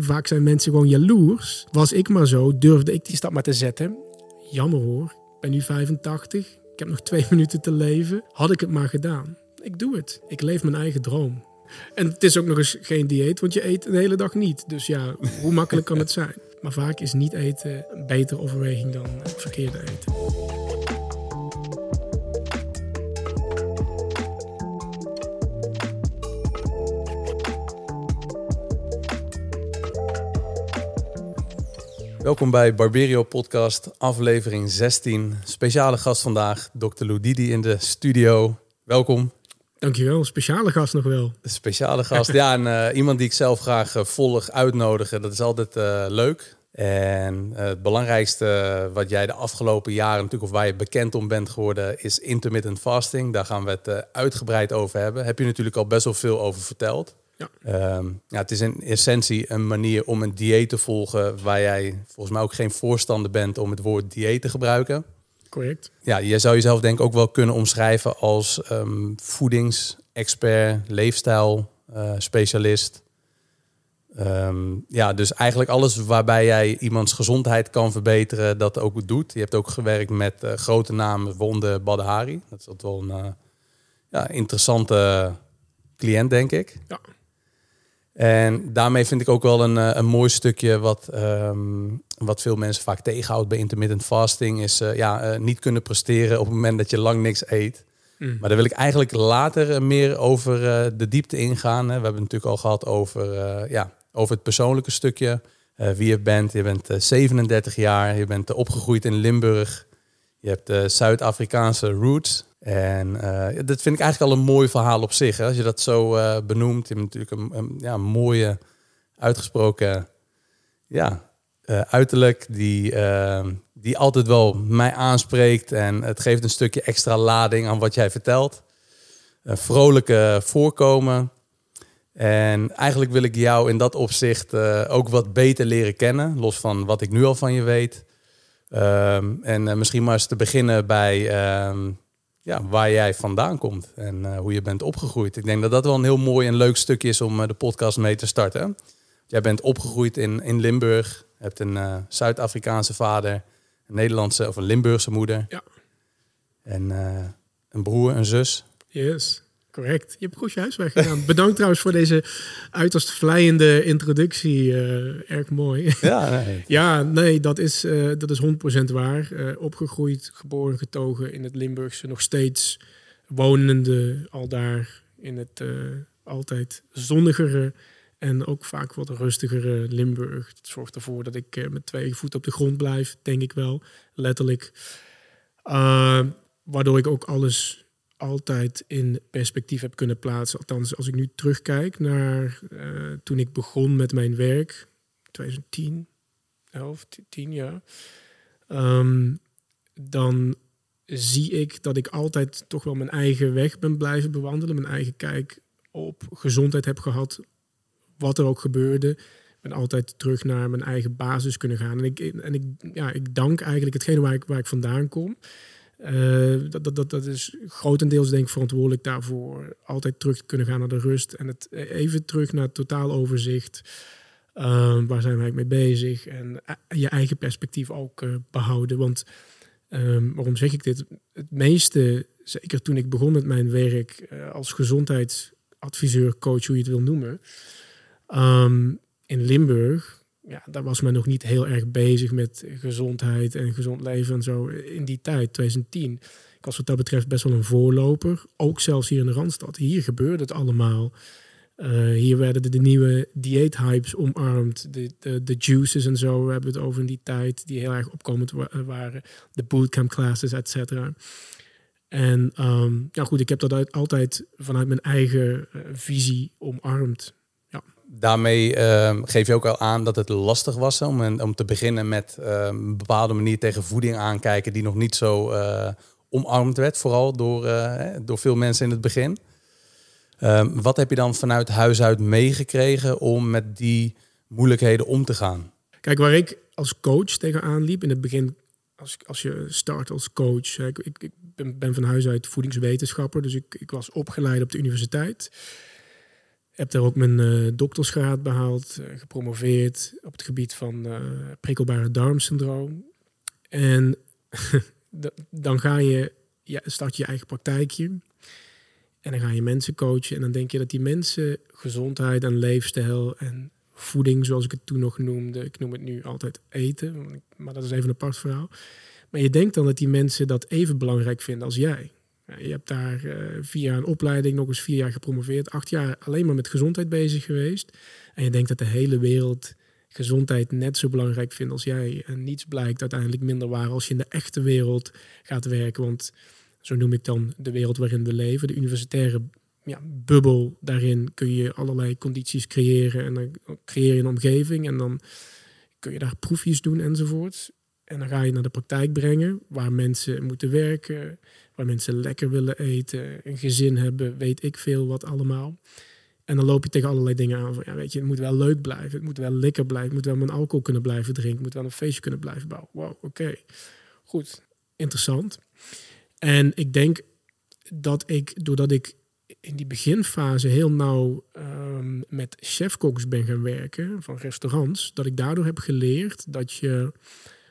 vaak zijn mensen gewoon jaloers. Was ik maar zo, durfde ik die stap maar te zetten. Jammer hoor, ik ben nu 85. Ik heb nog twee minuten te leven. Had ik het maar gedaan. Ik doe het. Ik leef mijn eigen droom. En het is ook nog eens geen dieet, want je eet de hele dag niet. Dus ja, hoe makkelijk kan het zijn? Maar vaak is niet eten een betere overweging dan het verkeerde eten. Welkom bij Barberio Podcast, aflevering 16. Speciale gast vandaag, Dr. Ludidi in de studio. Welkom. Dankjewel, speciale gast nog wel. Speciale gast, ja, en uh, iemand die ik zelf graag uh, volg, uitnodigen. Dat is altijd uh, leuk. En het belangrijkste wat jij de afgelopen jaren natuurlijk, of waar je bekend om bent geworden, is intermittent fasting. Daar gaan we het uitgebreid over hebben. Heb je natuurlijk al best wel veel over verteld. Ja. Um, ja, het is in essentie een manier om een dieet te volgen waar jij volgens mij ook geen voorstander bent om het woord dieet te gebruiken. Correct. Ja, je zou jezelf denk ik ook wel kunnen omschrijven als um, voedingsexpert, leefstijl uh, specialist. Um, ja, dus eigenlijk alles waarbij jij iemands gezondheid kan verbeteren, dat ook doet. Je hebt ook gewerkt met uh, grote namen, Wonde Badahari. Dat is wel een uh, ja, interessante cliënt, denk ik. Ja. En daarmee vind ik ook wel een, een mooi stukje wat, um, wat veel mensen vaak tegenhoudt bij intermittent fasting, is uh, ja, uh, niet kunnen presteren op het moment dat je lang niks eet. Mm. Maar daar wil ik eigenlijk later meer over uh, de diepte ingaan. Hè. We hebben het natuurlijk al gehad over, ja, over het persoonlijke stukje. wie je bent. Je bent 37 jaar, je bent opgegroeid in Limburg. Je hebt Zuid-Afrikaanse roots. En uh, dat vind ik eigenlijk al een mooi verhaal op zich. Hè? Als je dat zo uh, benoemt. Je hebt natuurlijk een, ja, mooie, uitgesproken ja, uh, uiterlijk. Die, die altijd wel mij aanspreekt. En het geeft een stukje extra lading aan wat jij vertelt. Een vrolijke voorkomen. En eigenlijk wil ik jou in dat opzicht ook wat beter leren kennen. Los van wat ik nu al van je weet. Um, en misschien maar eens te beginnen bij um, ja, waar jij vandaan komt en uh, hoe je bent opgegroeid. Ik denk dat dat wel een heel mooi en leuk stukje is om uh, de podcast mee te starten. Jij bent opgegroeid in, in Limburg, hebt een uh, Zuid-Afrikaanse vader, een Nederlandse of een Limburgse moeder. Ja. En een broer, een zus. Yes. Correct. Je hebt goed je huiswerk gedaan. Bedankt trouwens voor deze uiterst vlijende introductie. Uh, erg mooi. Ja, nee, ja, nee dat, is, uh, dat is 100% waar. Uh, opgegroeid, geboren, getogen in het Limburgse. Nog steeds wonende al daar in het altijd zonnigere en ook vaak wat rustigere Limburg. Dat zorgt ervoor dat ik met twee voeten op de grond blijf, denk ik wel. Letterlijk. waardoor ik ook alles altijd in perspectief heb kunnen plaatsen. Althans, als ik nu terugkijk naar uh, toen ik begon met mijn werk, 2010, 11, 10 jaar, um, dan zie ik dat ik altijd toch wel mijn eigen weg ben blijven bewandelen, mijn eigen kijk op gezondheid heb gehad, wat er ook gebeurde. Ik ben altijd terug naar mijn eigen basis kunnen gaan. En ik, en ik, ja, ik dank eigenlijk hetgene waar ik, waar ik vandaan kom. Uh, dat, dat, dat is grotendeels denk ik verantwoordelijk daarvoor. Altijd terug te kunnen gaan naar de rust en het even terug naar het totaaloverzicht. Uh, waar zijn eigenlijk mee bezig? En uh, je eigen perspectief ook eh, behouden. Want ehm, waarom zeg ik dit? Het meeste, zeker toen ik begon met mijn werk eh, als gezondheidsadviseur, coach, hoe je het wil noemen. Um, in Limburg ja, daar was men nog niet heel erg bezig met gezondheid en gezond leven en zo in die tijd, 2010. Ik was wat dat betreft best wel een voorloper. Ook zelfs hier in de Randstad. Hier gebeurde het allemaal. Uh, hier werden de, nieuwe dieethypes omarmd. De, de, de, juices en zo, we hebben het over in die tijd, die heel erg opkomend waren. De bootcamp classes, et cetera. En um, ja, goed, ik heb dat altijd vanuit mijn eigen uh, visie omarmd daarmee uh, geef je ook al aan dat het lastig was om, om te beginnen met uh, een bepaalde manier tegen voeding aankijken die nog niet zo uh, omarmd werd, vooral door, eh, door veel mensen in het begin. Ehm, wat heb je dan vanuit huis uit meegekregen om met die moeilijkheden om te gaan? Kijk, waar ik als coach tegenaan liep in het begin, als, als je start als coach, ik, ik, ik ben, ben, van huis uit voedingswetenschapper, dus ik, ik was opgeleid op de universiteit. Heb daar ook mijn uh, doktersgraad behaald, gepromoveerd op het gebied van prikkelbare darmsyndroom. En dan ga je, ja, start je eigen praktijkje. En dan ga je mensen coachen. En dan denk je dat die mensen gezondheid en leefstijl en voeding, zoals ik het toen nog noemde. Ik noem het nu altijd eten, maar dat is even een apart verhaal. Maar je denkt dan dat die mensen dat even belangrijk vinden als jij. Je hebt daar uh, via een opleiding nog eens vier jaar gepromoveerd, acht jaar alleen maar met gezondheid bezig geweest. En je denkt dat de hele wereld gezondheid net zo belangrijk vindt als jij. En niets blijkt uiteindelijk minder waar als je in de echte wereld gaat werken. Want zo noem ik dan de wereld waarin we leven, de universitaire ja, bubbel. Daarin kun je allerlei condities creëren en dan creëer je een omgeving en dan kun je daar proefjes doen enzovoort. En dan ga je naar de praktijk brengen, waar mensen moeten werken, waar mensen lekker willen eten, een gezin hebben, weet ik veel wat allemaal. En dan loop je tegen allerlei dingen aan van, ja weet je, het moet wel leuk blijven, het moet wel lekker blijven, het moet wel mijn alcohol kunnen blijven drinken, het moet wel een feestje kunnen blijven bouwen. Wow, oké, goed, interessant. En ik denk dat ik, doordat ik in die beginfase heel nauw um, met chefkoks ben gaan werken van restaurants, dat ik daardoor heb geleerd dat, je,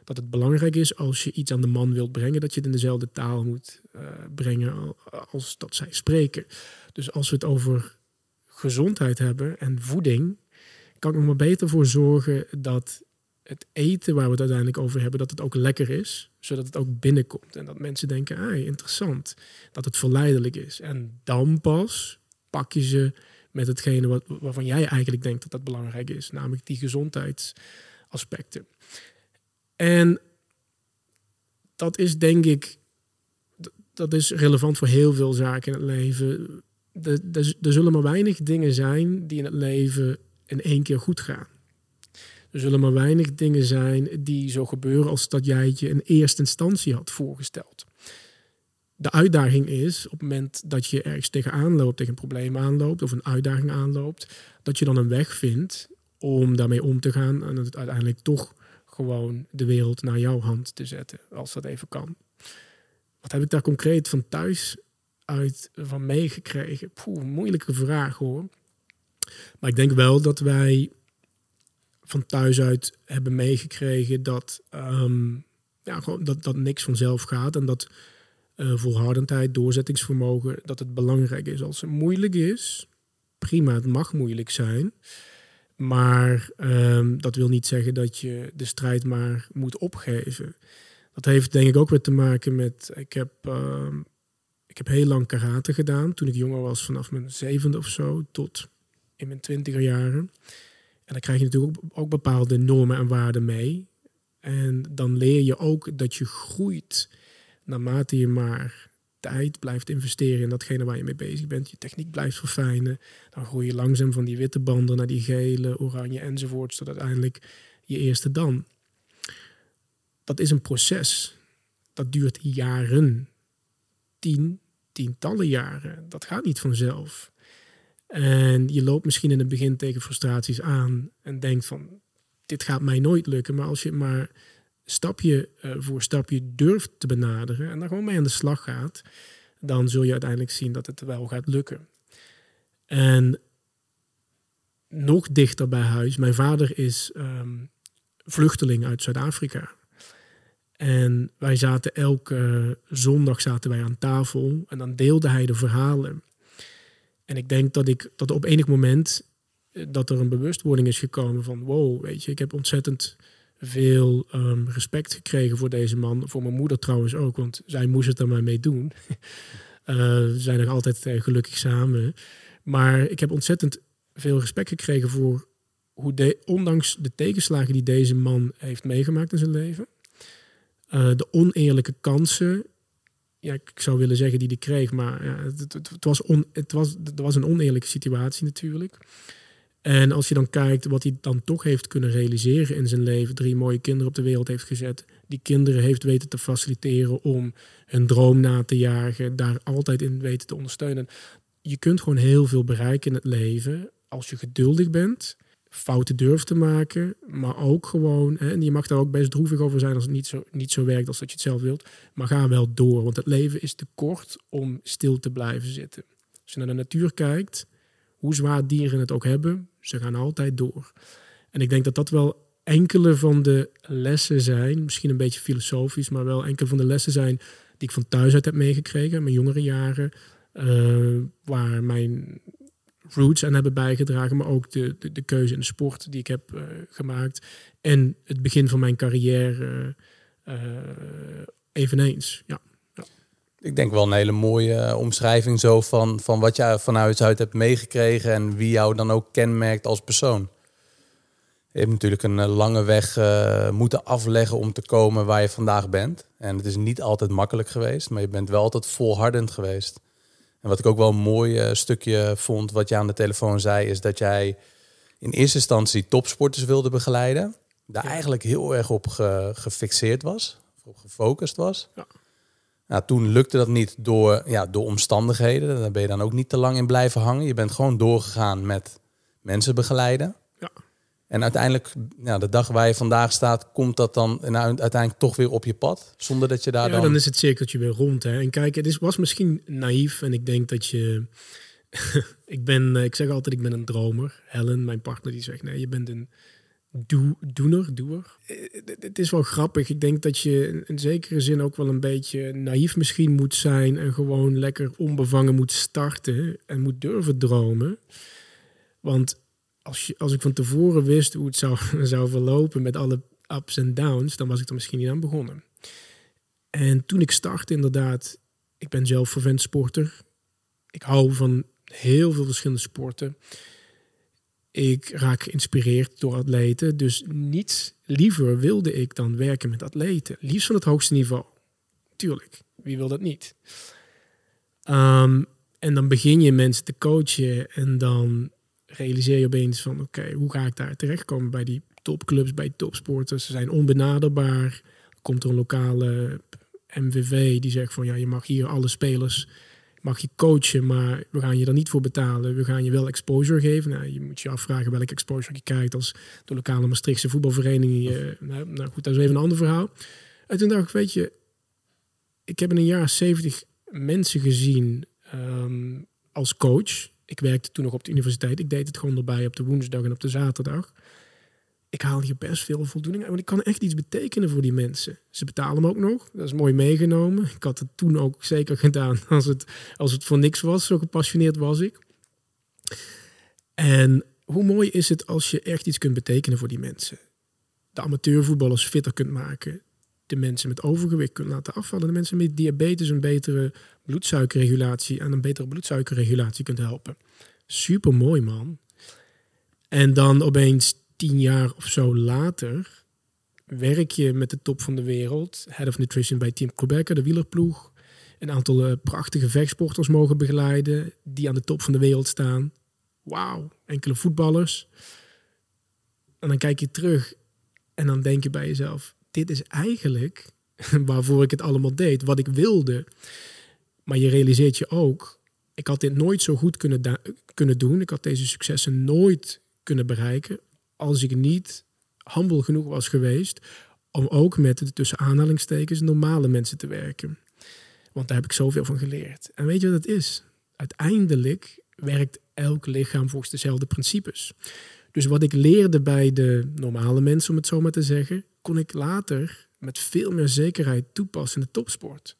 dat het belangrijk is als je iets aan de man wilt brengen, dat je het in dezelfde taal moet uh, brengen als dat zij spreken. Dus als we het over gezondheid hebben en voeding, kan ik er maar beter voor zorgen dat het eten waar we het uiteindelijk over hebben, dat het ook lekker is, zodat het ook binnenkomt. En dat mensen denken, ah, interessant, dat het verleidelijk is. En dan pas pak je ze met hetgene wat, waarvan jij eigenlijk denkt dat dat belangrijk is, namelijk die gezondheidsaspecten. En dat is denk ik, dat is relevant voor heel veel zaken in het leven. Er, er zullen maar weinig dingen zijn die in het leven in één keer goed gaan. Er zullen maar weinig dingen zijn die zo gebeuren als dat jij het je in eerste instantie had voorgesteld. De uitdaging is op het moment dat je ergens tegenaan loopt, tegen een probleem aanloopt of een uitdaging aanloopt, dat je dan een weg vindt om daarmee om te gaan en het uiteindelijk toch gewoon de wereld naar jouw hand te zetten, als dat even kan. Wat heb ik daar concreet van thuis uit van meegekregen? Poeh, moeilijke vraag hoor. Maar ik denk wel dat wij van thuis uit hebben meegekregen dat, um, ja, gewoon dat, dat niks vanzelf gaat en dat uh, volhardendheid, doorzettingsvermogen, dat het belangrijk is. Als het moeilijk is, prima, het mag moeilijk zijn. Maar um, dat wil niet zeggen dat je de strijd maar moet opgeven. Dat heeft denk ik ook weer te maken met. Ik heb, uh, ik heb heel lang karate gedaan toen ik jonger was, vanaf mijn zevende of zo tot in mijn twintiger jaren. En dan krijg je natuurlijk ook, bepaalde normen en waarden mee. En dan leer je ook dat je groeit naarmate je maar blijft investeren in datgene waar je mee bezig bent. Je techniek blijft verfijnen. Dan groei je langzaam van die witte banden naar die gele, oranje enzovoort. Tot uiteindelijk je eerste dan. Dat is een proces. Dat duurt jaren. Tien, tientallen jaren. Dat gaat niet vanzelf. En je loopt misschien in het begin tegen frustraties aan en denkt van, dit gaat mij nooit lukken. Maar als je maar stapje uh, voor stapje durft te benaderen en daar gewoon mee aan de slag gaat, dan zul je uiteindelijk zien dat het wel gaat lukken. En nog dichter bij huis, mijn vader is um, vluchteling uit Zuid-Afrika. En wij zaten elke zondag zaten wij aan tafel en dan deelde hij de verhalen. En ik denk dat ik dat op enig moment eh, dat er een bewustwording is gekomen van wow, weet je, ik heb ontzettend veel um, respect gekregen voor deze man. Voor mijn moeder trouwens ook, want zij moest het er maar mee doen. uh, we zijn nog altijd uh, gelukkig samen. Maar ik heb ontzettend veel respect gekregen voor hoe, de, ondanks de tegenslagen die deze man heeft meegemaakt in zijn leven, uh, de oneerlijke kansen ja, ik zou willen zeggen die die kreeg, maar ja, het, het, het, was on, het was, het was een oneerlijke situatie natuurlijk. En als je dan kijkt wat hij dan toch heeft kunnen realiseren in zijn leven, drie mooie kinderen op de wereld heeft gezet, die kinderen heeft weten te faciliteren om hun droom na te jagen, daar altijd in weten te ondersteunen. Je kunt gewoon heel veel bereiken in het leven als je geduldig bent fouten durft te maken, maar ook gewoon, hè, en je mag daar ook best droevig over zijn als het niet zo, niet zo werkt als dat je het zelf wilt, maar ga wel door, want het leven is te kort om stil te blijven zitten. Als je naar de natuur kijkt, hoe zwaar dieren het ook hebben, ze gaan altijd door. En ik denk dat dat wel enkele van de lessen zijn, misschien een beetje filosofisch, maar wel enkele van de lessen zijn die ik van thuis uit heb meegekregen, mijn jongere jaren, uh, waar mijn roots aan hebben bijgedragen, maar ook de, de, de keuze in de sport die ik heb uh, gemaakt en het begin van mijn carrière uh, eveneens. Ja. Ik denk wel een hele mooie omschrijving zo van, van wat je vanuit uit hebt meegekregen en wie jou dan ook kenmerkt als persoon. Je hebt natuurlijk een lange weg uh, moeten afleggen om te komen waar je vandaag bent. En het is niet altijd makkelijk geweest, maar je bent wel altijd volhardend geweest. En wat ik ook wel een mooi uh, stukje vond, wat je aan de telefoon zei, is dat jij in eerste instantie topsporters wilde begeleiden. Daar eigenlijk heel erg op ge gefixeerd was, op gefocust was. Ja. Nou, toen lukte dat niet door, ja, door omstandigheden. Daar ben je dan ook niet te lang in blijven hangen. Je bent gewoon doorgegaan met mensen begeleiden. Ja. En uiteindelijk, ja, de dag waar je vandaag staat, komt dat dan nou, uiteindelijk toch weer op je pad. Zonder dat je daar ja, dan... dan is het cirkeltje weer rond. Hè. En kijk, het is, was misschien naïef. En ik denk dat je... ik ben, ik zeg altijd, ik ben een dromer. Helen, mijn partner, die zegt, nee, je bent een doe, doener, doer. Het is wel grappig. Ik denk dat je in zekere zin ook wel een beetje naïef misschien moet zijn. En gewoon lekker onbevangen moet starten. En moet durven dromen. Want als, je, als ik van tevoren wist hoe het zou, zou verlopen met alle ups en downs, dan was ik er misschien niet aan begonnen. En toen ik startte, inderdaad, ik ben zelf vervent sporter. Ik hou van heel veel verschillende sporten. Ik raak geïnspireerd door atleten. Dus niets liever wilde ik dan werken met atleten. Liefst van het hoogste niveau. Tuurlijk, wie wil dat niet? Um, en dan begin je mensen te coachen en dan realiseer je opeens van oké, hoe ga ik daar terechtkomen bij die topclubs, bij topsporters. Ze zijn onbenaderbaar. Komt er een lokale MVV die zegt van ja, je mag hier alle spelers mag je coachen, maar we gaan je er niet voor betalen. We gaan je wel exposure geven. Nou, je moet je afvragen welke exposure je krijgt als de lokale Maastrichtse voetbalvereniging. Uh, nou, nou, goed, dat is even een ander verhaal. En toen dacht ik, weet je, ik heb in een jaar 70 mensen gezien um, als coach ik werkte toen nog op de universiteit. Ik deed het gewoon erbij op de woensdag en op de zaterdag. Ik haal hier best veel voldoening uit. Want ik kan echt iets betekenen voor die mensen. Ze betalen me ook nog. Dat is mooi meegenomen. Ik had het toen ook zeker gedaan als het, als het voor niks was. Zo gepassioneerd was ik. En hoe mooi is het als je echt iets kunt betekenen voor die mensen? De amateurvoetballers fitter kunt maken de mensen met overgewicht kunnen laten afvallen. De mensen met diabetes een betere bloedsuikerregulatie en een betere bloedsuikerregulatie kunt helpen. Super mooi, man. En dan opeens tien jaar of zo later werk je met de top van de wereld. Head of Nutrition bij Team Quebec, de wielerploeg. Een aantal uh, prachtige vechtsporters mogen begeleiden die aan de top van de wereld staan. Wauw, enkele voetballers. En dan kijk je terug en dan denk je bij jezelf: dit is eigenlijk waarvoor ik het allemaal deed, wat ik wilde. Maar je realiseert je ook, ik had dit nooit zo goed kunnen, kunnen doen. Ik had deze successen nooit kunnen bereiken als ik niet humble genoeg was geweest om ook met de tussen aanhalingstekens normale mensen te werken. Want daar heb ik zoveel van geleerd. En weet je wat het is? Uiteindelijk werkt elk lichaam volgens dezelfde principes. Dus wat ik leerde bij de normale mensen, om het zo maar te zeggen, kon ik later met veel meer zekerheid toepassen in de topsport.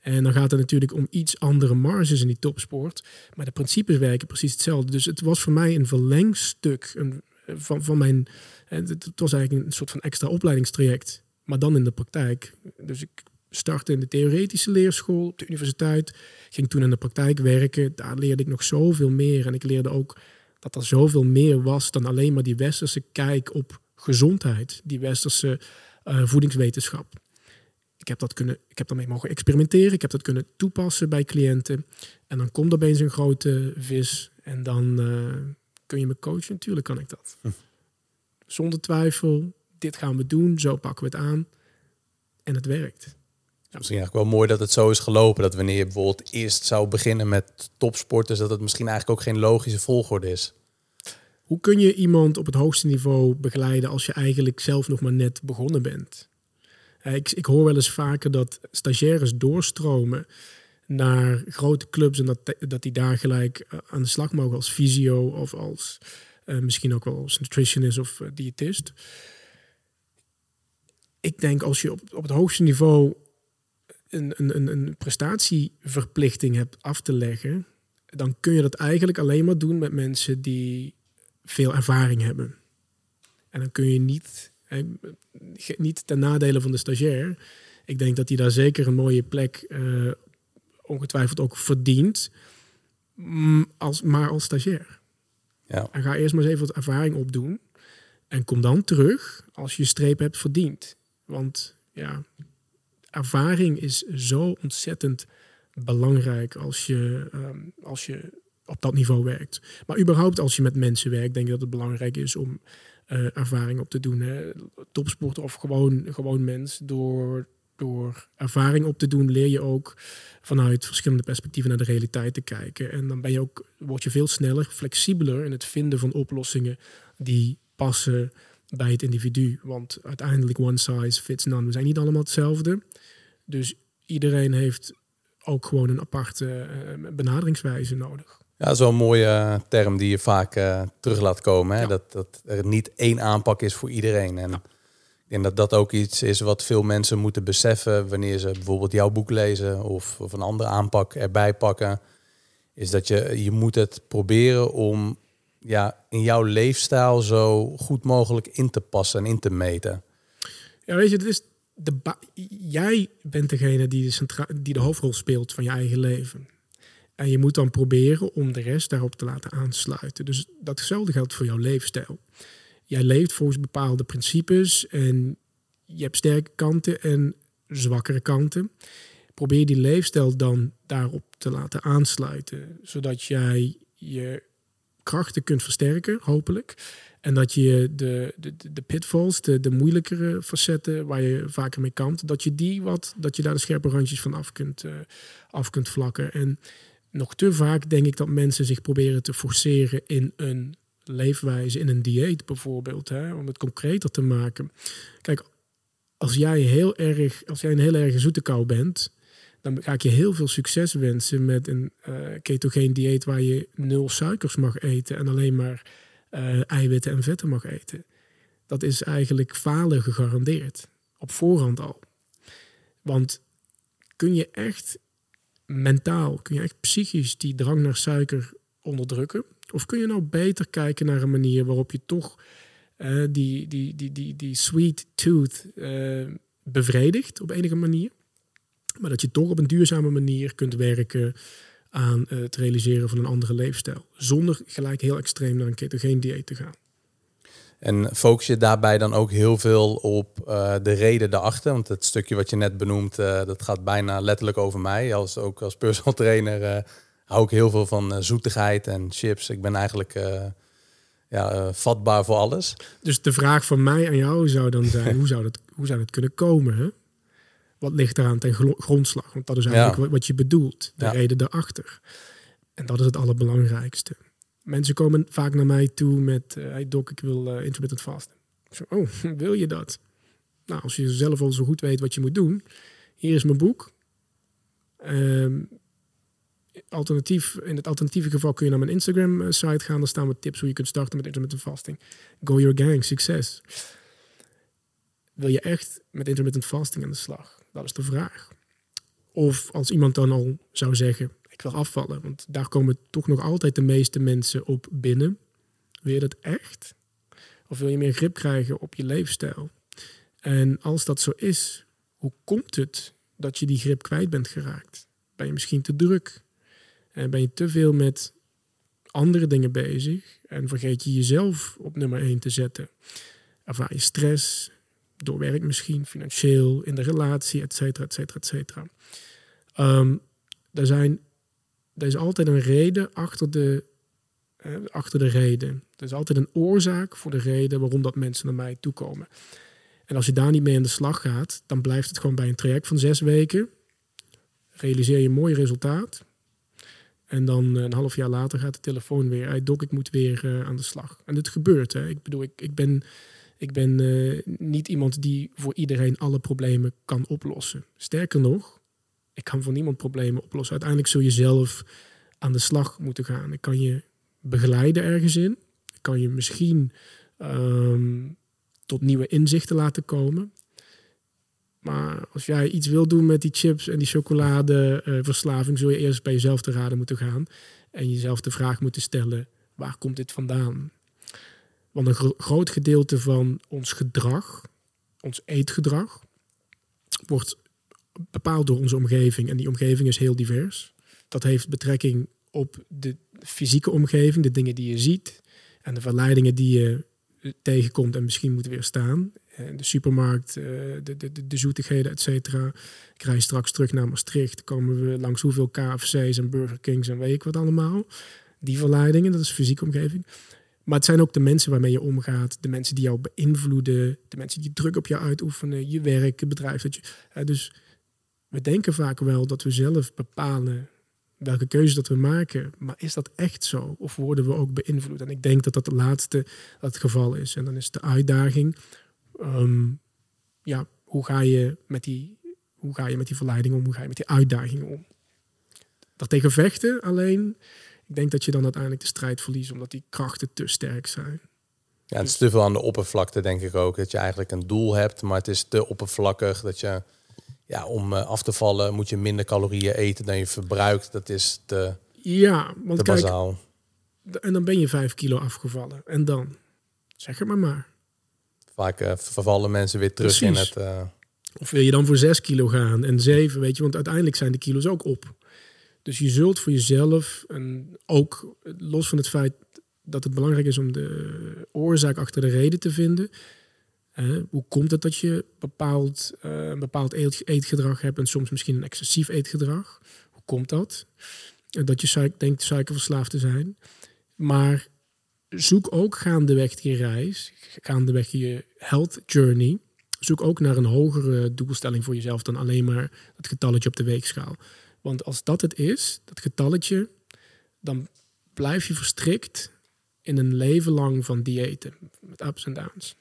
En dan gaat het natuurlijk om iets andere marges in die topsport. Maar de principes werken precies hetzelfde. Dus het was voor mij een verlengstuk een, van, van mijn. Het was eigenlijk een soort van extra opleidingstraject. Maar dan in de praktijk. Dus ik startte in de theoretische leerschool op de universiteit. Ging toen in de praktijk werken. Daar leerde ik nog zoveel meer. En ik leerde ook dat er zoveel meer was dan alleen maar die westerse kijk op gezondheid, die westerse uh, voedingswetenschap. Ik heb, dat kunnen, ik heb daarmee mogen experimenteren, ik heb dat kunnen toepassen bij cliënten. En dan komt er opeens een grote vis en dan uh, kun je me coachen. Natuurlijk kan ik dat. Hm. Zonder twijfel, dit gaan we doen, zo pakken we het aan. En het werkt. Ja. Misschien eigenlijk wel mooi dat het zo is gelopen. Dat wanneer je bijvoorbeeld eerst zou beginnen met topsporters, dat het misschien eigenlijk ook geen logische volgorde is. Hoe kun je iemand op het hoogste niveau begeleiden als je eigenlijk zelf nog maar net begonnen bent? Ik, ik hoor wel eens vaker dat stagiaires doorstromen naar grote clubs en dat, dat die daar gelijk eh, aan de slag mogen als fysio of als eh, misschien ook wel als nutritionist of uh, diëtist. Ik denk als je op, op het hoogste niveau een, een, een prestatieverplichting hebt af te leggen, dan kun je dat eigenlijk alleen maar doen met mensen die veel ervaring hebben. En dan kun je niet, niet ten nadele van de stagiair. Ik denk dat hij daar zeker een mooie plek ongetwijfeld ook verdient. Mm, als, maar als stagiair. Ja. En ga eerst maar eens even wat ervaring opdoen. En kom dan terug als je streep hebt verdiend. Want ja, ervaring is zo ontzettend belangrijk als je, um, als je op dat niveau werkt. Maar überhaupt als je met mensen werkt, denk ik dat het belangrijk is om uh, ervaring op te doen. Hè. Topsport of gewoon, gewoon mens. Door, door ervaring op te doen leer je ook vanuit verschillende perspectieven naar de realiteit te kijken. En dan ben je ook, word je veel sneller, flexibeler in het vinden van oplossingen die passen bij het individu. Want uiteindelijk one size fits none. We zijn niet allemaal hetzelfde. Dus iedereen heeft ook gewoon een aparte uh, benaderingswijze nodig. Ja, een mooie term die je vaak uh, terug laat komen. Hè? Dat, dat er niet één aanpak is voor iedereen. En ik denk dat dat ook iets is wat veel mensen moeten beseffen wanneer ze bijvoorbeeld jouw boek lezen of, of een andere aanpak erbij pakken. Is dat je, je moet het proberen om ja, in jouw leefstijl zo goed mogelijk in te passen en in te meten. Ja, weet je, het is de jij bent degene die de, die de hoofdrol speelt van je eigen leven. En je moet dan proberen om de rest daarop te laten aansluiten. Dus datzelfde geldt voor jouw leefstijl. Jij leeft volgens bepaalde principes en je hebt sterke kanten en zwakkere kanten. Probeer die leefstijl dan daarop te laten aansluiten, zodat jij je krachten kunt versterken, hopelijk. En dat je de, de, de pitfalls, de, de moeilijkere facetten waar je vaker mee kampt, dat je die wat, dat je daar de scherpe randjes van af kunt, uh, af kunt vlakken. En nog te vaak denk ik dat mensen zich proberen te forceren in een leefwijze, in een dieet bijvoorbeeld, hè, om het concreter te maken. Kijk, als jij heel erg, als jij een heel erg zoete kou bent, dan ga ik je heel veel succes wensen met een uh, ketogeen dieet waar je nul suikers mag eten en alleen maar uh, eiwitten en vetten mag eten. Dat is eigenlijk falen gegarandeerd. Op voorhand al. Want kun je echt mentaal, kun je echt psychisch die drang naar suiker onderdrukken? Of kun je nou beter kijken naar een manier waarop je toch uh, die, die, die, die, die sweet tooth uh, bevredigt op enige manier? Maar dat je toch op een duurzame manier kunt werken aan het realiseren van een andere leefstijl. Zonder gelijk heel extreem naar een ketogeen dieet te gaan. En focus je daarbij dan ook heel veel op uh, de reden daarachter? Want het stukje wat je net benoemt, uh, dat gaat bijna letterlijk over mij. Als, ook als personal trainer uh, hou ik heel veel van zoetigheid en chips. Ik ben eigenlijk ja, vatbaar voor alles. Dus de vraag van mij aan jou zou dan zijn, hoe, zou dat, hoe zou dat kunnen komen? Hè? Wat ligt eraan ten grondslag? Want dat is eigenlijk wat je bedoelt, de reden daarachter. En dat is het allerbelangrijkste. Mensen komen vaak naar mij toe met, hey doc, ik wil intermittent fasten. Zeg, oh, wil je dat? Nou, als je zelf al zo goed weet wat je moet doen, hier is mijn boek. Um, alternatief, in het alternatieve geval kun je naar mijn Instagram-site eh, gaan. Daar staan wat tips hoe je kunt starten met intermittent fasting. Go your gang, succes. Wil je echt met intermittent fasting aan de slag? Dat is de vraag. Of als iemand dan al zou zeggen, ik wil afvallen, want daar komen toch nog altijd de meeste mensen op binnen. Wil je dat echt? Of wil je meer grip krijgen op je leefstijl? En als dat zo is, hoe komt het dat je die grip kwijt bent geraakt? Ben je misschien te druk? En ben je te veel met andere dingen bezig en vergeet je jezelf op nummer 1 te zetten? Ervaar je stress, door werk misschien, financieel, in de relatie, et cetera, et cetera, et cetera. Um, er, zijn, er is altijd een reden achter de, uh, achter de reden. Er is altijd een oorzaak voor de reden waarom dat mensen naar mij toekomen. En als je daar niet mee aan de slag gaat, dan blijft het gewoon bij een traject van zes weken. Realiseer je een mooi resultaat. En dan eh, een half jaar later gaat de telefoon weer. Hey, Dok, ik moet weer uh, aan de slag. En het gebeurt. Hè. Ik bedoel, ik, ik ben ik ben uh, niet iemand die voor iedereen alle problemen kan oplossen. Sterker nog, Ik kan voor niemand problemen oplossen. Uiteindelijk zul je zelf aan de slag moeten gaan. Ik kan je begeleiden ergens in. Ik kan je misschien ehm, tot nieuwe inzichten laten komen. Maar als jij iets wil doen met die chips en die chocoladeverslaving, uh, zul je eerst bij jezelf te raden moeten gaan. En jezelf de vraag moeten stellen: waar komt dit vandaan? Want een groot gedeelte van ons gedrag, ons eetgedrag, wordt bepaald door onze omgeving. En die omgeving is heel divers. Dat heeft betrekking op de fysieke omgeving, de dingen die je ziet en de verleidingen die je tegenkomt en misschien moet weerstaan. De supermarkt, eh, de, de, de, de zoetigheden, et cetera. Ik rij straks terug naar Maastricht. Komen we langs hoeveel KFC's en Burger Kings en weet ik wat allemaal. Die verleidingen, dat is fysieke omgeving. Maar het zijn ook de mensen waarmee je omgaat, de mensen die jou beïnvloeden, de mensen die druk op jou uitoefenen, je werk, het bedrijf. Dat je, dus we denken vaak wel dat we zelf bepalen welke keuze dat we maken. Maar is dat echt zo? Of worden we ook beïnvloed? En ik denk dat dat de laatste het geval is. En dan is de uitdaging, ehm, ja, hoe ga, je met die, hoe ga je met die verleiding om? Hoe ga je met die uitdagingen om? Daartegen vechten alleen, ik denk dat je dan uiteindelijk de strijd verliest, omdat die krachten te sterk zijn. Ja, het is te veel aan de oppervlakte, denk ik ook. Dat je eigenlijk een doel hebt, maar het is te oppervlakkig. Dat je, ja, om eh, af te vallen moet je minder calorieën eten dan je verbruikt. Dat is te, ja, want te kijk, bazaal. En dan ben je vijf kilo afgevallen. En dan? Zeg het maar maar. Vaak uh, vervallen mensen weer terug Precies. in het... Uh... Of wil je dan voor zes kilo gaan en zeven, weet je? Want uiteindelijk zijn de kilo's ook op. Dus je zult voor jezelf, en ook los van het feit dat het belangrijk is om de oorzaak achter de reden te vinden. Hoe komt het dat je bepaald, uh, een bepaald eet, eetgedrag hebt en soms misschien een excessief eetgedrag? Hoe komt dat? Dat je suik, denkt suikerverslaafd te zijn. Maar zoek ook gaandeweg je reis, gaandeweg je health journey. Zoek ook naar een hogere doelstelling voor jezelf dan alleen maar het getalletje op de weegschaal. Want als dat het is, dat getalletje, dan blijf je verstrikt in een leven lang van diëten met ups en downs.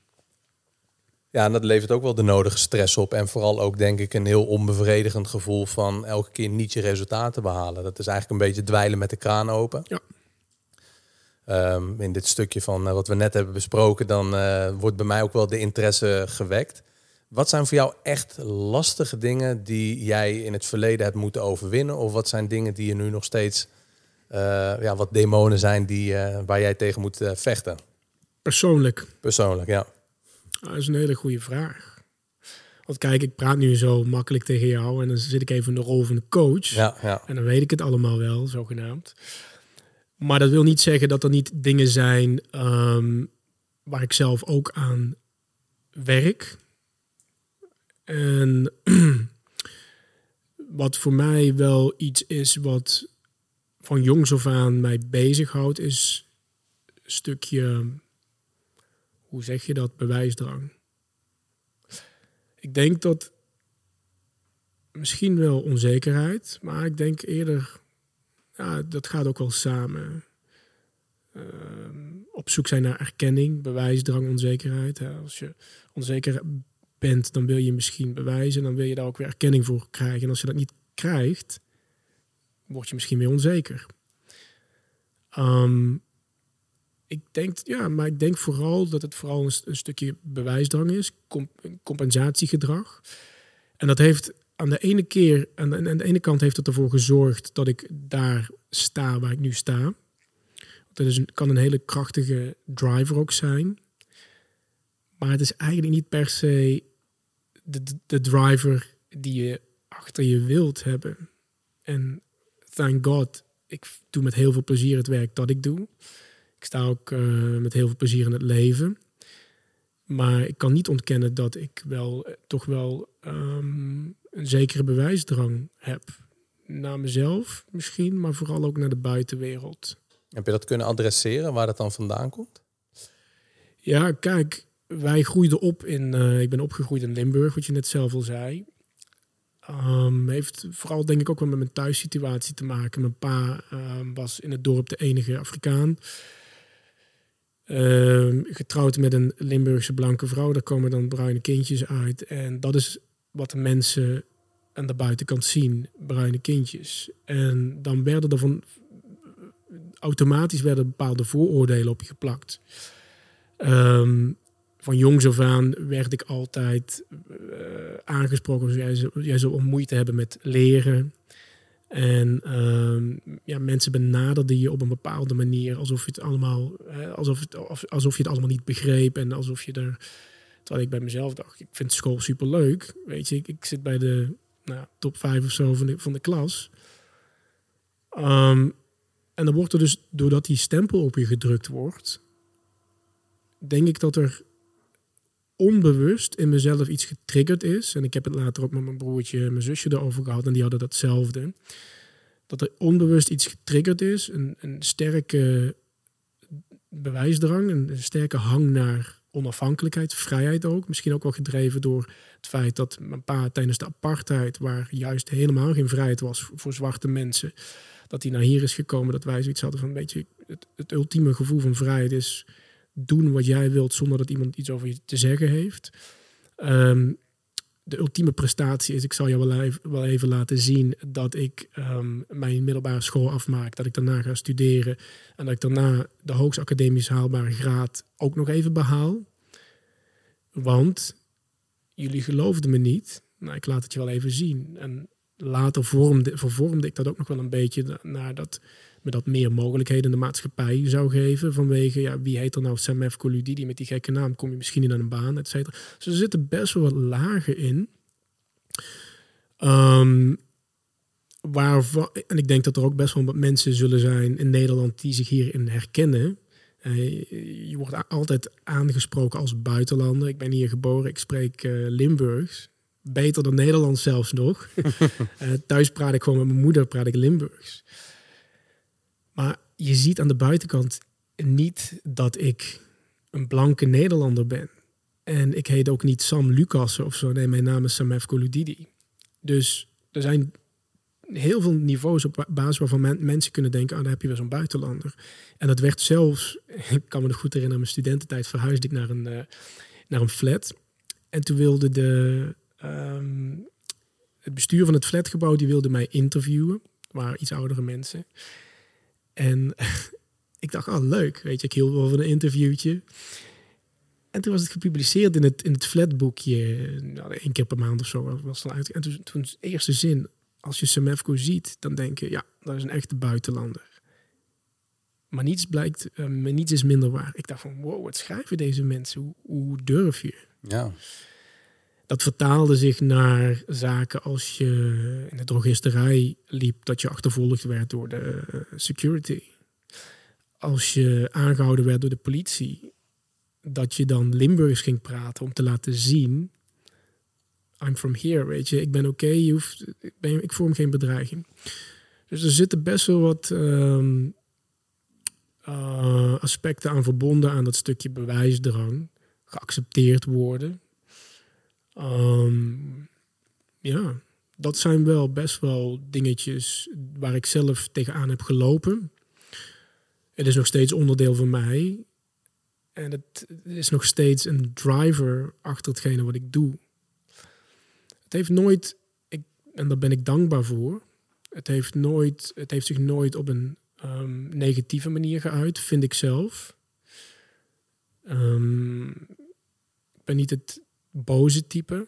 Ja, en dat levert ook wel de nodige stress op. En vooral ook, denk ik, een heel onbevredigend gevoel van elke keer niet je resultaten behalen. Dat is eigenlijk een beetje dweilen met de kraan open. Ja. Um, in dit stukje van uh, wat we net hebben besproken, dan uh, wordt bij mij ook wel de interesse gewekt. Wat zijn voor jou echt lastige dingen die jij in het verleden hebt moeten overwinnen? Of wat zijn dingen die je nu nog steeds, uh, ja, wat demonen zijn die, waar jij tegen moet vechten? Persoonlijk. Persoonlijk, ja. Dat is een hele goede vraag. Want kijk, ik praat nu zo makkelijk tegen jou en dan zit ik even in de rol van de coach. Ja, ja. En dan weet ik het allemaal wel, zogenaamd. Maar dat wil niet zeggen dat er niet dingen zijn um, waar ik zelf ook aan werk. En wat voor mij wel iets is wat van jongs af aan mij bezighoudt, is een stukje hoe zeg je dat, bewijsdrang. Ik denk dat misschien wel onzekerheid, maar ik denk eerder, ja, dat gaat ook wel samen. Uh, op zoek zijn naar erkenning, bewijsdrang, onzekerheid. Als je onzeker bent, dan wil je misschien bewijzen, dan wil je daar ook weer erkenning voor krijgen. En als je dat niet krijgt, word je misschien weer onzeker. Um, ik denk, ja, maar ik denk vooral dat het vooral een, stukje bewijsdrang is, comp compensatiegedrag. En dat heeft aan de ene keer, aan de, aan de ene kant heeft het ervoor gezorgd dat ik daar sta waar ik nu sta. Dat is een, kan een hele krachtige driver ook zijn. Maar het is eigenlijk niet per se de, de, driver die je achter je wilt hebben. En thank God, ik doe met heel veel plezier het werk dat ik doe. Ik sta ook uh, met heel veel plezier in het leven. Maar ik kan niet ontkennen dat ik wel toch wel um, een zekere bewijsdrang heb. Naar mezelf misschien, maar vooral ook naar de buitenwereld. Heb je dat kunnen adresseren, waar dat dan vandaan komt? Ja, kijk, wij groeiden op in... Uh, ik ben opgegroeid in Limburg, wat je net zelf al zei. Um, heeft vooral denk ik ook wel met mijn thuissituatie te maken. Mijn pa um, was in het dorp de enige Afrikaan. Uh, getrouwd met een Limburgse blanke vrouw, daar komen dan bruine kindjes uit. En dat is wat de mensen aan de buitenkant zien, bruine kindjes. En dan werden er van automatisch werden bepaalde vooroordelen op je geplakt. Ehm, van jongs af aan werd ik altijd uh, aangesproken. Jij, jij zal moeite hebben met leren. En ehm, ja, mensen benaderden je op een bepaalde manier alsof je het allemaal, alsof, het, alsof je het allemaal niet begreep en alsof je er. Terwijl ik bij mezelf dacht, ik vind school super leuk. Weet je, ik, ik zit bij de nou, top 5 of zo van de, van de klas. Um, en dan wordt er dus, doordat die stempel op je gedrukt wordt, denk ik dat er onbewust in mezelf iets getriggerd is. En ik heb het later ook met mijn broertje en mijn zusje erover gehad en die hadden datzelfde. Dat er onbewust iets getriggerd is, een, een sterke bewijsdrang, een sterke hang naar onafhankelijkheid, vrijheid ook. Misschien ook wel gedreven door het feit dat mijn pa tijdens de apartheid, waar juist helemaal geen vrijheid was voor zwarte mensen, dat hij naar hier is gekomen, dat wij zoiets hadden van een beetje het, ultieme gevoel van vrijheid is doen wat jij wilt zonder dat iemand iets over je te zeggen heeft. Ehm, de ultieme prestatie is, ik zal je wel even, wel even laten zien dat ik um, mijn middelbare school afmaak, dat ik daarna ga studeren en dat ik daarna de hoogst academisch haalbare graad ook nog even behaal. Want jullie geloofden me niet. Nou, ik laat het je wel even zien. En later vormde, vervormde ik dat ook nog wel een beetje naar dat me dat meer mogelijkheden in de maatschappij zou geven. Vanwege, ja, wie heet er nou Sam F. die met die gekke naam? Kom je misschien in een baan, et cetera. Dus er zitten best wel wat lagen in. Um, waarvan, en ik denk dat er ook best wel wat mensen zullen zijn in Nederland die zich hierin herkennen. Uh, je wordt altijd aangesproken als buitenlander. Ik ben hier geboren, ik spreek uh, Limburgs beter dan Nederlands zelfs nog. uh, thuis praat ik gewoon met mijn moeder, praat ik Limburgs. Maar je ziet aan de buitenkant niet dat ik een blanke Nederlander ben. En ik heet ook niet Sam Lucas of zo. Nee, mijn naam is Samef Koludidi. Dus er zijn heel veel niveaus op basis waarvan mensen kunnen denken... ah, daar heb je weer zo'n buitenlander. En dat werd zelfs... Ik kan me nog goed herinneren, mijn studententijd verhuisde ik naar een, uh, naar een flat. En toen wilde de Ehm, het bestuur van het flatgebouw die wilde mij interviewen. Waren iets oudere mensen. En ik dacht, oh leuk, weet je, ik hield wel van een interviewtje. En toen was het gepubliceerd in het, in het flatboekje, nou, één keer per maand of zo was het. En toen, toen eerste zin, als je Semefco ziet, dan denk je, ja, dat is een echte buitenlander. Maar niets blijkt, uh, niets is minder waar. Ik dacht van, wow, wat schrijven deze mensen? Hoe, hoe durf je? Ja dat vertaalde zich naar zaken als je in de drogisterij liep, dat je achtervolgd werd door de eh, security. Als je aangehouden werd door de politie, dat je dan Limburgs ging praten om te laten zien: I'm from here, weet je, ik ben oké, ik, ben, ik vorm geen bedreiging. Dus er zitten best wel wat ehm, eh, aspecten aan verbonden aan dat stukje bewijsdrang, geaccepteerd worden Um, ja, dat zijn wel best wel dingetjes waar ik zelf tegenaan heb gelopen. Het is nog steeds onderdeel van mij. En het is nog steeds een driver achter hetgene wat ik doe. Het heeft nooit, ik, en daar ben ik dankbaar voor. Het heeft, nooit, het heeft zich nooit op een um, negatieve manier geuit, vind ik zelf. Um, ik ben niet het boze type.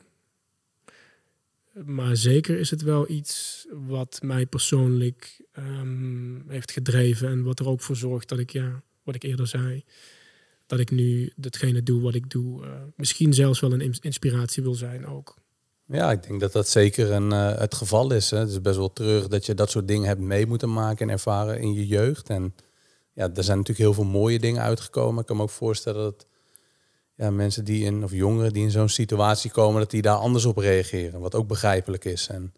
Maar zeker is het wel iets wat mij persoonlijk um, heeft gedreven. En wat er ook voor zorgt dat ik, ja, wat ik eerder zei, dat ik nu datgene doe wat ik doe. Uh, misschien zelfs wel een inspiratie wil zijn ook. Ja, ik denk dat dat zeker een, uh, het geval is. Hè. Het is best wel terug dat je dat soort dingen hebt mee moeten maken en ervaren in je jeugd. En ja, er zijn natuurlijk heel veel mooie dingen uitgekomen. Ik kan me ook voorstellen dat ja, mensen die in, of jongeren die in zo'n situatie komen, dat die daar anders op reageren. Wat ook begrijpelijk is. En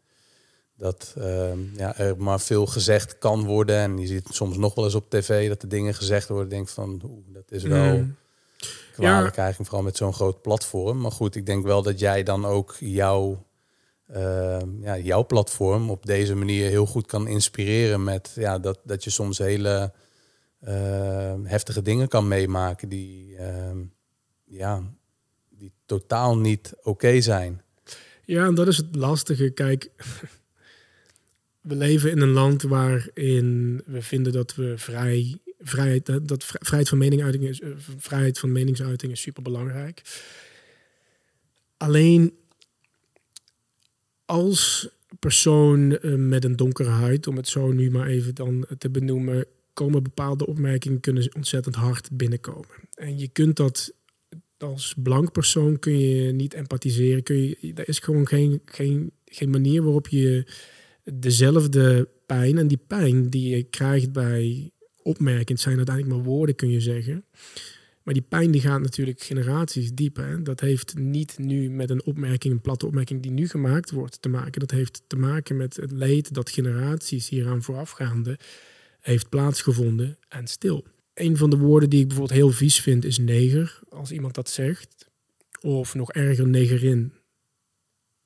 dat uh, ja, er maar veel gezegd kan worden. En je ziet soms nog wel eens op tv dat er dingen gezegd worden. Denk van, oeh, dat is wel mm. kwalijk ja. eigenlijk, vooral met zo'n groot platform. Maar goed, ik denk wel dat jij dan ook jouw, uh, ja, jouw platform op deze manier heel goed kan inspireren. Met ja, dat, dat je soms hele uh, heftige dingen kan meemaken die ehm, ja, die totaal niet oké zijn. Ja, en dat is het lastige. Kijk, we leven in een land waarin we vinden dat we vrij, vrijheid, dat vrijheid van meningsuiting is, eh, vrijheid van meningsuiting is super belangrijk. Alleen als persoon eh, met een donkere huid, om het zo nu maar even dan te benoemen, komen bepaalde opmerkingen kunnen ontzettend hard binnenkomen. En je kunt dat als blank persoon kun je niet empathiseren. Kun je, er is gewoon geen, geen, geen manier waarop je dezelfde pijn en die pijn die je krijgt bij opmerkingen, zijn uiteindelijk maar woorden, kun je zeggen. Maar die pijn die gaat natuurlijk generaties diep. Dat heeft niet nu met een opmerking, een platte opmerking die nu gemaakt wordt te maken. Dat heeft te maken met het leed dat generaties hieraan voorafgaande heeft plaatsgevonden en stil. Een van de woorden die ik bijvoorbeeld heel vies vind is neger, als iemand dat zegt. Of nog erger, negerin.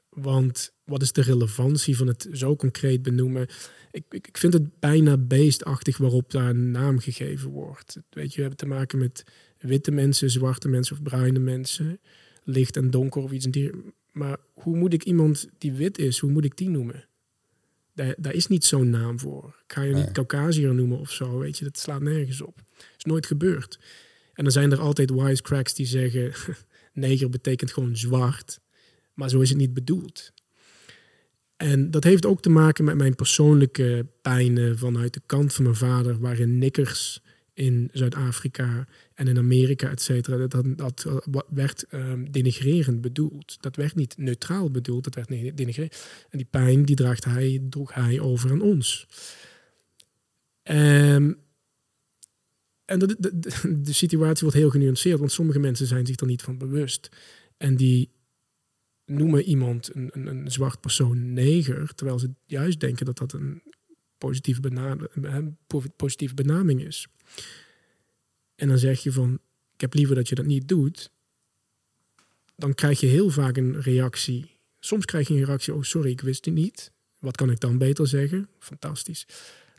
Want wat is de relevantie van het zo concreet benoemen? Ik, ik, ik vind het bijna beestachtig waarop daar een naam gegeven wordt. Weet je, we hebben te maken met witte mensen, zwarte mensen of bruine mensen. Licht en donker of iets. Maar hoe moet ik iemand die wit is, hoe moet ik die noemen? Daar, daar is niet zo'n naam voor. Ik ga je niet Caucasiër noemen of zo, weet je. Dat slaat nergens op. is nooit gebeurd. En dan zijn er altijd wisecracks die zeggen... neger betekent gewoon zwart. Maar zo is het niet bedoeld. En dat heeft ook te maken met mijn persoonlijke pijnen vanuit de kant van mijn vader, waarin nikkers in Zuid-Afrika en in Amerika, et cetera, dat, dat, werd um, denigrerend bedoeld. Dat werd niet neutraal bedoeld, dat werd denigrerend. En die pijn, die draagt hij, droeg hij over aan ons. Um, en de, de, de, situatie wordt heel genuanceerd, want sommige mensen zijn zich er niet van bewust. En die noemen iemand een, een, een zwart persoon neger, terwijl ze juist denken dat dat een positieve, benaming, positieve benaming is. En dan zeg je van, ik heb liever dat je dat niet doet. Dan krijg je heel vaak een reactie. Soms krijg je een reactie, oh sorry, ik wist het niet. Wat kan ik dan beter zeggen? Fantastisch.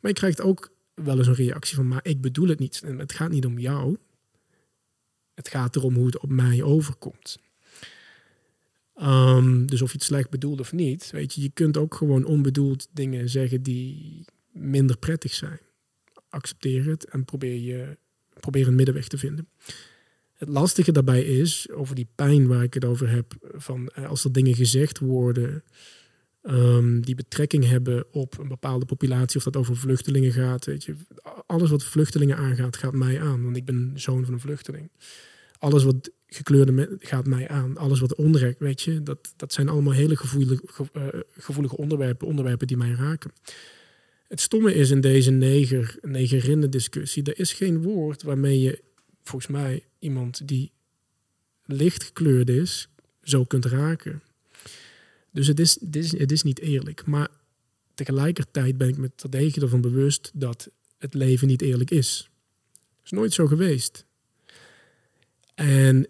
Maar je krijgt ook wel eens een reactie van, maar ik bedoel het niet. En het gaat niet om jou. Het gaat erom hoe het op mij overkomt. Ehm, dus of je het slecht bedoelt of niet, weet je, je kunt ook gewoon onbedoeld dingen zeggen die minder prettig zijn. Accepteer het en probeer, je, probeer een middenweg te vinden. Het lastige daarbij is, over die pijn waar ik het over heb, van eh, als er dingen gezegd worden um, die betrekking hebben op een bepaalde populatie, of dat over vluchtelingen gaat, weet je, alles wat vluchtelingen aangaat, gaat mij aan, want ik ben zoon van een vluchteling. Alles wat gekleurde gaat mij aan. Alles wat onrecht, weet je, dat, dat zijn allemaal hele gevoelige, uh, gevoelige onderwerpen, onderwerpen die mij raken. Het stomme is in deze neger, negerinnen discussie, er is geen woord waarmee je volgens mij iemand die licht gekleurd is, zo kunt raken. Dus het is, het is, het is niet eerlijk. Maar tegelijkertijd ben ik me terdege ervan bewust dat het leven niet eerlijk is. Het is nooit zo geweest. En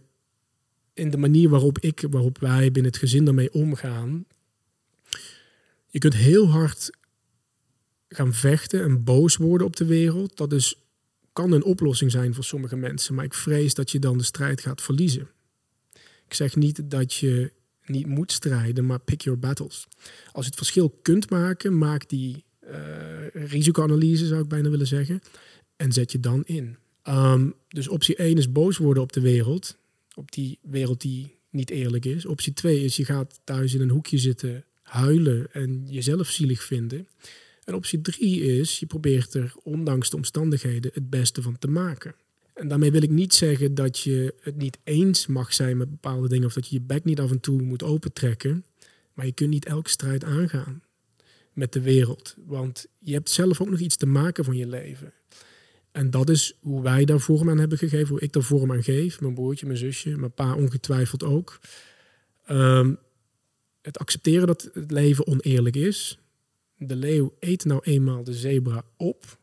in de manier waarop ik, waarop wij binnen het gezin daarmee omgaan. Je kunt heel hard gaan vechten en boos worden op de wereld. Dat is, kan een oplossing zijn voor sommige mensen, maar ik vrees dat je dan de strijd gaat verliezen. Ik zeg niet dat je niet moet strijden, maar pick your battles. Als je het verschil kunt maken, maak die uh, risicoanalyse, zou ik bijna willen zeggen, en zet je dan in. Um, dus optie 1 is boos worden op de wereld op die wereld die niet eerlijk is. Optie 2 is je gaat thuis in een hoekje zitten huilen en jezelf zielig vinden. En optie 3 is je probeert er ondanks de omstandigheden het beste van te maken. En daarmee wil ik niet zeggen dat je het niet eens mag zijn met bepaalde dingen of dat je je bek niet af en toe moet opentrekken. Maar je kunt niet elke strijd aangaan met de wereld. Want je hebt zelf ook nog iets te maken van je leven. En dat is hoe wij daar vorm aan hebben gegeven, hoe ik daar vorm aan geef. Mijn broertje, mijn zusje, mijn pa ongetwijfeld ook. Ehm, het accepteren dat het leven oneerlijk is. De leeuw eet nou eenmaal de zebra op.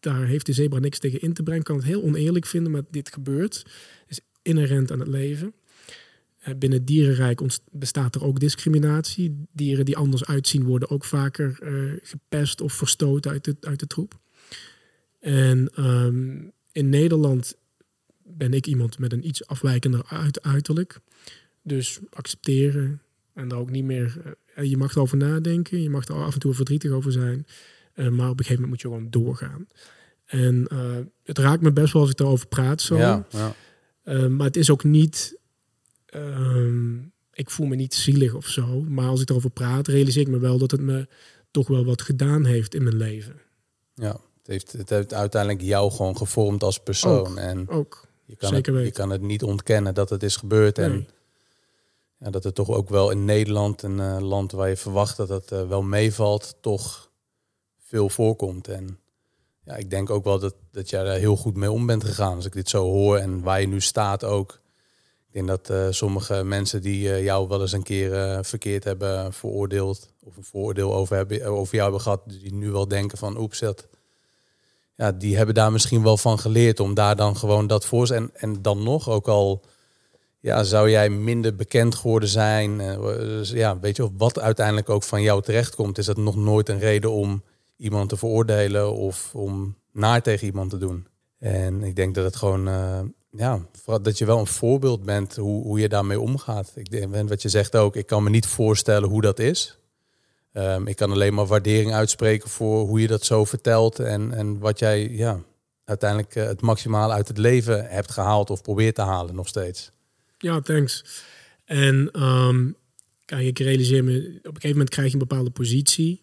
Daar heeft de zebra niks tegen in te brengen. Kan het heel oneerlijk vinden, maar dit gebeurt. Is inherent aan het leven. Eh, binnen het dierenrijk bestaat er ook discriminatie. Dieren die anders uitzien worden ook vaker uh, gepest of verstoten uit de, uit de troep. En ehm, in Nederland ben ik iemand met een iets afwijkender uit, uiterlijk. Dus accepteren, En daar ook niet meer. Eh, je mag erover nadenken, je mag er af en toe verdrietig over zijn. eh, maar op een gegeven moment moet je gewoon doorgaan. En eh, het raakt me best wel als ik erover praat. Zo. Ja, ja. Maar het is ook niet. ehm, ik voel me niet zielig of zo. Maar als ik erover praat, realiseer ik me wel dat het me toch wel wat gedaan heeft in mijn leven. ja. Het, heeft, het heeft uiteindelijk jou gewoon gevormd als persoon. Ook. En Ook. je kan, zeker het, je kan het niet ontkennen dat het is gebeurd. En. Dat het toch ook wel in Nederland, een eh, land waar je verwacht dat het eh, wel meevalt, toch veel voorkomt. En ja, ik denk ook wel dat, dat jij daar heel goed mee om bent gegaan. Als ik dit zo hoor en waar je nu staat ook. Ik denk dat eh, sommige mensen die jou wel eens een keer verkeerd hebben veroordeeld, of een vooroordeel over, hebben, over jou hebben gehad, die nu wel denken van oeps, dat, ja, die hebben daar misschien wel van geleerd om daar dan gewoon dat voor en, en dan nog ook al ja, zou jij minder bekend geworden zijn. eh, dus ja, weet je, of wat uiteindelijk ook van jou terechtkomt, is dat nog nooit een reden om iemand te veroordelen of om naar tegen iemand te doen. En ik denk dat het gewoon, eh, ja, dat je wel een voorbeeld bent hoe, hoe je daarmee omgaat. Ik denk, en wat je zegt ook, ik kan me niet voorstellen hoe dat is. Ehm, ik kan alleen maar waardering uitspreken voor hoe je dat zo vertelt en, en wat jij ja, uiteindelijk eh, het maximale uit het leven hebt gehaald of probeert te halen nog steeds. Ja, thanks. En ehm, kijk, ik realiseer me, op een gegeven moment krijg je een bepaalde positie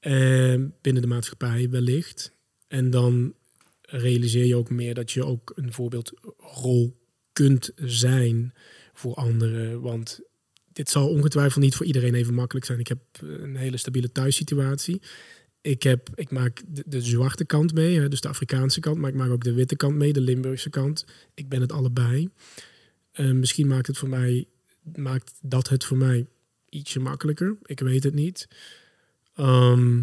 eh, binnen de maatschappij wellicht. En dan realiseer je ook meer dat je ook een voorbeeldrol kunt zijn voor anderen. Want dit zal ongetwijfeld niet voor iedereen even makkelijk zijn. Ik heb een hele stabiele thuissituatie. Ik, heb, ik maak de, zwarte kant mee, dus de Afrikaanse kant, maar ik maak ook de witte kant mee, de Limburgse kant. Ik ben het allebei. Eh, misschien maakt het voor mij, maakt dat het voor mij ietsje makkelijker. Ik weet het niet. Ehm,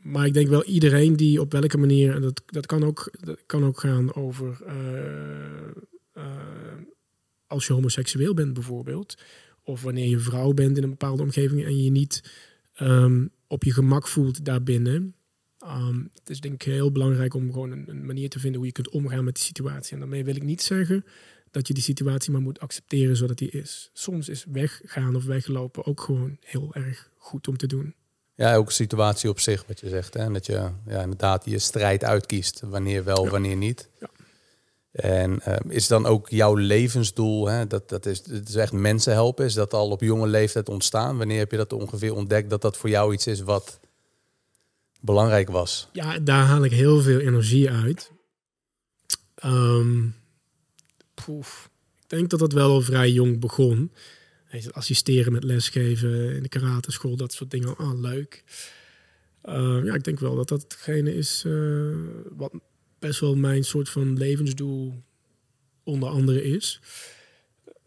maar ik denk wel iedereen die op welke manier, en dat, dat, kan, ook, kan ook gaan over eh, eh, als je homoseksueel bent bijvoorbeeld, of wanneer je vrouw bent in een bepaalde omgeving en je niet ehm, op je gemak voelt daarbinnen. Ehm, het is denk ik heel belangrijk om gewoon een manier te vinden hoe je kunt omgaan met die situatie. En daarmee wil ik niet zeggen dat je die situatie maar moet accepteren zodat die is. Soms is weggaan of weglopen ook gewoon heel erg goed om te doen. Ja, ook situatie op zich, wat je zegt. Hè? En dat je ja, inderdaad je strijd uitkiest. Wanneer wel, Ja. wanneer niet. Ja. En ehm, is dan ook jouw levensdoel, hè? Dat, dat is, het is echt mensen helpen, is dat al op jonge leeftijd ontstaan? Wanneer heb je dat ongeveer ontdekt dat dat voor jou iets is wat belangrijk was? Ja, daar haal ik heel veel energie uit. Ehm, poef. Ik denk dat dat wel vrij jong begon. Assisteren met lesgeven in de karateschool, dat soort dingen. Ah, leuk. Ehm, ja, ik denk wel dat dat hetgene is eh, wat best wel mijn soort van levensdoel onder andere is.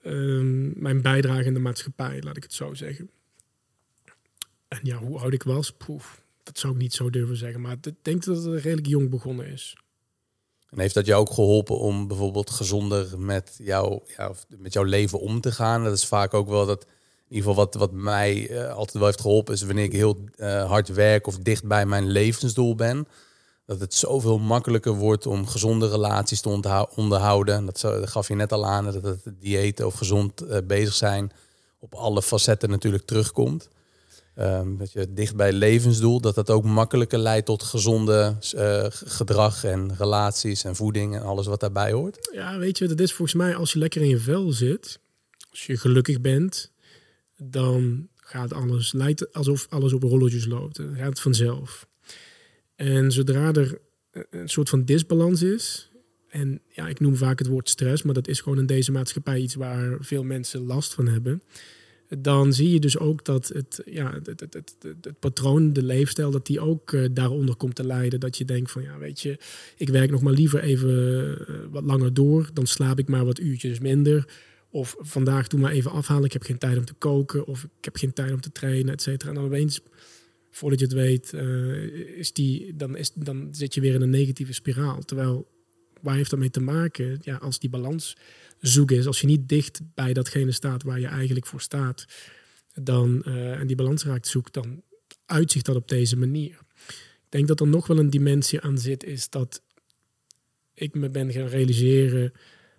Ehm, mijn bijdrage in de maatschappij, laat ik het zo zeggen. En ja, hoe oud ik was, poef, dat zou ik niet zo durven zeggen. Maar ik denk dat het redelijk jong begonnen is. En heeft dat jou ook geholpen om bijvoorbeeld gezonder met, jou, ja, met jouw leven om te gaan? Dat is vaak ook wel dat, in ieder geval wat, wat mij eh, altijd wel heeft geholpen, is wanneer ik heel eh, hard werk of dicht bij mijn levensdoel ben. Dat het zoveel makkelijker wordt om gezonde relaties te onderhouden. En Dat, dat gaf je net al aan, dat het diëten of gezond eh, bezig zijn op alle facetten natuurlijk terugkomt. Ehm, dat je dicht bij het levensdoel, dat dat ook makkelijker leidt tot gezonde eh, gedrag en relaties en voeding en alles wat daarbij hoort. Ja, weet je het is? Volgens mij, als je lekker in je vel zit, als je gelukkig bent, dan gaat alles, lijkt alsof alles op rolletjes loopt. Dan gaat het vanzelf. En zodra er een soort van disbalans is, en ja, ik noem vaak het woord stress, maar dat is gewoon in deze maatschappij iets waar veel mensen last van hebben. Dan zie je dus ook dat het, ja, het, het, het, patroon, de leefstijl, dat die ook eh, daaronder komt te lijden. Dat je denkt van, ja, weet je, ik werk nog maar liever even eh, wat langer door. Dan slaap ik maar wat uurtjes minder. Of vandaag doe maar even afhalen. Ik heb geen tijd om te koken. Of ik heb geen tijd om te trainen, et cetera. En dan opeens, voordat je het weet, eh, is die, dan, is, dan zit je weer in een negatieve spiraal. Terwijl, waar heeft dat mee te maken? Ja, als die balans zoek is, als je niet dicht bij datgene staat waar je eigenlijk voor staat, dan, eh, en die balans raakt zoek, dan uitzicht dat op deze manier. Ik denk dat er nog wel een dimensie aan zit, is dat ik me ben gaan realiseren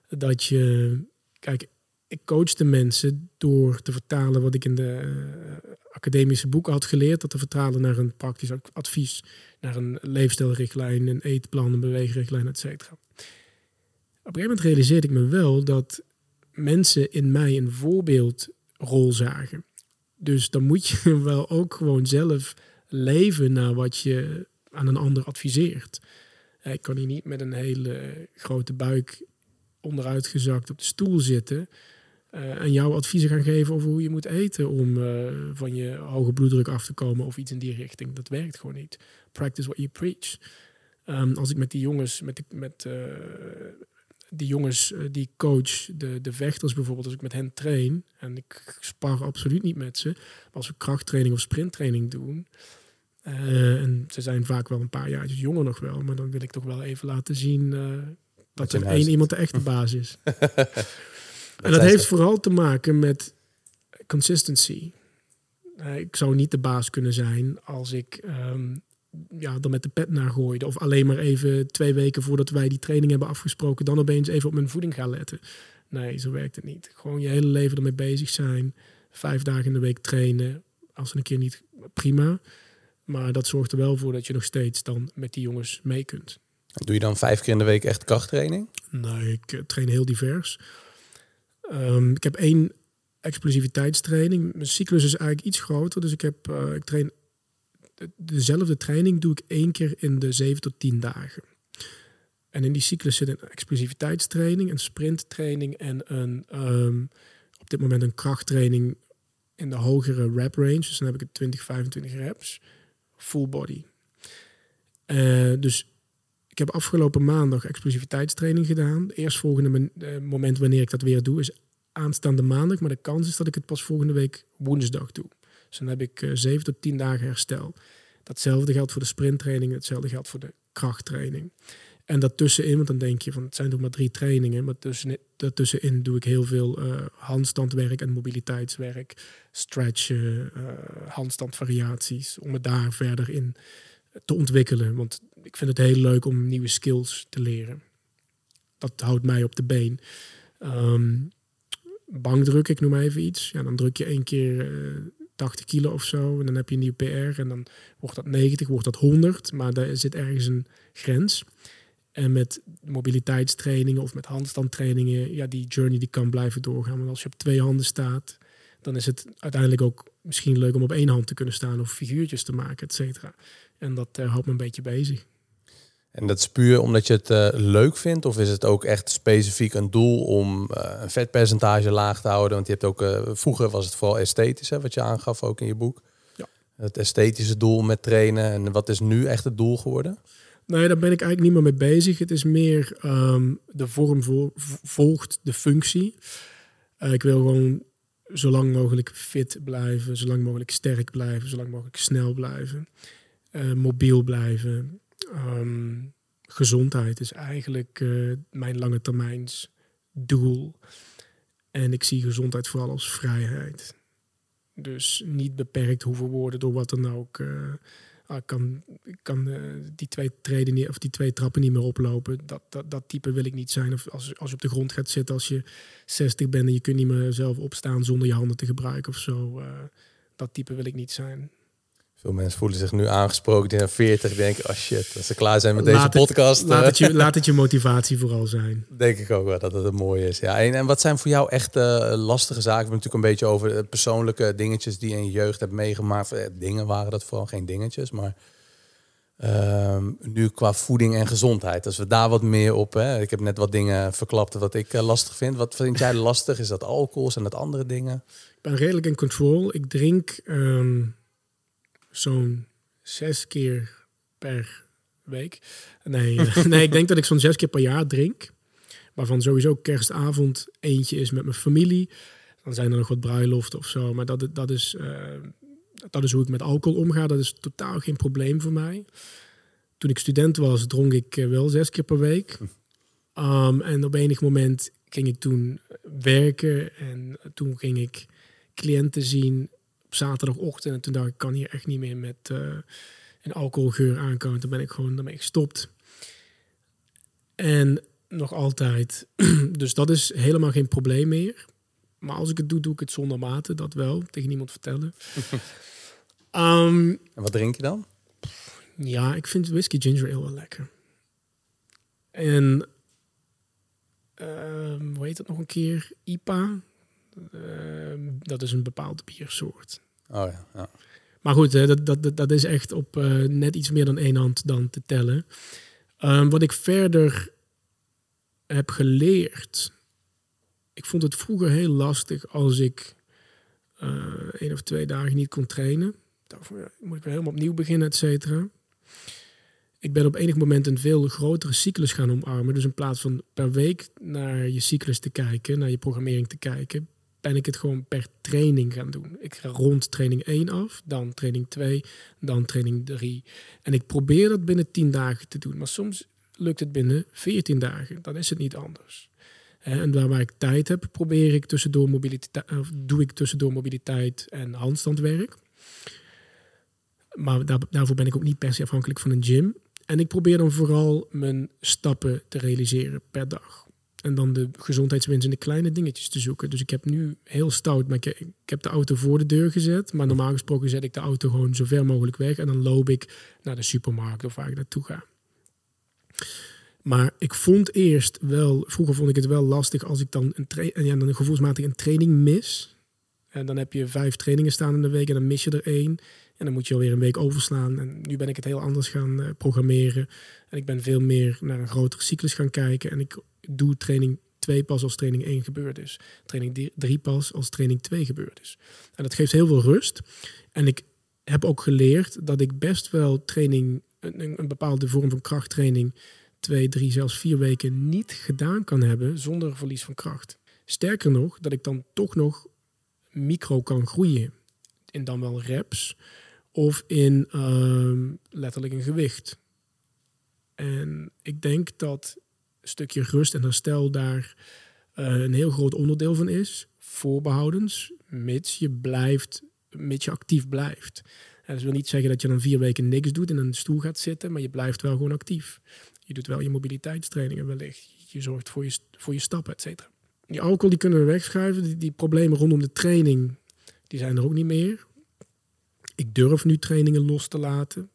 dat je, kijk, ik coachte mensen door te vertalen wat ik in de uh, academische boeken had geleerd, dat te vertalen naar een praktisch advies, naar een leefstijlrichtlijn, een eetplan, een beweegrichtlijn, et cetera. Op een gegeven moment realiseerde ik me wel dat mensen in mij een voorbeeldrol zagen. Dus dan moet je wel ook gewoon zelf leven naar wat je aan een ander adviseert. Ik kan hier niet met een hele grote buik onderuitgezakt op de stoel zitten uh, en jouw adviezen gaan geven over hoe je moet eten om uh, van je hoge bloeddruk af te komen of iets in die richting. Dat werkt gewoon niet. Practice what you preach. Um, als ik met die jongens, met, de, met die jongens die coach, de, de vechters bijvoorbeeld, als ik met hen train en ik spar absoluut niet met ze, maar als we krachttraining of sprinttraining doen, en ze zijn vaak wel een paar jaar jonger nog wel, maar dan wil ik toch wel even laten zien dat er één iemand de echte baas is. en dat heeft vooral te maken met consistency. Uh, ik zou niet de baas kunnen zijn als ik um, ja, er met de pet naar gooide. Of alleen maar even twee weken voordat wij die training hebben afgesproken, dan opeens even op mijn voeding gaan letten. Nee, zo werkt het niet. Gewoon je hele leven ermee bezig zijn. Vijf dagen in de week trainen. Als een keer niet, prima. Maar dat zorgt er wel voor dat je nog steeds dan met die jongens mee kunt. Doe je dan vijf keer in de week echt krachttraining? Nee, ik eh, train heel divers. Um, ik heb één explosiviteitstraining. Mijn cyclus is eigenlijk iets groter. Dus ik, heb, uh, ik train dezelfde training doe ik één keer in de zeven tot tien dagen. En in die cyclus zit een explosiviteitstraining, een sprinttraining en een, um, op dit moment een krachttraining in de hogere rep range. Dus dan heb ik het 20, 25 reps. Full body. Uh, dus ik heb afgelopen maandag explosiviteitstraining gedaan. Het eerstvolgende eh, moment wanneer ik dat weer doe is aanstaande maandag. Maar de kans is dat ik het pas volgende week woensdag doe. Dus dan heb ik uh, 7 tot 10 dagen herstel. Datzelfde geldt voor de sprinttraining. Hetzelfde geldt voor de krachttraining. En daartussenin, want dan denk je van het zijn toch maar drie trainingen. Maar tussen, daartussenin doe ik heel veel uh, handstandwerk en mobiliteitswerk. Stretchen, uh, handstandvariaties. Om me daar verder in te ontwikkelen. Want ik vind het heel leuk om nieuwe skills te leren. Dat houdt mij op de been. Um, bankdruk, ik noem even iets. Ja, dan druk je één keer eh, 80 kilo of zo. En dan heb je een nieuw PR. En dan wordt dat 90, wordt dat 100. Maar daar zit ergens een grens. En met mobiliteitstrainingen of met handstandtrainingen, ja, die journey die kan blijven doorgaan. Want als je op twee handen staat, dan is het uiteindelijk ook misschien leuk om op één hand te kunnen staan of figuurtjes te maken, et cetera. En dat uh, houdt me een beetje bezig. En dat is puur omdat je het uh, leuk vindt? Of is het ook echt specifiek een doel om uh, een vetpercentage laag te houden? Want je hebt ook, vroeger was het vooral esthetisch, hè, wat je aangaf ook in je boek. Ja. Het esthetische doel met trainen. En wat is nu echt het doel geworden? Nee, daar ben ik eigenlijk niet meer mee bezig. Het is meer um, de vorm volgt de functie. ik wil gewoon zo lang mogelijk fit blijven, zo lang mogelijk sterk blijven, zo lang mogelijk snel blijven, mobiel blijven. Um, gezondheid is eigenlijk uh, mijn lange termijns doel. En ik zie gezondheid vooral als vrijheid. Dus niet beperkt hoeven worden door wat dan ook. Uh, ah, kan, kan uh, die twee treden niet, of die twee trappen niet meer oplopen. Dat, dat, dat type wil ik niet zijn. Of als, als je op de grond gaat zitten als je 60 bent en je kunt niet meer zelf opstaan zonder je handen te gebruiken of zo. Dat type wil ik niet zijn. Veel mensen voelen zich nu aangesproken. Die 40 denken, oh shit, als ze klaar zijn met deze podcast. laat, het je, laat het je motivatie vooral zijn. Denk ik ook wel dat het een mooie is. Ja, en, en wat zijn voor jou echt uh, lastige zaken? We hebben natuurlijk een beetje over persoonlijke dingetjes die je in je jeugd hebt meegemaakt. Dingen waren dat vooral geen dingetjes, maar Ehm, nu qua voeding en gezondheid. Als we daar wat meer op. Hè, ik heb net wat dingen verklapt wat ik uh, lastig vind. Wat vind jij lastig? Is dat alcohol? Zijn dat andere dingen? Ik ben redelijk in control. Ik drink um, zo'n zes keer per week. Nee, uh, nee, ik denk dat ik zo'n zes keer per jaar drink. Waarvan sowieso kerstavond eentje is met mijn familie. Dan zijn er nog wat bruiloften of zo. Maar dat, dat is. Uh, dat is hoe ik met alcohol omga. Dat is totaal geen probleem voor mij. Toen ik student was, dronk ik eh, wel zes keer per week. Um, en op enig moment ging ik toen werken en toen ging ik cliënten zien zaterdagochtend. En toen dacht ik, kan hier echt niet meer met uh, een alcoholgeur aankomen. Toen ben ik gewoon daarmee gestopt. En nog altijd. dus dat is helemaal geen probleem meer. Maar als ik het doe, doe ik het zonder mate. Dat wel. Tegen niemand vertellen. Ehm, En wat drink je dan? ja, ik vind whisky ginger ale wel lekker. En ehm, hoe heet dat nog een keer? IPA. Ehm, dat is een bepaald biersoort. Oh ja, ja. Maar goed, hè, dat, dat, dat- is echt op eh, net iets meer dan één hand dan te tellen. Ehm, wat ik verder heb geleerd. Ik vond het vroeger heel lastig als ik eh één of twee dagen niet kon trainen. Ja, moet ik weer helemaal opnieuw beginnen, et cetera. Ik ben op enig moment een veel grotere cyclus gaan omarmen. Dus in plaats van per week naar je cyclus te kijken, naar je programmering te kijken, ben ik het gewoon per training gaan doen. Ik ga rond training 1 af, dan training 2, dan training 3. En ik probeer dat binnen 10 dagen te doen. Maar soms lukt het binnen 14 dagen. Dan is het niet anders. En daar waar ik tijd heb, probeer ik tussendoor mobiliteit, doe ik tussendoor mobiliteit en handstandwerk. Maar daar, daarvoor ben ik ook niet per se afhankelijk van een gym. En ik probeer dan vooral mijn stappen te realiseren per dag. En dan de gezondheidswinst in de kleine dingetjes te zoeken. Dus ik heb nu heel stout, maar ik, heb de auto voor de deur gezet. Maar normaal gesproken zet ik de auto gewoon zo ver mogelijk weg. En dan loop ik naar de supermarkt of waar ik naartoe ga. Maar ik vond eerst wel, vroeger vond ik het wel lastig als ik dan een, tra- ja, dan gevoelsmatig een training mis. En dan heb je vijf trainingen staan in de week en dan mis je er één. En dan moet je alweer een week overslaan. En nu ben ik het heel anders gaan eh, programmeren. En ik ben veel meer naar een grotere cyclus gaan kijken. En ik doe training 2 pas als training 1 gebeurd is. Training 3 pas als training 2 gebeurd is. En dat geeft heel veel rust. En ik heb ook geleerd dat ik best wel training, een, een bepaalde vorm van krachttraining, twee, drie, zelfs vier weken niet gedaan kan hebben zonder verlies van kracht. Sterker nog, dat ik dan toch nog micro kan groeien. In dan wel reps of in ehm, letterlijk een gewicht. En ik denk dat een stukje rust en herstel daar eh, een heel groot onderdeel van is. Voorbehoudens, mits je blijft, mits je actief blijft. En dat wil niet zeggen dat je dan vier weken niks doet en in een stoel gaat zitten, maar je blijft wel gewoon actief. Je doet wel je mobiliteitstrainingen wellicht. Je zorgt voor je, voor je stappen, et cetera. Die alcohol die kunnen we wegschuiven. Die, die problemen rondom de training, die zijn er ook niet meer. Ik durf nu trainingen los te laten.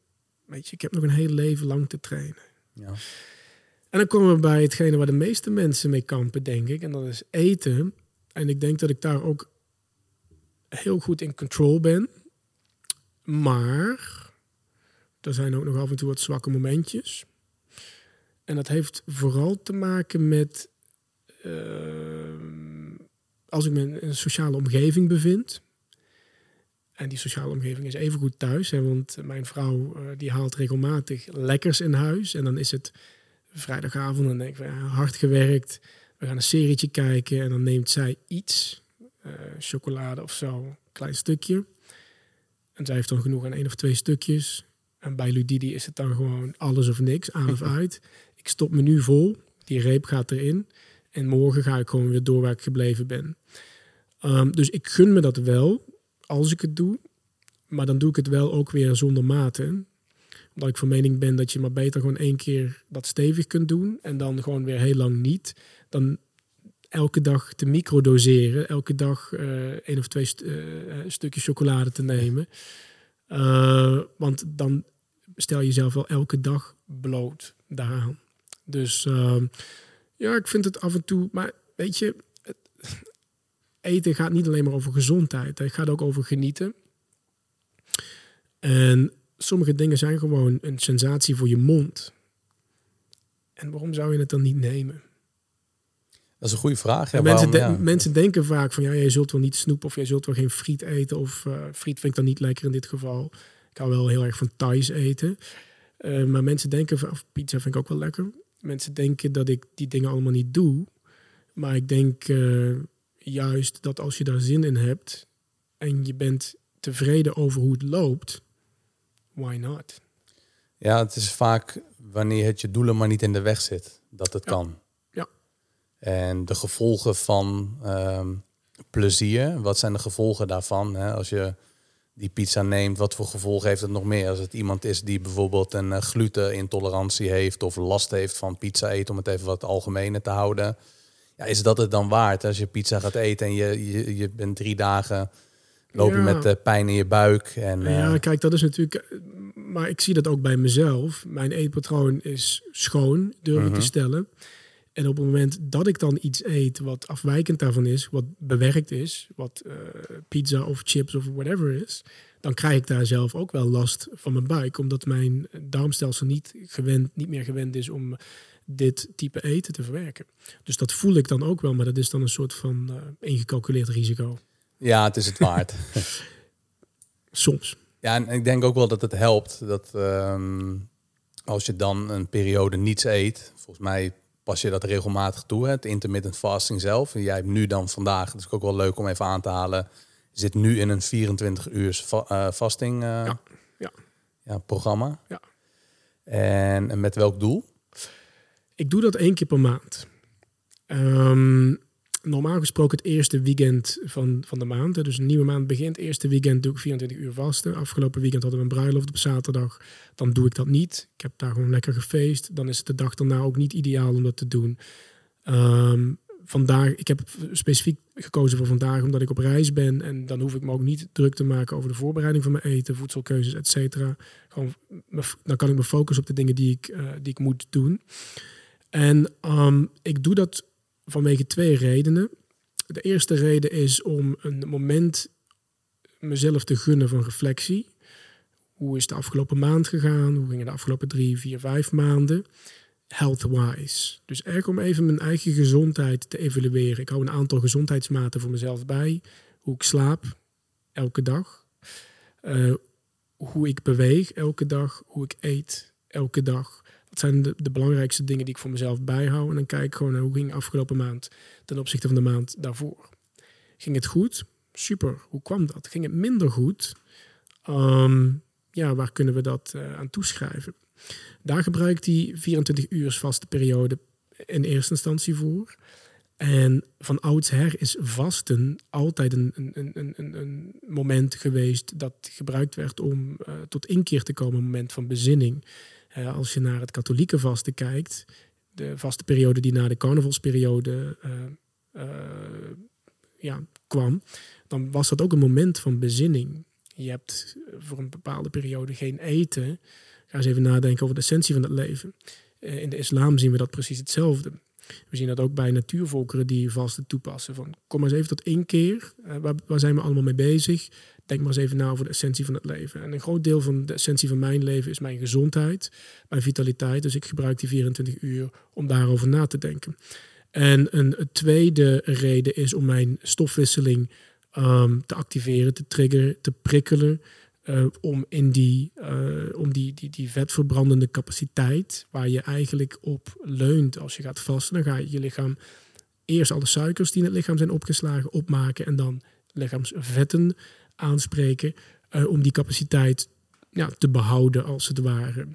Weet je, ik heb nog een heel leven lang te trainen. ja. En dan komen we bij hetgene waar de meeste mensen mee kampen, denk ik. En dat is eten. En ik denk dat ik daar ook heel goed in control ben. Maar er zijn ook nog af en toe wat zwakke momentjes. En dat heeft vooral te maken met ehm, als ik me in een sociale omgeving bevind. En die sociale omgeving is even goed thuis. Hè, want mijn vrouw eh, die haalt regelmatig lekkers in huis. En dan is het vrijdagavond. En denk ik ja, hard gewerkt. We gaan een serietje kijken. En dan neemt zij iets. eh, chocolade of zo. Een klein stukje. En zij heeft dan genoeg aan één of twee stukjes. En bij Ludidi is het dan gewoon alles of niks, aan of uit. Ik stop me nu vol. Die reep gaat erin. En morgen ga ik gewoon weer door waar ik gebleven ben. Ehm, dus ik gun me dat wel, als ik het doe. Maar dan doe ik het wel ook weer zonder mate. Omdat ik van mening ben dat je maar beter gewoon één keer dat stevig kunt doen. En dan gewoon weer heel lang niet. Dan elke dag te microdoseren. Elke dag eh één of twee st- eh, stukjes chocolade te nemen. Eh, want dan stel je jezelf wel elke dag bloot daaraan. Dus ehm, ja, ik vind het af en toe. Maar weet je, eten gaat niet alleen maar over gezondheid. Het gaat ook over genieten. En sommige dingen zijn gewoon een sensatie voor je mond. En waarom zou je het dan niet nemen? Dat is een goede vraag. Ja, mensen, waarom, de- ja. mensen denken vaak van ja, jij zult wel niet snoep of jij zult wel geen friet eten. Of eh, friet vind ik dan niet lekker in dit geval. Ik hou wel heel erg van Thais eten. Eh, maar mensen denken, van, of pizza vind ik ook wel lekker. Mensen denken dat ik die dingen allemaal niet doe. Maar ik denk eh, juist dat als je daar zin in hebt en je bent tevreden over hoe het loopt, why not? Ja, het is vaak wanneer het je doelen maar niet in de weg zit, dat het Ja. kan. Ja. En de gevolgen van ehm, plezier, wat zijn de gevolgen daarvan? Hè? Als je die pizza neemt, wat voor gevolgen heeft het nog meer? Als het iemand is die bijvoorbeeld een eh, glutenintolerantie heeft of last heeft van pizza eten, om het even wat algemener te houden. Ja, is dat het dan waard als je pizza gaat eten en je, je, je bent drie dagen loop je Ja. met eh, pijn in je buik en eh, Ja, kijk, dat is natuurlijk. eh, Maar ik zie dat ook bij mezelf. Mijn eetpatroon is schoon, durf ik Mhm. te stellen. En op het moment dat ik dan iets eet wat afwijkend daarvan is, wat bewerkt is, wat eh, pizza of chips of whatever is, dan krijg ik daar zelf ook wel last van mijn buik, omdat mijn darmstelsel niet, gewend, niet meer gewend is om dit type eten te verwerken. Dus dat voel ik dan ook wel, maar dat is dan een soort van eh, ingecalculeerd risico. ja, het is het waard. Soms. Ja, en ik denk ook wel dat het helpt dat ehm, als je dan een periode niets eet, volgens mij pas je dat regelmatig toe, hè, het intermittent fasting zelf. En jij hebt nu dan vandaag, dat is ook wel leuk om even aan te halen, zit nu in een 24 uur va eh, fasting eh, Ja, ja. ja, programma. Ja. En, en met welk doel? Ik doe dat één keer per maand. Ehm, normaal gesproken het eerste weekend van, van de maand. Dus een nieuwe maand begint. Eerste weekend doe ik 24 uur vasten. Afgelopen weekend hadden we een bruiloft op zaterdag. Dan doe ik dat niet. Ik heb daar gewoon lekker gefeest. Dan is het de dag daarna ook niet ideaal om dat te doen. Ehm, vandaag, ik heb specifiek gekozen voor vandaag omdat ik op reis ben. En dan hoef ik me ook niet druk te maken over de voorbereiding van mijn eten, voedselkeuzes, et cetera. Gewoon, dan kan ik me focussen op de dingen die ik, eh, die ik moet doen. En ehm, ik doe dat vanwege twee redenen. De eerste reden is om een moment mezelf te gunnen van reflectie. Hoe is de afgelopen maand gegaan? Hoe gingen de afgelopen drie, vier, vijf maanden? Health-wise. Dus erg om even mijn eigen gezondheid te evalueren. Ik hou een aantal gezondheidsmaten voor mezelf bij. Hoe ik slaap elke dag. Eh, hoe ik beweeg elke dag. Hoe ik eet elke dag. Dat zijn de, belangrijkste dingen die ik voor mezelf bijhoud. En dan kijk ik gewoon naar hoe ging afgelopen maand ten opzichte van de maand daarvoor. Ging het goed? Super. Hoe kwam dat? Ging het minder goed? Ehm, ja, waar kunnen we dat eh, aan toeschrijven? Daar gebruik ik die 24 uur vaste periode in eerste instantie voor. En van oudsher is vasten altijd een, een, een, een, een moment geweest dat gebruikt werd om eh, tot inkeer te komen, een moment van bezinning. Eh, als je naar het katholieke vasten kijkt, de vaste periode die na de carnavalsperiode eh, eh, ja, kwam, dan was dat ook een moment van bezinning. Je hebt voor een bepaalde periode geen eten. Ga eens even nadenken over de essentie van het leven. In de islam zien we dat precies hetzelfde. We zien dat ook bij natuurvolkeren die vasten toepassen. Van, kom maar eens even tot één keer. Waar, waar zijn we allemaal mee bezig? Denk maar eens even na over de essentie van het leven. En een groot deel van de essentie van mijn leven is mijn gezondheid, mijn vitaliteit. Dus ik gebruik die 24 uur om daarover na te denken. En een, tweede reden is om mijn stofwisseling ehm, te activeren, te triggeren, te prikkelen. eh, om in die, eh, om die, die, die vetverbrandende capaciteit, waar je eigenlijk op leunt als je gaat vasten, dan ga je je lichaam eerst alle suikers die in het lichaam zijn opgeslagen opmaken en dan lichaamsvetten aanspreken eh, om die capaciteit ja, te behouden als het ware.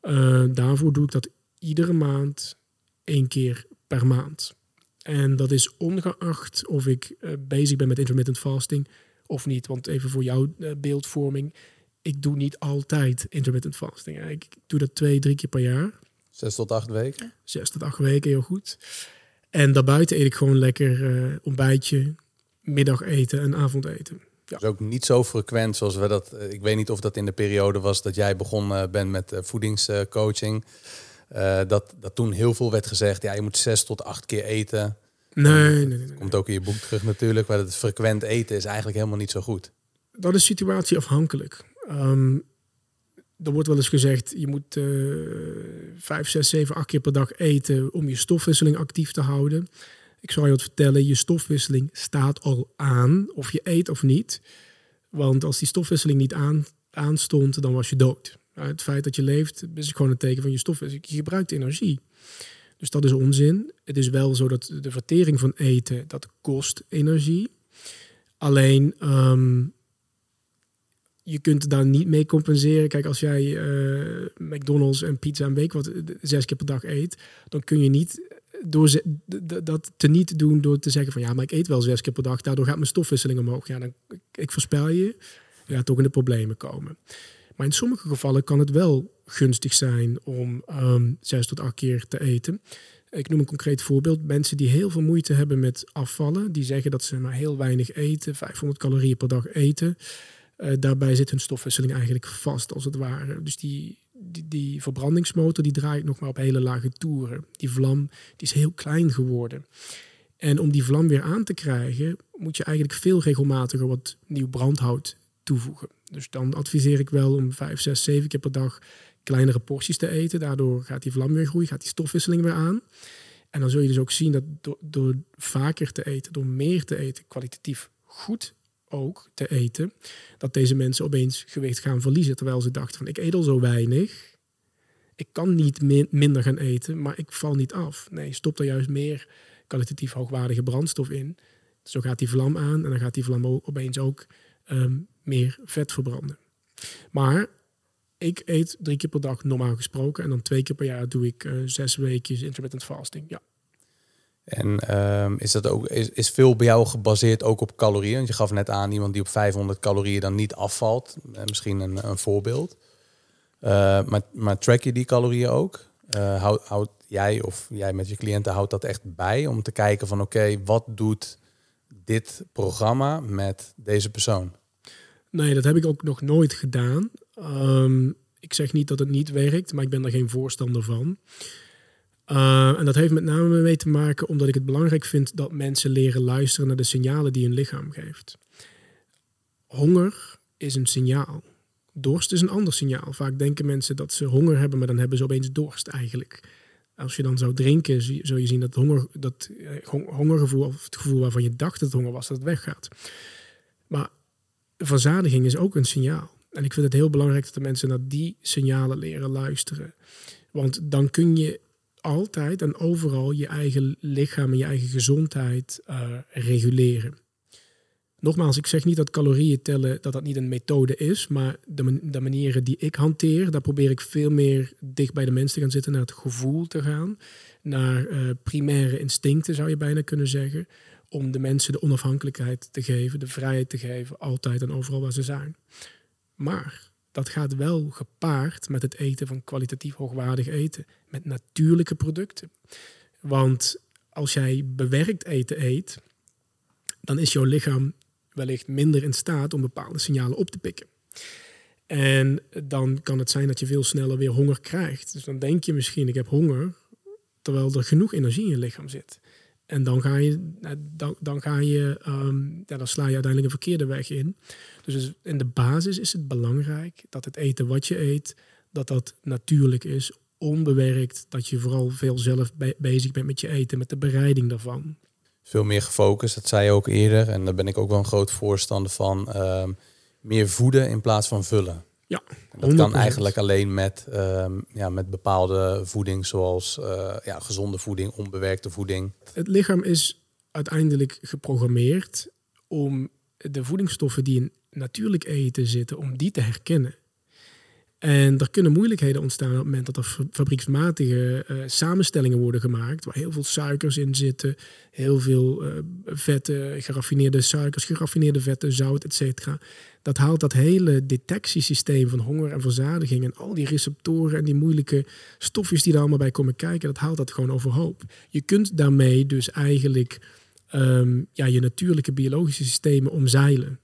Eh, daarvoor doe ik dat iedere maand één keer per maand. En dat is ongeacht of ik eh, bezig ben met intermittent fasting of niet. Want even voor jouw beeldvorming. Ik doe niet altijd intermittent fasting. hè. Ik doe dat twee, drie keer per jaar. Zes tot acht weken. Zes tot acht weken, heel goed. En daarbuiten eet ik gewoon lekker ontbijtje, middageten en avondeten. Dus ook niet zo frequent zoals we dat. eh, Ik weet niet of dat in de periode was dat jij begonnen bent met eh, voedingscoaching. Eh, dat, dat toen heel veel werd gezegd, ja, je moet zes tot acht keer eten. Nee, nee, nee. nee. Komt ook in je boek terug natuurlijk, maar het frequent eten is eigenlijk helemaal niet zo goed. dat is situatieafhankelijk. Ehm er wordt wel eens gezegd, je moet vijf, zes, zeven, acht keer per dag eten om je stofwisseling actief te houden. Ik zal je wat vertellen, je stofwisseling staat al aan, of je eet of niet. Want als die stofwisseling niet aan, aanstond, dan was je dood. Nou, het feit dat je leeft, is gewoon een teken van je stofwisseling. Je gebruikt energie. Dus dat is onzin. Het is wel zo dat de vertering van eten, dat kost energie. Alleen, ehm, je kunt daar niet mee compenseren. Kijk, als jij eh, McDonald's en pizza een week wat eh, zes keer per dag eet, dan kun je niet door dat te niet doen door te zeggen van ja, maar ik eet wel zes keer per dag, daardoor gaat mijn stofwisseling omhoog. Ja, dan ik voorspel je, je gaat toch in de problemen komen. Maar in sommige gevallen kan het wel gunstig zijn om ehm, zes tot acht keer te eten. Ik noem een concreet voorbeeld. Mensen die heel veel moeite hebben met afvallen, die zeggen dat ze maar heel weinig eten, 500 calorieën per dag eten. Uh, daarbij zit hun stofwisseling eigenlijk vast, als het ware. Dus die, die, verbrandingsmotor die draait nog maar op hele lage toeren. Die vlam die is heel klein geworden. En om die vlam weer aan te krijgen, moet je eigenlijk veel regelmatiger wat nieuw brandhout toevoegen. Dus dan adviseer ik wel om 5, 6, 7 keer per dag kleinere porties te eten. Daardoor gaat die vlam weer groeien, gaat die stofwisseling weer aan. En dan zul je dus ook zien dat door vaker te eten, door meer te eten, kwalitatief goed ook te eten, dat deze mensen opeens gewicht gaan verliezen. Terwijl ze dachten van ik eet al zo weinig. Ik kan niet minder gaan eten, maar ik val niet af. Nee, stop er juist meer kwalitatief hoogwaardige brandstof in. Zo gaat die vlam aan en dan gaat die vlam opeens ook ehm, meer vet verbranden. Maar ik eet drie keer per dag normaal gesproken. En dan twee keer per jaar doe ik uh, zes weekjes intermittent fasting. Ja. En ehm, is dat ook is, veel bij jou gebaseerd ook op calorieën? Want je gaf net aan iemand die op 500 calorieën dan niet afvalt. Uh, misschien een, een voorbeeld. Uh, maar, maar track je die calorieën ook? houd, houd jij of jij met je cliënten houdt dat echt bij om te kijken van oké, wat doet dit programma met deze persoon? Nee, dat heb ik ook nog nooit gedaan. Um, ik zeg niet dat het niet werkt, maar ik ben er geen voorstander van. Uh, en dat heeft met name mee te maken omdat ik het belangrijk vind dat mensen leren luisteren naar de signalen die hun lichaam geeft. Honger is een signaal. Dorst is een ander signaal. Vaak denken mensen dat ze honger hebben, maar dan hebben ze opeens dorst eigenlijk. Als je dan zou drinken, zul je zien dat, honger, dat eh, hongergevoel, of het gevoel waarvan je dacht dat het honger was, dat het weggaat. Maar verzadiging is ook een signaal. En ik vind het heel belangrijk dat de mensen naar die signalen leren luisteren. Want dan kun je altijd en overal je eigen lichaam en je eigen gezondheid uh, reguleren. Nogmaals, ik zeg niet dat calorieën tellen dat dat niet een methode is, maar de, de manieren die ik hanteer, daar probeer ik veel meer dicht bij de mensen te gaan zitten, naar het gevoel te gaan, naar uh, primaire instincten zou je bijna kunnen zeggen, om de mensen de onafhankelijkheid te geven, de vrijheid te geven, altijd en overal waar ze zijn. Maar dat gaat wel gepaard met het eten van kwalitatief hoogwaardig eten, met natuurlijke producten. Want als jij bewerkt eten eet, dan is jouw lichaam wellicht minder in staat om bepaalde signalen op te pikken. En dan kan het zijn dat je veel sneller weer honger krijgt. Dus dan denk je misschien, ik heb honger, terwijl er genoeg energie in je lichaam zit. En dan ga je, nou, dan, dan ga je, um, ja, dan sla je uiteindelijk een verkeerde weg in. Dus in de basis is het belangrijk dat het eten wat je eet, dat dat natuurlijk is, onbewerkt. Dat je vooral veel zelf bezig bent met je eten, met de bereiding daarvan. Veel meer gefocust, dat zei je ook eerder. En daar ben ik ook wel een groot voorstander van. Ehm, meer voeden in plaats van vullen. Ja, dat kan eigenlijk alleen met, um, ja, met bepaalde voeding, zoals uh, ja, gezonde voeding, onbewerkte voeding. Het lichaam is uiteindelijk geprogrammeerd om de voedingsstoffen die in natuurlijk eten zitten, om die te herkennen. En er kunnen moeilijkheden ontstaan op het moment dat er fabrieksmatige uh, samenstellingen worden gemaakt, waar heel veel suikers in zitten, heel veel uh, vetten, geraffineerde suikers, geraffineerde vetten, zout, etc. Dat haalt dat hele detectiesysteem van honger en verzadiging en al die receptoren en die moeilijke stofjes die daar allemaal bij komen kijken, dat haalt dat gewoon overhoop. Je kunt daarmee dus eigenlijk um, ja, je natuurlijke biologische systemen omzeilen.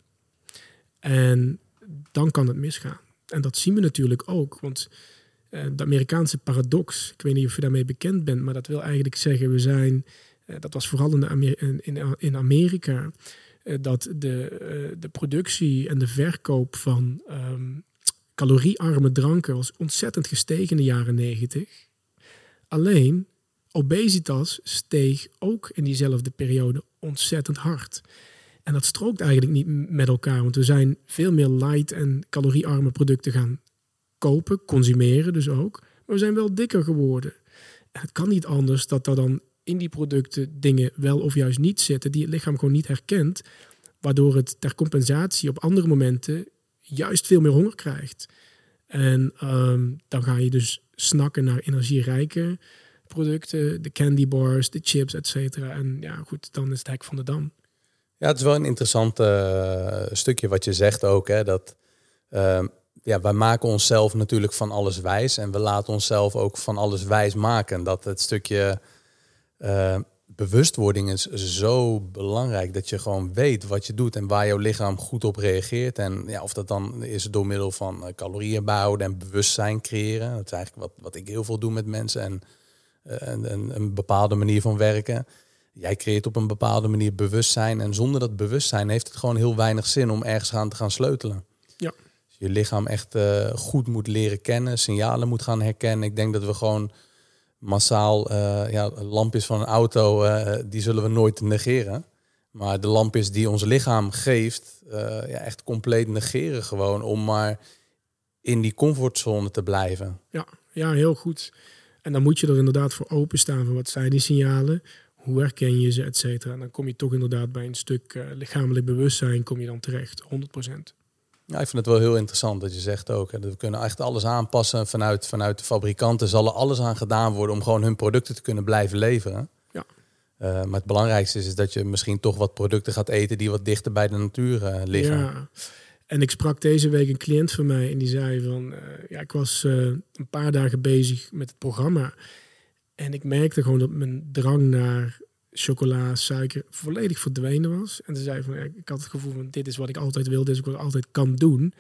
En dan kan het misgaan. En dat zien we natuurlijk ook, want uh, de Amerikaanse paradox, ik weet niet of je daarmee bekend bent, maar dat wil eigenlijk zeggen, we zijn, uh, dat was vooral in, de in, in Amerika, uh, dat de, de productie en de verkoop van um, caloriearme dranken was ontzettend gestegen in de jaren negentig. Alleen obesitas steeg ook in diezelfde periode ontzettend hard. En dat strookt eigenlijk niet met elkaar, want we zijn veel meer light en caloriearme producten gaan kopen, consumeren dus ook. Maar we zijn wel dikker geworden. En het kan niet anders dat er dan in die producten dingen wel of juist niet zitten die het lichaam gewoon niet herkent, waardoor het ter compensatie op andere momenten juist veel meer honger krijgt. En um, dan ga je dus snakken naar energierijke producten, de candy bars, de chips, et cetera. En ja, goed, dan is het hek van de dam. Ja, het is wel een interessant uh, stukje wat je zegt ook. Hè, dat uh, ja, wij maken onszelf natuurlijk van alles wijs. En we laten onszelf ook van alles wijs maken. Dat het stukje uh, bewustwording is zo belangrijk. Dat je gewoon weet wat je doet en waar jouw lichaam goed op reageert. En ja, of dat dan is door middel van uh, calorieën bouwen en bewustzijn creëren. Dat is eigenlijk wat, wat ik heel veel doe met mensen. En een, een, een bepaalde manier van werken. Jij creëert op een bepaalde manier bewustzijn. En zonder dat bewustzijn heeft het gewoon heel weinig zin om ergens aan te gaan sleutelen. Ja. Dus je lichaam echt uh, goed moet leren kennen, signalen moet gaan herkennen. Ik denk dat we gewoon massaal uh, ja, lampjes van een auto, uh, die zullen we nooit negeren. Maar de lampjes die ons lichaam geeft, ja, echt compleet negeren gewoon om maar in die comfortzone te blijven. Ja, ja, heel goed. En dan moet je er inderdaad voor openstaan van wat zijn die signalen, hoe herken je ze, et cetera. En dan kom je toch inderdaad bij een stuk uh, lichamelijk bewustzijn, kom je dan terecht, 100%. Ja, ik vind het wel heel interessant dat je zegt ook. Hè, dat we kunnen echt alles aanpassen vanuit, vanuit de fabrikanten. Zal er alles aan gedaan worden om gewoon hun producten te kunnen blijven leveren. Ja. Uh, maar het belangrijkste is, is dat je misschien toch wat producten gaat eten die wat dichter bij de natuur uh, liggen. Ja. En ik sprak deze week een cliënt van mij en die zei van, ja, ik was een paar dagen bezig met het programma. En ik merkte gewoon dat mijn drang naar chocola, suiker volledig verdwenen was. En ze zei van, ik had het gevoel van, dit is wat ik altijd wil, dit is wat ik altijd kan doen.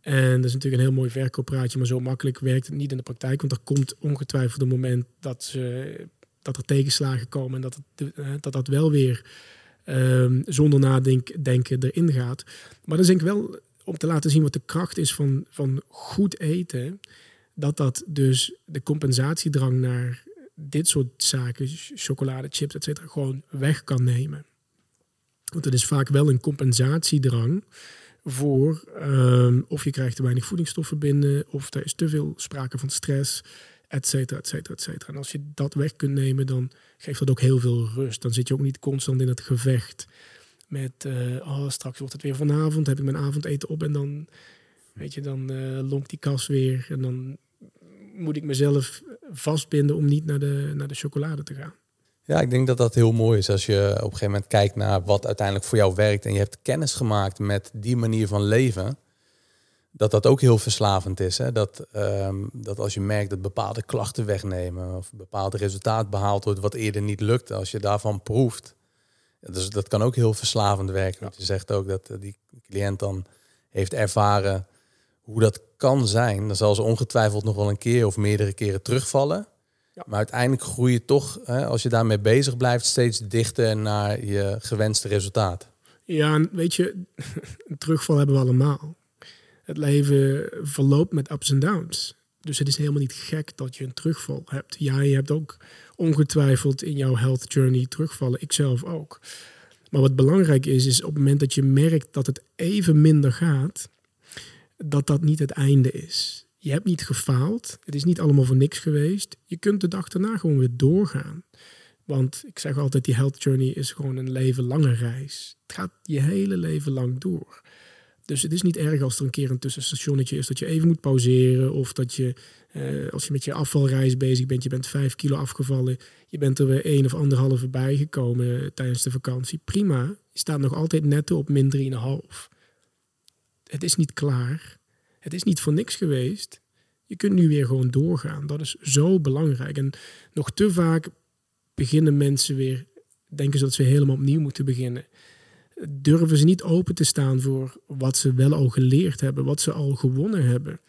En dat is natuurlijk een heel mooi verkooppraatje, maar zo makkelijk werkt het niet in de praktijk. Want er komt ongetwijfeld een moment dat, ze, dat er tegenslagen komen en dat het, dat, dat wel weer um, zonder nadenken erin gaat. Maar dan denk ik wel om te laten zien wat de kracht is van, van goed eten. Dat dat dus de compensatiedrang naar dit soort zaken, chocolade, chips, et cetera, gewoon weg kan nemen. Want het is vaak wel een compensatiedrang voor um, of je krijgt te weinig voedingsstoffen binnen, of er is te veel sprake van stress, et cetera, et cetera, et cetera. En als je dat weg kunt nemen, dan geeft dat ook heel veel rust. Dan zit je ook niet constant in het gevecht met, uh, straks wordt het weer vanavond, heb ik mijn avondeten op en dan, weet je, dan uh, lonkt die kas weer en dan moet ik mezelf vastbinden om niet naar de, naar de chocolade te gaan. Ja, ik denk dat dat heel mooi is als je op een gegeven moment kijkt naar wat uiteindelijk voor jou werkt en je hebt kennis gemaakt met die manier van leven. Dat dat ook heel verslavend is. Hè? Dat, um, dat als je merkt dat bepaalde klachten wegnemen of een bepaald resultaat behaald wordt wat eerder niet lukte, als je daarvan proeft. Dus dat kan ook heel verslavend werken. Want je zegt ook dat die cliënt dan heeft ervaren hoe dat kan zijn, dan zal ze ongetwijfeld nog wel een keer of meerdere keren terugvallen. Ja. Maar uiteindelijk groei je toch, hè, als je daarmee bezig blijft, steeds dichter naar je gewenste resultaat. Ja, weet je, een terugval hebben we allemaal. Het leven verloopt met ups en downs. Dus het is helemaal niet gek dat je een terugval hebt. Ja, je hebt ook ongetwijfeld in jouw health journey terugvallen. Ik zelf ook. Maar wat belangrijk is, is op het moment dat je merkt dat het even minder gaat, dat dat niet het einde is. Je hebt niet gefaald. Het is niet allemaal voor niks geweest. Je kunt de dag daarna gewoon weer doorgaan. Want ik zeg altijd, die health journey is gewoon een leven lange reis. Het gaat je hele leven lang door. Dus het is niet erg als er een keer een tussenstationnetje is dat je even moet pauzeren. Of dat je, eh, als je met je afvalreis bezig bent, je bent vijf kilo afgevallen. Je bent er weer één of anderhalve bij gekomen tijdens de vakantie. Prima. Je staat nog altijd netto op min 3,5 het is niet klaar. Het is niet voor niks geweest. Je kunt nu weer gewoon doorgaan. Dat is zo belangrijk. En nog te vaak beginnen mensen weer, denken ze dat ze helemaal opnieuw moeten beginnen. Durven ze niet open te staan voor wat ze wel al geleerd hebben, wat ze al gewonnen hebben.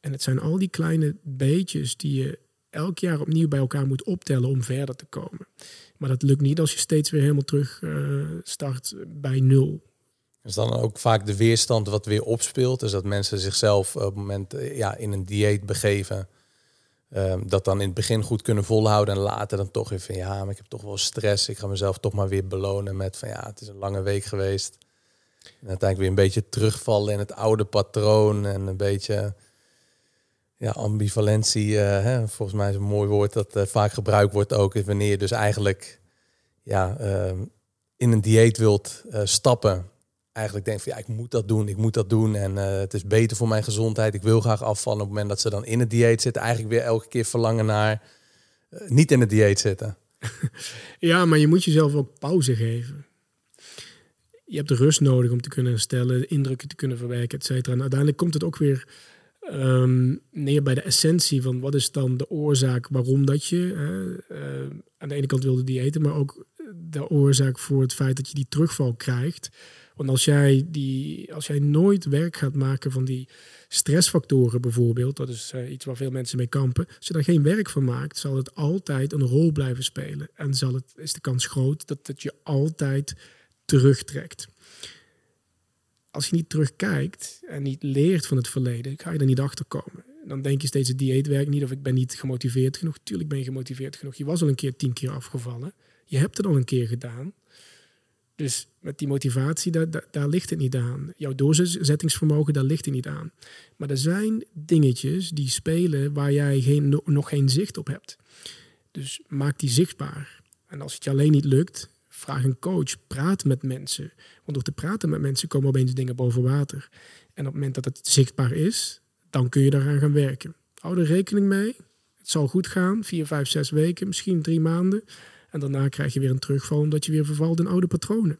En het zijn al die kleine beetjes die je elk jaar opnieuw bij elkaar moet optellen om verder te komen. Maar dat lukt niet als je steeds weer helemaal terug uh, start bij nul is dan ook vaak de weerstand wat weer opspeelt. Dus dat mensen zichzelf op het moment eh, ja, in een dieet begeven. Um, dat dan in het begin goed kunnen volhouden en later dan toch weer van ja, maar ik heb toch wel stress. Ik ga mezelf toch maar weer belonen met van ja, het is een lange week geweest. En uiteindelijk weer een beetje terugvallen in het oude patroon en een beetje ja, ambivalentie. Uh, hè, volgens mij is een mooi woord dat vaak gebruikt wordt ook. Wanneer je dus eigenlijk ja, uh, in een dieet wilt stappen eigenlijk denkt van ja, ik moet dat doen, ik moet dat doen en uh, het is beter voor mijn gezondheid. Ik wil graag afvallen. Op het moment dat ze dan in het dieet zitten, eigenlijk weer elke keer verlangen naar uh, niet in het dieet zitten. ja, maar je moet jezelf ook pauze geven. Je hebt de rust nodig om te kunnen herstellen, indrukken te kunnen verwerken, et cetera. En uiteindelijk komt het ook weer ehm, neer bij de essentie van wat is dan de oorzaak waarom dat je eh, aan de ene kant wilde diëten, maar ook de oorzaak voor het feit dat je die terugval krijgt. Want als jij, die, als jij nooit werk gaat maken van die stressfactoren bijvoorbeeld, dat is uh, iets waar veel mensen mee kampen. Als je daar geen werk van maakt, zal het altijd een rol blijven spelen. En zal het, is de kans groot dat het je altijd terugtrekt. Als je niet terugkijkt en niet leert van het verleden, ga je er niet achter komen. Dan denk je steeds het dieet werkt niet of ik ben niet gemotiveerd genoeg. Tuurlijk ben je gemotiveerd genoeg. Je was al een keer tien keer afgevallen. Je hebt het al een keer gedaan. Dus met die motivatie, daar, daar, ligt het niet aan. Jouw doorzettingsvermogen, daar ligt het niet aan. Maar er zijn dingetjes die spelen waar jij geen, nog geen zicht op hebt. Dus maak die zichtbaar. En als het je alleen niet lukt, vraag een coach. Praat met mensen. Want door te praten met mensen komen opeens dingen boven water. En op het moment dat het zichtbaar is, dan kun je daaraan gaan werken. Hou er rekening mee. Het zal goed gaan. Vier, vijf, zes weken, misschien drie maanden. En daarna krijg je weer een terugval omdat je weer vervalt in oude patronen.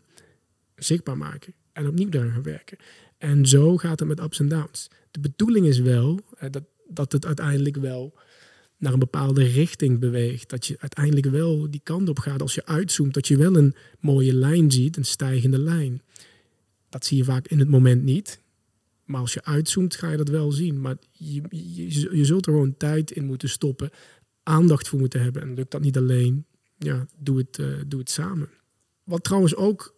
Zichtbaar maken en opnieuw daar gaan werken. En zo gaat het met ups en downs. De bedoeling is wel dat, dat het uiteindelijk wel naar een bepaalde richting beweegt. Dat je uiteindelijk wel die kant op gaat. Als je uitzoomt, dat je wel een mooie lijn ziet, een stijgende lijn. Dat zie je vaak in het moment niet. Maar als je uitzoomt, ga je dat wel zien. Maar je, je, je zult er gewoon tijd in moeten stoppen, aandacht voor moeten hebben. En lukt dat niet alleen, ja, doe het, uh, doe het samen. Wat trouwens ook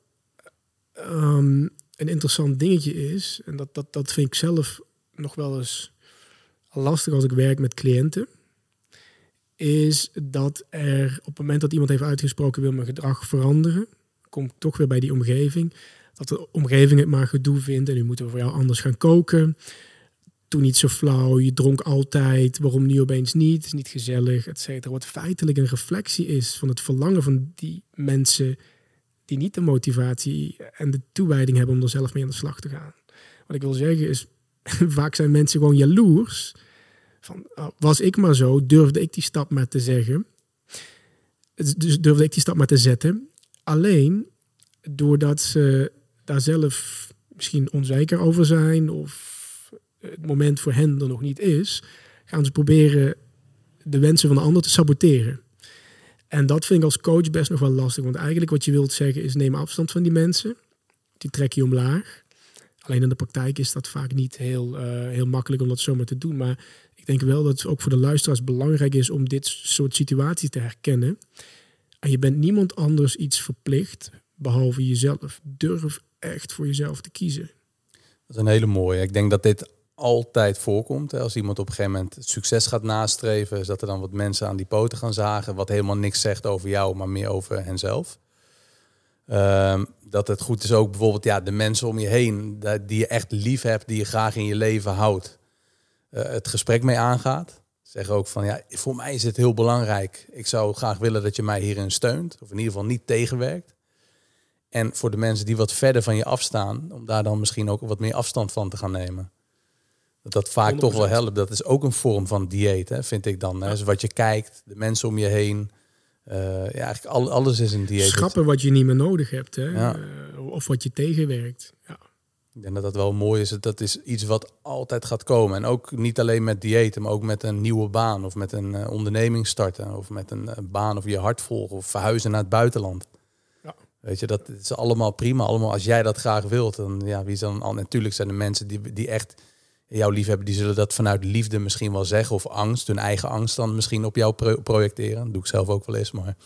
um, een interessant dingetje is, en dat, dat, dat vind ik zelf nog wel eens lastig als ik werk met cliënten, is dat er op het moment dat iemand heeft uitgesproken wil mijn gedrag veranderen, komt toch weer bij die omgeving, dat de omgeving het maar gedoe vindt en nu moeten we voor jou anders gaan koken toen niet zo flauw, je dronk altijd, waarom nu opeens niet, is niet gezellig, et cetera. Wat feitelijk een reflectie is van het verlangen van die mensen die niet de motivatie en de toewijding hebben om er zelf mee aan de slag te gaan. Wat ik wil zeggen is, vaak zijn mensen gewoon jaloers. Van, oh, was ik maar zo, durfde ik die stap maar te zeggen. Dus durfde ik die stap maar te zetten. Alleen doordat ze daar zelf misschien onzeker over zijn of het moment voor hen er nog niet is, gaan ze proberen de wensen van de ander te saboteren. En dat vind ik als coach best nog wel lastig. Want eigenlijk wat je wilt zeggen is neem afstand van die mensen. Die trek je omlaag. Alleen in de praktijk is dat vaak niet heel, uh, heel makkelijk om dat zomaar te doen. Maar ik denk wel dat het ook voor de luisteraars belangrijk is om dit soort situaties te herkennen. En je bent niemand anders iets verplicht behalve jezelf. Durf echt voor jezelf te kiezen. Dat is een hele mooie. Ik denk dat dit altijd voorkomt. Als iemand op een gegeven moment succes gaat nastreven, is dat er dan wat mensen aan die poten gaan zagen, wat helemaal niks zegt over jou, maar meer over henzelf. Um, dat het goed is ook bijvoorbeeld ja, de mensen om je heen, die je echt lief hebt, die je graag in je leven houdt, uh, het gesprek mee aangaat. Zeg ook van ja, voor mij is het heel belangrijk. Ik zou graag willen dat je mij hierin steunt, of in ieder geval niet tegenwerkt. En voor de mensen die wat verder van je afstaan, om daar dan misschien ook wat meer afstand van te gaan nemen. Dat dat vaak toch wel helpt. Dat is ook een vorm van dieet, hè, vind ik dan. Hè. Dus wat je kijkt, de mensen om je heen. Uh, ja, eigenlijk al, alles is een dieet. Schrappen wat je niet meer nodig hebt. Hè? Ja. Uh, of wat je tegenwerkt. Ja. Ik denk dat dat wel mooi is. Dat is iets wat altijd gaat komen. En ook niet alleen met diëten, maar ook met een nieuwe baan. Of met een uh, onderneming starten. Of met een baan of je hart volgen. Of verhuizen naar het buitenland. Ja. Weet je, dat is allemaal prima. Allemaal als jij dat graag wilt. Dan, ja, wie is dan, natuurlijk zijn er mensen die, die echt jouw liefhebber, die zullen dat vanuit liefde misschien wel zeggen. Of angst, hun eigen angst dan misschien op jou projecteren. Dat doe ik zelf ook wel eens, maar...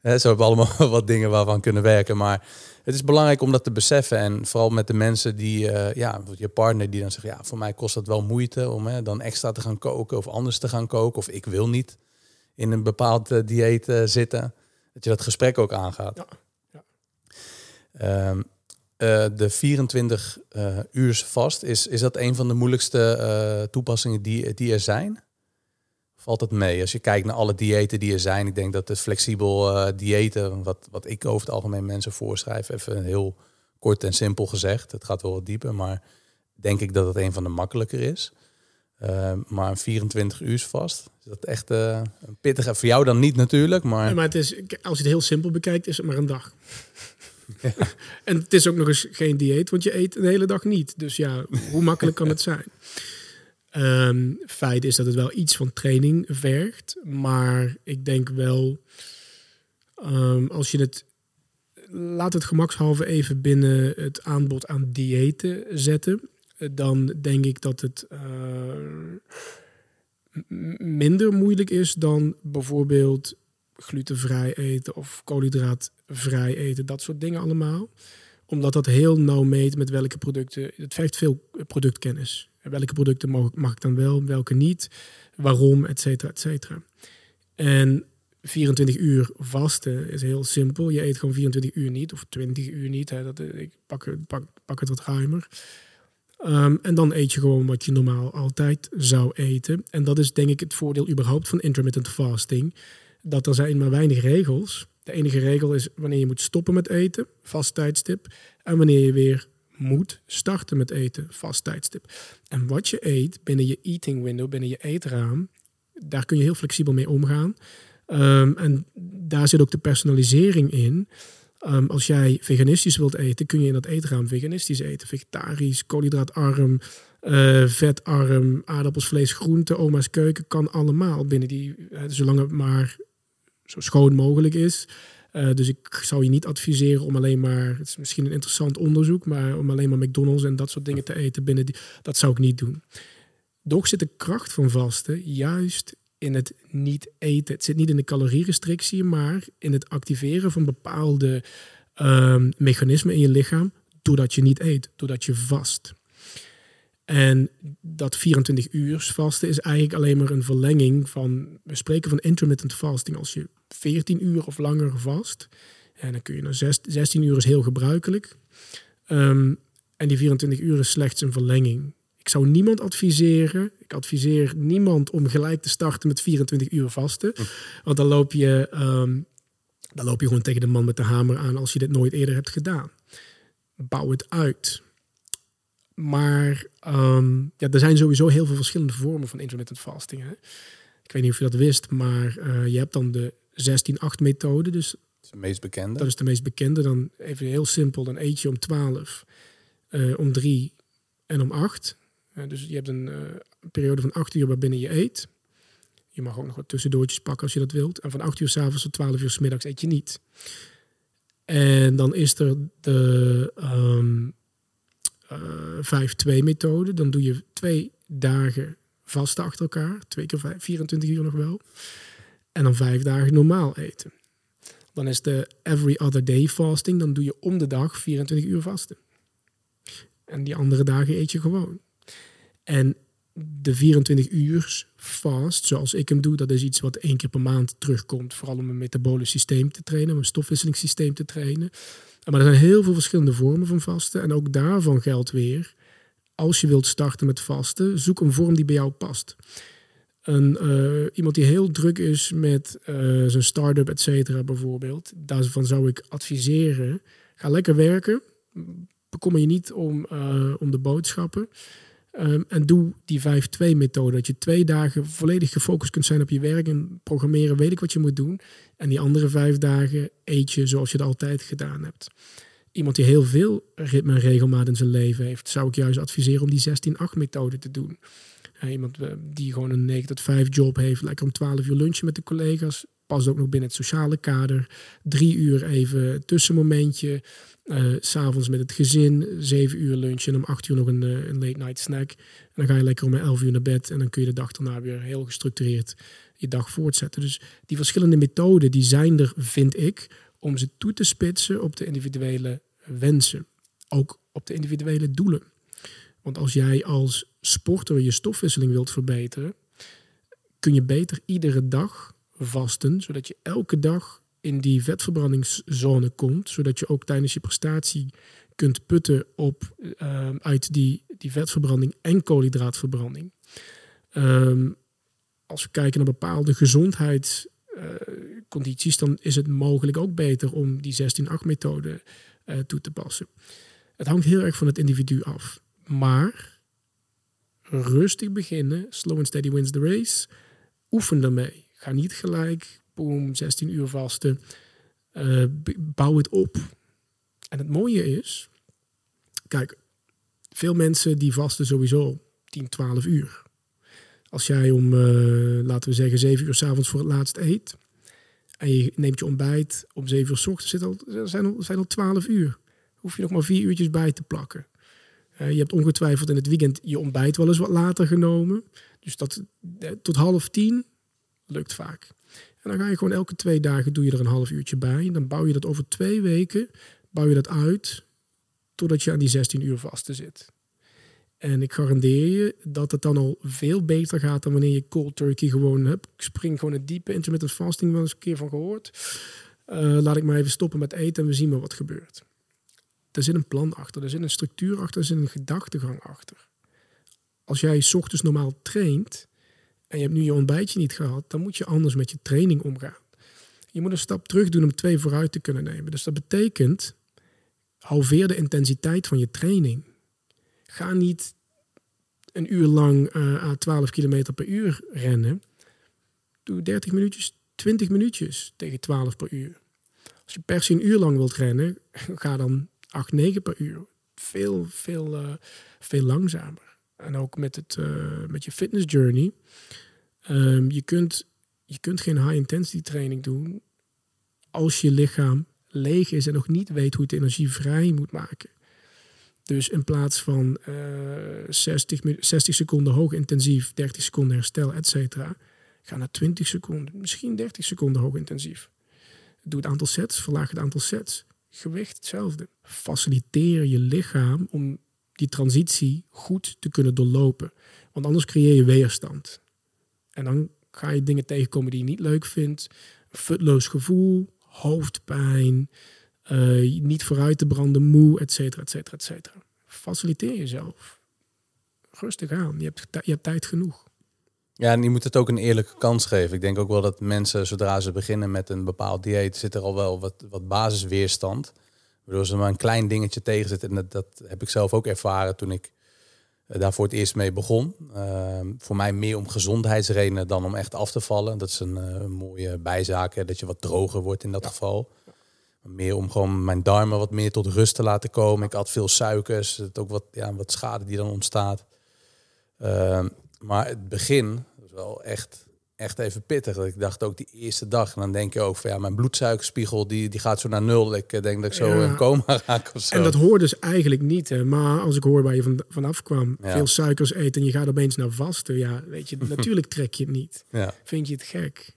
Hè, zo hebben we allemaal wat dingen waarvan kunnen werken. Maar het is belangrijk om dat te beseffen. En vooral met de mensen die, uh, ja, je partner die dan zegt, ja, voor mij kost dat wel moeite om hè, dan extra te gaan koken of anders te gaan koken. Of ik wil niet in een bepaald uh, dieet uh, zitten. Dat je dat gesprek ook aangaat. Ja. ja. Um, uh, de 24 uh, eh, uur vast, is, is dat een van de moeilijkste uh, toepassingen die, er zijn? Valt het mee? Als je kijkt naar alle diëten die er zijn, ik denk dat het flexibel diëten, wat, wat ik over het algemeen mensen voorschrijf, even heel kort en simpel gezegd, het gaat wel wat dieper, maar denk ik dat het een van de makkelijker is. maar een 24 uur vast, is dat echt een pittige, voor jou dan niet natuurlijk, maar... Maar het is, als je het heel simpel bekijkt, is het maar een dag. en het is ook nog eens geen dieet, want je eet een hele dag niet. Dus ja, hoe makkelijk kan het zijn? Ehm, feit is dat het wel iets van training vergt. Maar ik denk wel, ehm, als je het, laat het gemakshalve even binnen het aanbod aan diëten zetten. Dan denk ik dat het eh, minder moeilijk is dan bijvoorbeeld glutenvrij eten of koolhydraatvrij eten. Dat soort dingen allemaal omdat dat heel nauw meet met welke producten. Het vergt veel productkennis. En Welke producten mag, ik dan wel, welke niet, waarom, et cetera, et cetera. En 24 uur vasten is heel simpel. Je eet gewoon 24 uur niet, of 20 uur niet. Hè. Dat, ik pak, pak, pak het wat ruimer. Ehm, en dan eet je gewoon wat je normaal altijd zou eten. En dat is denk ik het voordeel überhaupt van intermittent fasting. Dat er zijn maar weinig regels. De enige regel is wanneer je moet stoppen met eten, vast tijdstip. En wanneer je weer moet starten met eten, vast tijdstip. En wat je eet binnen je eating window, binnen je eetraam, daar kun je heel flexibel mee omgaan. Ehm, en daar zit ook de personalisering in. Ehm, als jij veganistisch wilt eten, kun je in dat eetraam veganistisch eten. Vegetarisch, koolhydraatarm, eh, vetarm, aardappels, vlees, groente, oma's keuken, kan allemaal binnen die, eh, zolang het maar zo schoon mogelijk is. Eh, dus ik zou je niet adviseren om alleen maar, het is misschien een interessant onderzoek, maar om alleen maar McDonald's en dat soort dingen te eten binnen die, dat zou ik niet doen. Doch zit de kracht van vasten juist in het niet eten. Het zit niet in de calorierestrictie, maar in het activeren van bepaalde ehm, mechanismen in je lichaam doordat je niet eet, doordat je vast. En dat 24 uur vasten is eigenlijk alleen maar een verlenging van, we spreken van intermittent fasting. Als je 14 uur of langer vast, en dan kun je naar zes- 16 uur is heel gebruikelijk. Ehm, en die 24 uur is slechts een verlenging. Ik zou niemand adviseren, ik adviseer niemand om gelijk te starten met 24 uur vasten. Want dan loop je, ehm, dan loop je gewoon tegen de man met de hamer aan als je dit nooit eerder hebt gedaan. Bouw het uit. Maar ehm, ja, er zijn sowieso heel veel verschillende vormen van intermittent fasting. Hè? Ik weet niet of je dat wist, maar eh, je hebt dan de 16-8 methode. Dus Dat is de meest bekende. dat is de meest bekende. Dan even heel simpel, dan eet je om 12, eh, om 3 en om 8. Eh, dus je hebt een eh, periode van 8 uur waarbinnen je eet. Je mag ook nog wat tussendoortjes pakken als je dat wilt. En van 8 uur s'avonds tot 12 uur s middags eet je niet. En dan is er de ehm eh 5-2 methode. Dan doe je twee dagen vasten achter elkaar. Twee keer vijf, 24 uur nog wel. En dan vijf dagen normaal eten. Dan is de every other day fasting. Dan doe je om de dag 24 uur vasten. En die andere dagen eet je gewoon. En de 24 uur fast, zoals ik hem doe, dat is iets wat één keer per maand terugkomt. Vooral om een metabolisch systeem te trainen, een stofwisselingssysteem te trainen. Maar er zijn heel veel verschillende vormen van vasten. En ook daarvan geldt weer, als je wilt starten met vasten, zoek een vorm die bij jou past. Een, eh, iemand die heel druk is met eh, zijn start-up, et cetera, bijvoorbeeld. Daarvan zou ik adviseren, ga lekker werken. Bekommer je niet om, eh, om de boodschappen. Ehm, en doe die 5-2-methode. Dat je twee dagen volledig gefocust kunt zijn op je werk en programmeren, weet ik wat je moet doen. En die andere vijf dagen eet je zoals je het altijd gedaan hebt. Iemand die heel veel ritme en regelmaat in zijn leven heeft, zou ik juist adviseren om die 16-8-methode te doen. Iemand eh, die gewoon een 9 tot 5 job heeft, lekker om 12 uur lunchen met de collega's. Past ook nog binnen het sociale kader. Drie uur even tussenmomentje. S S'avonds met het gezin, zeven uur lunchen en om acht uur nog een, eh, een late night snack. En dan ga je lekker om elf uur naar bed en dan kun je de dag daarna weer heel gestructureerd je dag voortzetten. Dus die verschillende methoden, die zijn er, vind ik, om ze toe te spitsen op de individuele wensen. Ook op de individuele doelen. Want als jij als sporter je stofwisseling wilt verbeteren, kun je beter iedere dag vasten, zodat je elke dag in die vetverbrandingszone komt, zodat je ook tijdens je prestatie kunt putten op, eh, uit die, die vetverbranding en koolhydraatverbranding. Ehm, als we kijken naar bepaalde gezondheidscondities, dan is het mogelijk ook beter om die 16-8-methode eh, toe te passen. Het hangt heel erg van het individu af. Maar rustig beginnen, slow and steady wins the race. Oefen ermee. Ga niet gelijk, boom, 16 uur vasten. Eh, bouw het op. En het mooie is, kijk, veel mensen die vasten sowieso 10, 12 uur. Als jij om, eh, laten we zeggen, zeven uur s'avonds voor het laatst eet. En je neemt je ontbijt om zeven uur s ochtends, zit al, zijn, al, zijn al twaalf uur. Hoef je nog maar vier uurtjes bij te plakken. Uh, je hebt ongetwijfeld in het weekend je ontbijt wel eens wat later genomen. Dus dat eh, tot half tien lukt vaak. En dan ga je gewoon elke twee dagen doe je er een half uurtje bij. Dan bouw je dat over twee weken, bouw je dat uit totdat je aan die 16 uur vasten zit. En ik garandeer je dat het dan al veel beter gaat dan wanneer je cold turkey gewoon hebt. Ik spring gewoon het diepe intermittent fasting wel eens een keer van gehoord. Uh, laat ik maar even stoppen met eten en we zien maar wat gebeurt. Er zit een plan achter, er zit een structuur achter, er zit een gedachtegang achter. Als jij ochtends normaal traint en je hebt nu je ontbijtje niet gehad, dan moet je anders met je training omgaan. Je moet een stap terug doen om twee vooruit te kunnen nemen. Dus dat betekent, halveer de intensiteit van je training. Ga niet een uur lang uh, aan 12 km per uur rennen. Doe 30 minuutjes, 20 minuutjes tegen 12 per uur. Als je per se een uur lang wilt rennen, ga dan 8, 9 per uur. Veel, veel, uh, veel langzamer. En ook met, het, uh, met je fitness journey. Um, je, kunt, je kunt geen high intensity training doen als je lichaam leeg is en nog niet weet hoe het energie vrij moet maken. Dus in plaats van uh, 60, 60 seconden hoog intensief, 30 seconden herstel, et cetera, ga naar 20 seconden, misschien 30 seconden hoog intensief. Doe het aantal sets, verlaag het aantal sets. Gewicht hetzelfde. Faciliteer je lichaam om die transitie goed te kunnen doorlopen. Want anders creëer je weerstand. En dan ga je dingen tegenkomen die je niet leuk vindt. Futloos gevoel, hoofdpijn, uh, niet vooruit te branden, moe, et cetera, et cetera, et cetera. Faciliteer jezelf. Rustig aan. Je hebt, je hebt tijd genoeg. Ja, en je moet het ook een eerlijke kans geven. Ik denk ook wel dat mensen, zodra ze beginnen met een bepaald dieet, zit er al wel wat, wat basisweerstand. Waardoor ze maar een klein dingetje tegen zitten. En dat, heb ik zelf ook ervaren toen ik daar voor het eerst mee begon. Uh, voor mij meer om gezondheidsredenen dan om echt af te vallen. Dat is een uh, mooie bijzaak, hè, dat je wat droger wordt in dat ja. geval. Meer om gewoon mijn darmen wat meer tot rust te laten komen. Ik had veel suikers, het ook wat, ja, wat schade die dan ontstaat. Uh, maar het begin was wel echt, echt even pittig. Ik dacht ook die eerste dag. En dan denk je ook van ja, mijn bloedsuikerspiegel die, die gaat zo naar nul. Ik denk dat ik zo ja. in coma raak of zo. En dat hoort dus eigenlijk niet. Hè. Maar als ik hoor waar je van, vanaf kwam, ja. veel suikers eten en je gaat opeens naar vasten. Ja, weet je, natuurlijk trek je het niet. Ja. Vind je het gek?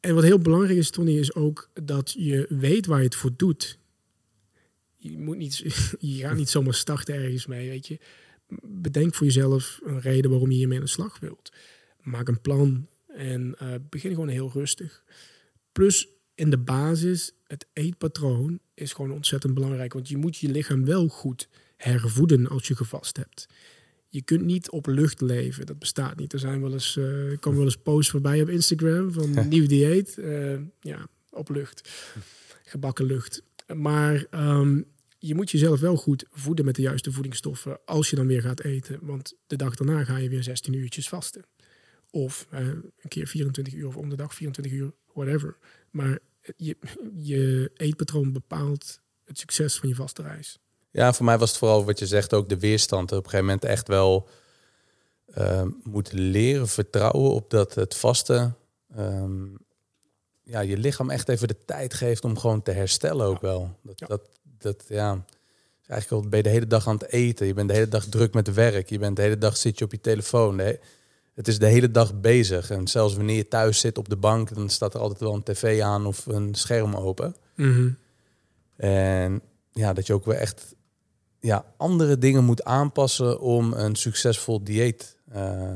En wat heel belangrijk is, Tony, is ook dat je weet waar je het voor doet. Je, moet niet, je gaat niet zomaar starten ergens mee, weet je. Bedenk voor jezelf een reden waarom je hiermee aan de slag wilt. Maak een plan en uh, begin gewoon heel rustig. Plus in de basis, het eetpatroon is gewoon ontzettend belangrijk. Want je moet je lichaam wel goed hervoeden als je gevast hebt je kunt niet op lucht leven. Dat bestaat niet. Er zijn wel eens, uh, komen wel eens posts voorbij op Instagram van nieuw dieet. Uh, ja, op lucht. Gebakken lucht. Maar um, je moet jezelf wel goed voeden met de juiste voedingsstoffen als je dan weer gaat eten. Want de dag daarna ga je weer 16 uurtjes vasten. Of uh, een keer 24 uur of om de dag 24 uur, whatever. Maar je, je eetpatroon bepaalt het succes van je vaste reis. Ja, voor mij was het vooral wat je zegt, ook de weerstand. Op een gegeven moment echt wel uh, moeten leren vertrouwen op dat het vaste um, ja, je lichaam echt even de tijd geeft om gewoon te herstellen ook wel. Dat, ja. dat, dat ja, eigenlijk al ben je de hele dag aan het eten. Je bent de hele dag druk met werk. Je bent de hele dag zit je op je telefoon. Nee, het is de hele dag bezig. En zelfs wanneer je thuis zit op de bank, dan staat er altijd wel een tv aan of een scherm open. Mm -hmm. En ja, dat je ook weer echt ja, andere dingen moet aanpassen om een succesvol dieet uh,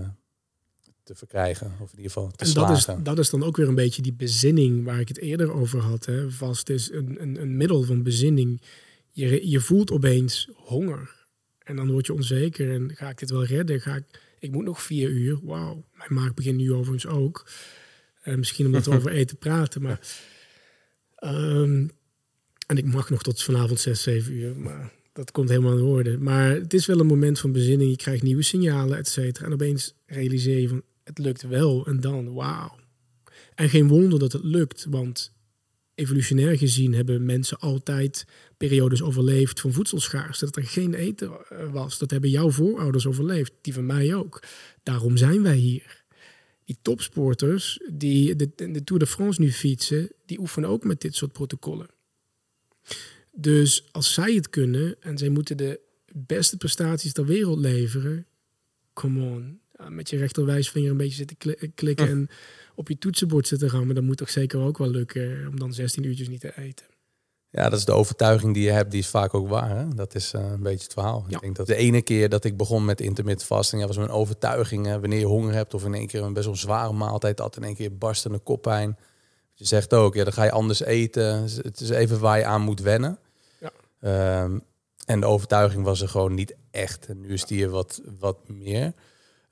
te verkrijgen. Of in ieder geval te en dat is, dat is dan ook weer een beetje die bezinning waar ik het eerder over had. Hè. Vast is een, een, een middel van bezinning. Je, je voelt opeens honger. En dan word je onzeker. En ga ik dit wel redden? Ga ik, ik moet nog vier uur. Wauw, mijn maag begint nu overigens ook. Uh, misschien omdat we over eten praten. Maar, um, en ik mag nog tot vanavond zes, zeven uur. Maar dat komt helemaal in orde. Maar het is wel een moment van bezinning. Je krijgt nieuwe signalen, et cetera. En opeens realiseer je van, het lukt wel. En dan, wauw. En geen wonder dat het lukt, want evolutionair gezien hebben mensen altijd periodes overleefd van voedselschaarste. Dat er geen eten eh, was. Dat hebben jouw voorouders overleefd. Die van mij ook. Daarom zijn wij hier. Die topsporters die de, de Tour de France nu fietsen, die oefenen ook met dit soort protocollen. Dus als zij het kunnen en zij moeten de beste prestaties ter wereld leveren, come on. Met je rechterwijsvinger een beetje zitten klikken en op je toetsenbord zitten rammen, dan moet toch zeker ook wel lukken om dan 16 uurtjes niet te eten. Ja, dat is de overtuiging die je hebt, die is vaak ook waar. Hè? Dat is uh, een beetje het verhaal. Ja. Ik denk dat de ene keer dat ik begon met intermittent fasting, ja, was mijn overtuiging. Hè, wanneer je honger hebt of in één keer een best wel zware maaltijd had, in één keer barstende koppijn. Je zegt ook, ja, dan ga je anders eten. Het is even waar je aan moet wennen. Ja. Um, en de overtuiging was er gewoon niet echt. En nu is die er wat, wat meer.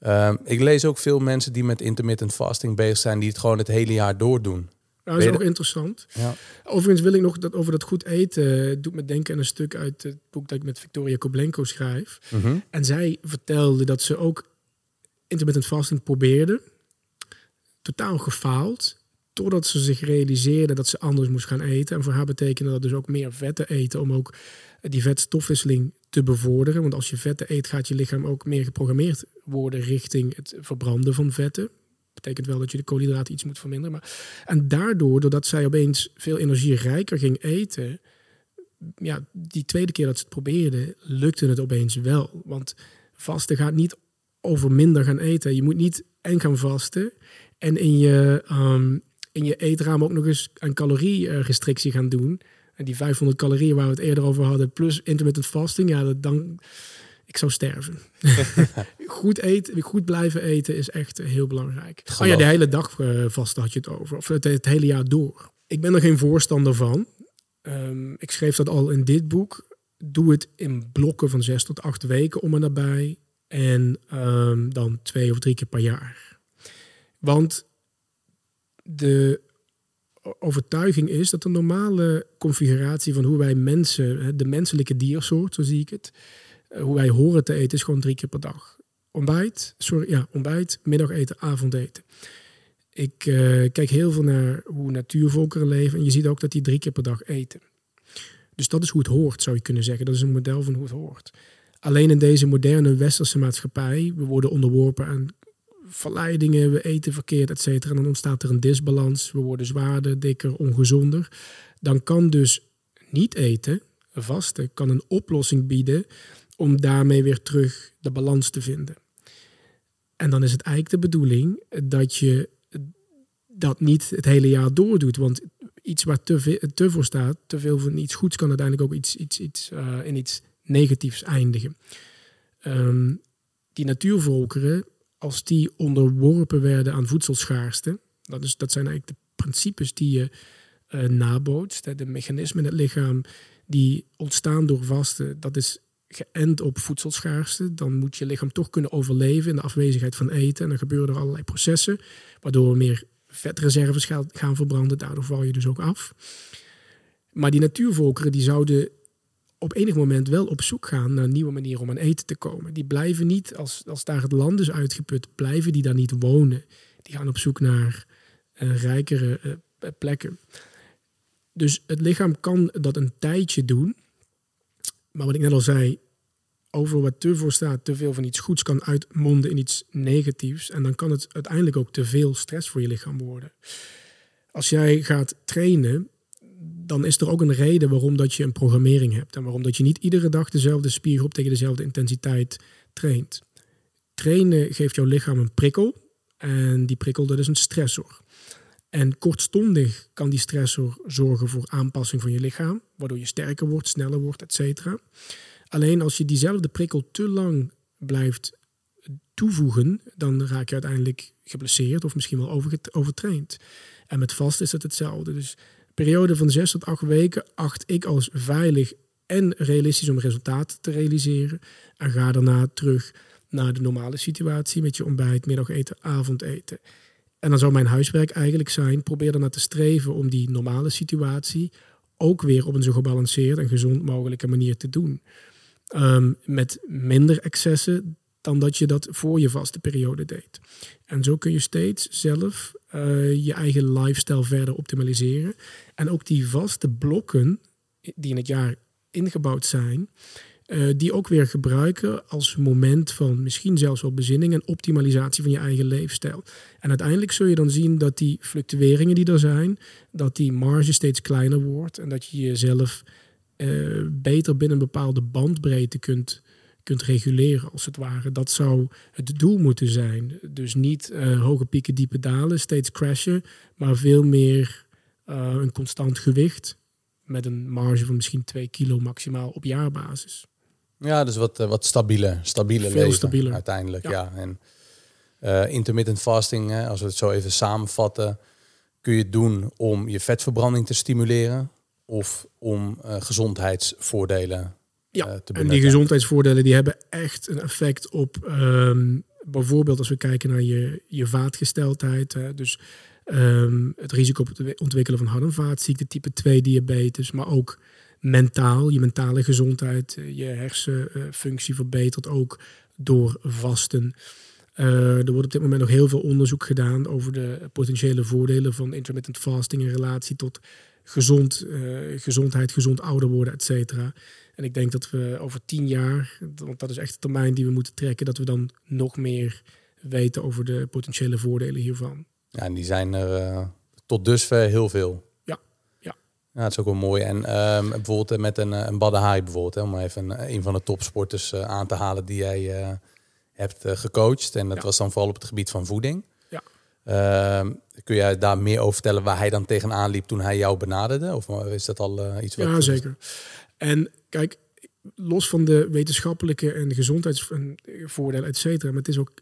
Um, ik lees ook veel mensen die met intermittent fasting bezig zijn, die het gewoon het hele jaar doordoen. Nou, dat is ook interessant. Ja. Overigens wil ik nog dat over dat goed eten. doet me denken aan een stuk uit het boek dat ik met Victoria Koblenko schrijf. Mhm. En zij vertelde dat ze ook intermittent fasting probeerde. Totaal gefaald. Totdat ze zich realiseerde dat ze anders moest gaan eten. En voor haar betekende dat dus ook meer vetten eten. Om ook die vetstofwisseling te bevorderen. Want als je vetten eet, gaat je lichaam ook meer geprogrammeerd worden richting het verbranden van vetten betekent wel dat je de koolhydraten iets moet verminderen. Maar, en daardoor, doordat zij opeens veel energierijker ging eten, ja, die tweede keer dat ze het probeerde, lukte het opeens wel. Want vasten gaat niet over minder gaan eten. Je moet niet en gaan vasten en in je, um, in je eetraam ook nog eens een calorierestrictie gaan doen. En die 500 calorieën waar we het eerder over hadden, plus intermittent fasting, ja, dat dan ik zou sterven. goed eten, goed blijven eten is echt heel belangrijk. Oh ja, de hele dag uh, vast had je het over. Of het, het, hele jaar door. Ik ben er geen voorstander van. Um, ik schreef dat al in dit boek. Doe het in blokken van zes tot acht weken om en nabij. En um, dan twee of drie keer per jaar. Want de overtuiging is dat de normale configuratie van hoe wij mensen, de menselijke diersoort, zo zie ik het, eh, hoe wij horen te eten is gewoon drie keer per dag. Ontbijt, sorry, ja, ontbijt, middageten, avondeten. Ik uh, kijk heel veel naar hoe natuurvolkeren leven en je ziet ook dat die drie keer per dag eten. Dus dat is hoe het hoort, zou je kunnen zeggen. Dat is een model van hoe het hoort. Alleen in deze moderne westerse maatschappij, we worden onderworpen aan verleidingen, we eten verkeerd, et cetera. En dan ontstaat er een disbalans, we worden zwaarder, dikker, ongezonder. Dan kan dus niet eten, vasten, kan een oplossing bieden om daarmee weer terug de balans te vinden. En dan is het eigenlijk de bedoeling dat je dat niet het hele jaar doordoet. Want iets waar te, veel, te voor staat, te veel van iets goeds, kan uiteindelijk ook iets, iets, iets, uh, in iets negatiefs eindigen. Um, die natuurvolkeren, als die onderworpen werden aan voedselschaarste, dat, is, dat zijn eigenlijk de principes die je uh, nabootst, de mechanismen in het lichaam die ontstaan door vasten, dat is geënt op voedselschaarste, dan moet je lichaam toch kunnen overleven in de afwezigheid van eten. En dan gebeuren er allerlei processen, waardoor we meer vetreserves gaan verbranden. Daardoor val je dus ook af. Maar die natuurvolkeren die zouden op enig moment wel op zoek gaan naar nieuwe manieren om aan eten te komen. Die blijven niet, als, als daar het land is uitgeput, blijven die daar niet wonen. Die gaan op zoek naar uh, rijkere uh, plekken. Dus het lichaam kan dat een tijdje doen. Maar wat ik net al zei, over wat te voor staat, te veel van iets goeds kan uitmonden in iets negatiefs. En dan kan het uiteindelijk ook te veel stress voor je lichaam worden. Als jij gaat trainen, dan is er ook een reden waarom dat je een programmering hebt. En waarom dat je niet iedere dag dezelfde spiergroep tegen dezelfde intensiteit traint. Trainen geeft jouw lichaam een prikkel. En die prikkel, dat is een stressor. En kortstondig kan die stressor zorgen voor aanpassing van je lichaam, waardoor je sterker wordt, sneller wordt, et cetera. Alleen als je diezelfde prikkel te lang blijft toevoegen, dan raak je uiteindelijk geblesseerd of misschien wel overtraind. En met vast is het hetzelfde. Dus periode van zes tot acht weken acht ik als veilig en realistisch om resultaten te realiseren. En ga daarna terug naar de normale situatie met je ontbijt, middageten, avondeten. En dan zou mijn huiswerk eigenlijk zijn: probeer ernaar te streven om die normale situatie ook weer op een zo gebalanceerd en gezond mogelijke manier te doen. Ehm, met minder excessen dan dat je dat voor je vaste periode deed. En zo kun je steeds zelf uh, je eigen lifestyle verder optimaliseren. En ook die vaste blokken die in het jaar ingebouwd zijn, uh, die ook weer gebruiken als moment van misschien zelfs wel bezinning en optimalisatie van je eigen leefstijl. En uiteindelijk zul je dan zien dat die fluctueringen die er zijn, dat die marge steeds kleiner wordt en dat je jezelf uh, beter binnen een bepaalde bandbreedte kunt kunt reguleren, als het ware. Dat zou het doel moeten zijn. Dus niet uh, hoge pieken, diepe dalen, steeds crashen, maar veel meer uh, een constant gewicht met een marge van misschien 2 kilo maximaal op jaarbasis. Ja, dus wat, uh, wat stabieler, stabiele Veel leven stabieler. uiteindelijk. Ja. En intermittent fasting, als we het zo even samenvatten, kun je doen om je vetverbranding te stimuleren of om gezondheidsvoordelen ja, te en die gezondheidsvoordelen die hebben echt een effect op um, bijvoorbeeld als we kijken naar je, je vaatgesteldheid. Uh, dus um, het risico op het ontwikkelen van hart- en vaatziekten, type 2 diabetes, maar ook mentaal, je mentale gezondheid, je hersenfunctie verbetert ook door vasten. Uh, er wordt op dit moment nog heel veel onderzoek gedaan over de potentiële voordelen van intermittent fasting in relatie tot gezond, uh, gezondheid, gezond ouder worden, et cetera. En ik denk dat we over tien jaar, want dat is echt de termijn die we moeten trekken, dat we dan nog meer weten over de potentiële voordelen hiervan. Ja, en die zijn er uh, tot dusver heel veel. Ja, ja. Ja, het is ook wel mooi. En um, bijvoorbeeld met een, een Badahai bijvoorbeeld, hè, om even een, een van de topsporters uh, aan te halen die jij hebt gecoacht. En dat ja. was dan vooral op het gebied van voeding. Ja. Uh, kun jij daar meer over vertellen waar hij dan tegenaan liep toen hij jou benaderde? Of is dat al iets wat... Ja, zeker. En kijk, los van de wetenschappelijke en de gezondheidsvoordelen, et cetera, maar het is ook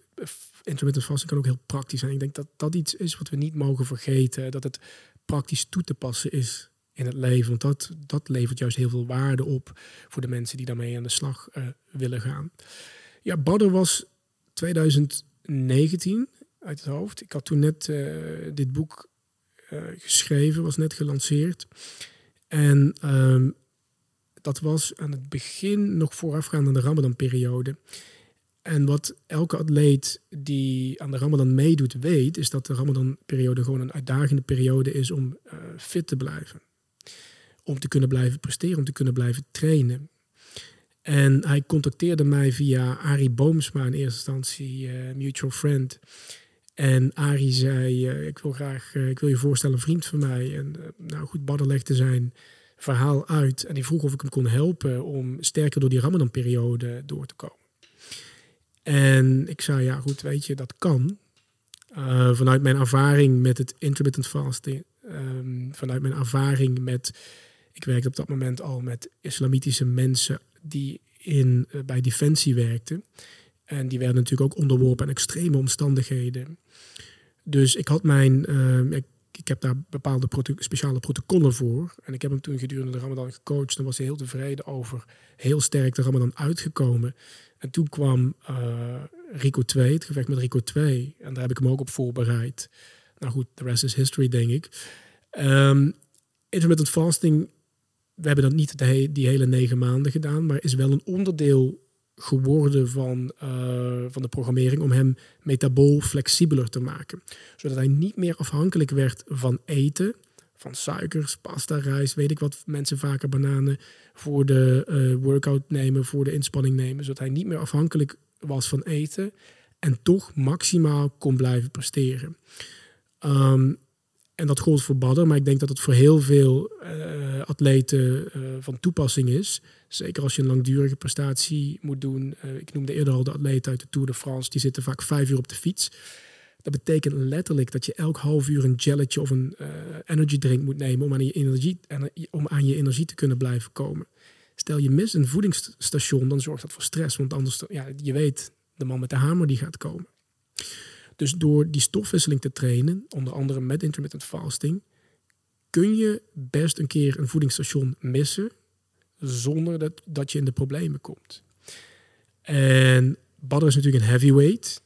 intermittent fasting kan ook heel praktisch zijn. Ik denk dat dat iets is wat we niet mogen vergeten, dat het praktisch toe te passen is in het leven, want dat, dat levert juist heel veel waarde op voor de mensen die daarmee aan de slag uh, willen gaan. Ja, Badder was 2019 uit het hoofd. Ik had toen net uh, dit boek uh, geschreven, was net gelanceerd. En um, dat was aan het begin nog voorafgaand aan de Ramadan-periode. En wat elke atleet die aan de Ramadan meedoet weet, is dat de Ramadan-periode gewoon een uitdagende periode is om uh, fit te blijven. Om te kunnen blijven presteren, om te kunnen blijven trainen. En hij contacteerde mij via Arie Boomsma in eerste instantie, uh, mutual friend. En Arie zei, uh, ik wil graag, ik wil je voorstellen, een vriend van mij. En nou goed, Badder legde zijn verhaal uit. En die vroeg of ik hem kon helpen om sterker door die Ramadan-periode door te komen. En ik zei, ja goed, weet je, dat kan. Uh, vanuit mijn ervaring met het intermittent fasting, um, vanuit mijn ervaring met, ik werkte op dat moment al met islamitische mensen die in, uh, bij Defensie werkten. En die werden natuurlijk ook onderworpen aan extreme omstandigheden. Dus ik had mijn, ik ik heb daar bepaalde speciale protocollen voor. En ik heb hem toen gedurende de Ramadan gecoacht. En was hij heel tevreden over. Heel sterk de Ramadan uitgekomen. En toen kwam uh, Rico 2, het gevecht met Rico 2. En daar heb ik hem ook op voorbereid. Nou goed, the rest is history, denk ik. Um, intermittent fasting, we hebben dat niet he die hele negen maanden gedaan. Maar is wel een onderdeel geworden van, uh, van de programmering om hem metabool flexibeler te maken. Zodat hij niet meer afhankelijk werd van eten, van suikers, pasta, rijst, weet ik wat mensen vaker bananen voor de uh, workout nemen, voor de inspanning nemen. Zodat hij niet meer afhankelijk was van eten en toch maximaal kon blijven presteren. Um, en dat gold voor Badder, maar ik denk dat het voor heel veel uh, atleten uh, van toepassing is. Zeker als je een langdurige prestatie moet doen. Uh, ik noemde eerder al de atleten uit de Tour de France, die zitten vaak vijf uur op de fiets. Dat betekent letterlijk dat je elk half uur een gelletje of een energy drink moet nemen om aan, je energie, om aan je energie te kunnen blijven komen. Stel je mist een voedingsstation, dan zorgt dat voor stress, want anders, ja, je weet, de man met de hamer die gaat komen. Dus door die stofwisseling te trainen, onder andere met intermittent fasting, kun je best een keer een voedingsstation missen zonder dat, dat je in de problemen komt. En Badder is natuurlijk een heavyweight.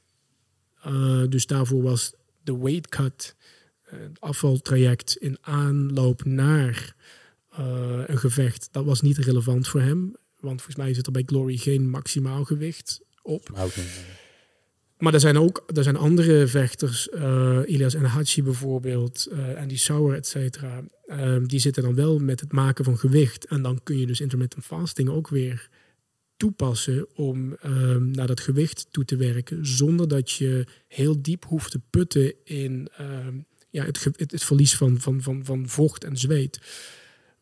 Uh, dus daarvoor was de weight cut, uh, het afvaltraject in aanloop naar uh, een gevecht, dat was niet relevant voor hem. Want volgens mij zit er bij Glory geen maximaal gewicht op. Maar er zijn ook er zijn andere vechters, eh Ilias en Hachi bijvoorbeeld, eh Andy Sauer, et cetera. Ehm, die zitten dan wel met het maken van gewicht. En dan kun je dus intermittent fasting ook weer toepassen om ehm, naar dat gewicht toe te werken, zonder dat je heel diep hoeft te putten in ehm, ja, het, het, het verlies van, van, van, van vocht en zweet.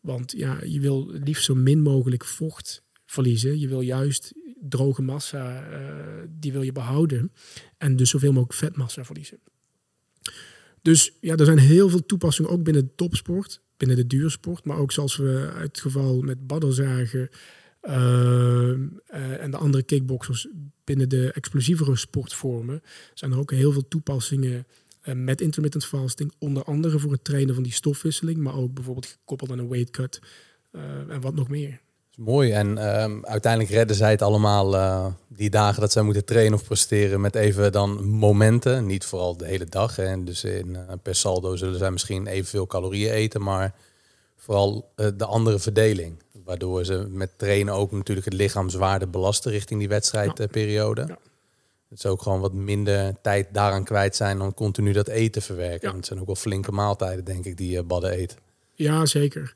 Want ja, je wil liefst zo min mogelijk vocht verliezen. Je wil juist droge massa, eh, die wil je behouden. En dus zoveel mogelijk vetmassa verliezen. Dus ja, er zijn heel veel toepassingen, ook binnen de topsport, binnen de duursport. Maar ook zoals we het geval met Badder zagen. eh, eh, en de andere kickboxers binnen de explosievere sportvormen. Zijn er ook heel veel toepassingen met intermittent fasting. Onder andere voor het trainen van die stofwisseling. Maar ook bijvoorbeeld gekoppeld aan een weight cut. en wat nog meer. Is mooi. En ehm, uiteindelijk redden zij het allemaal eh, die dagen dat zij moeten trainen of presteren met even dan momenten. Niet vooral de hele dag. En dus in, eh, per saldo zullen zij misschien evenveel calorieën eten, maar vooral eh, de andere verdeling. Waardoor ze met trainen ook natuurlijk het lichaam zwaarder belasten richting die wedstrijdperiode. Ja. Dat ze ook gewoon wat minder tijd daaraan kwijt zijn dan continu dat eten verwerken. Ja. Het zijn ook wel flinke maaltijden, denk ik, die Badden eet. Ja, zeker.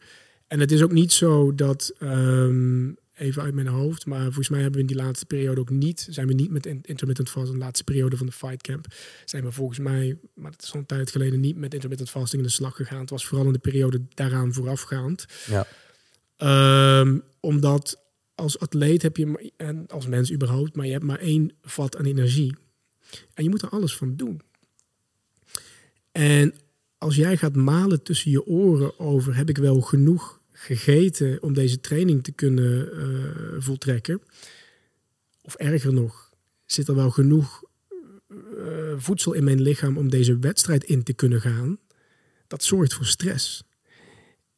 En het is ook niet zo dat, ehm, even uit mijn hoofd, maar volgens mij hebben we in die laatste periode ook niet, zijn we niet met in- intermittent fasting, de laatste periode van de fight camp, zijn we volgens mij, maar dat is al een tijd geleden, niet met intermittent fasting in de slag gegaan. Het was vooral in de periode daaraan voorafgaand. Ja. Ehm, omdat als atleet heb je, en als mens überhaupt, maar je hebt maar één vat aan energie. En je moet er alles van doen. En als jij gaat malen tussen je oren over heb ik wel genoeg gegeten om deze training te kunnen eh, voltrekken, of erger nog, zit er wel genoeg eh, voedsel in mijn lichaam om deze wedstrijd in te kunnen gaan, dat zorgt voor stress.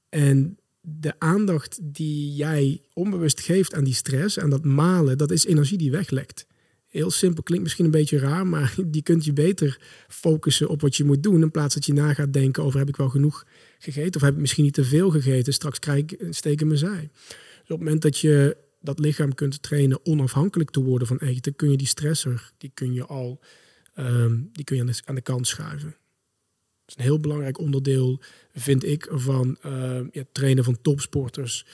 En de aandacht die jij onbewust geeft aan die stress, aan dat malen, dat is energie die weglekt. Heel simpel, klinkt misschien een beetje raar, maar die kunt je beter focussen op wat je moet doen. In plaats dat je na gaat denken over heb ik wel genoeg gegeten of heb ik misschien niet te veel gegeten, straks krijg ik in mijn zij. Dus op het moment dat je dat lichaam kunt trainen onafhankelijk te worden van eten, kun je die stressor, die kun je al ehm, die kun je aan de, aan de kant schuiven. Dat is een heel belangrijk onderdeel, vind ik, van ehm, ja, trainen van topsporters.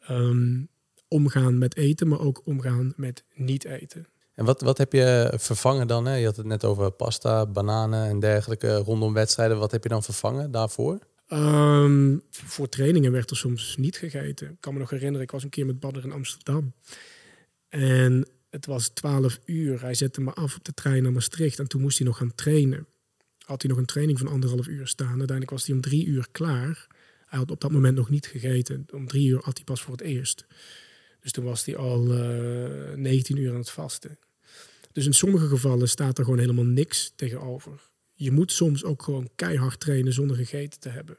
Ehm, omgaan met eten, maar ook omgaan met niet eten. En wat, wat heb je vervangen dan? Hè? Je had het net over pasta, bananen en dergelijke rondom wedstrijden. Wat heb je dan vervangen daarvoor? Ehm, voor trainingen werd er soms niet gegeten. Ik kan me nog herinneren, ik was een keer met Badder in Amsterdam. En het was 12 uur. Hij zette me af op de trein naar Maastricht. En toen moest hij nog gaan trainen. Had hij nog een training van anderhalf uur staan. Uiteindelijk was hij om drie uur klaar. Hij had op dat moment nog niet gegeten. Om drie uur had hij pas voor het eerst. Dus toen was hij al eh 19 uur aan het vasten. Dus in sommige gevallen staat er gewoon helemaal niks tegenover. Je moet soms ook gewoon keihard trainen zonder gegeten te hebben.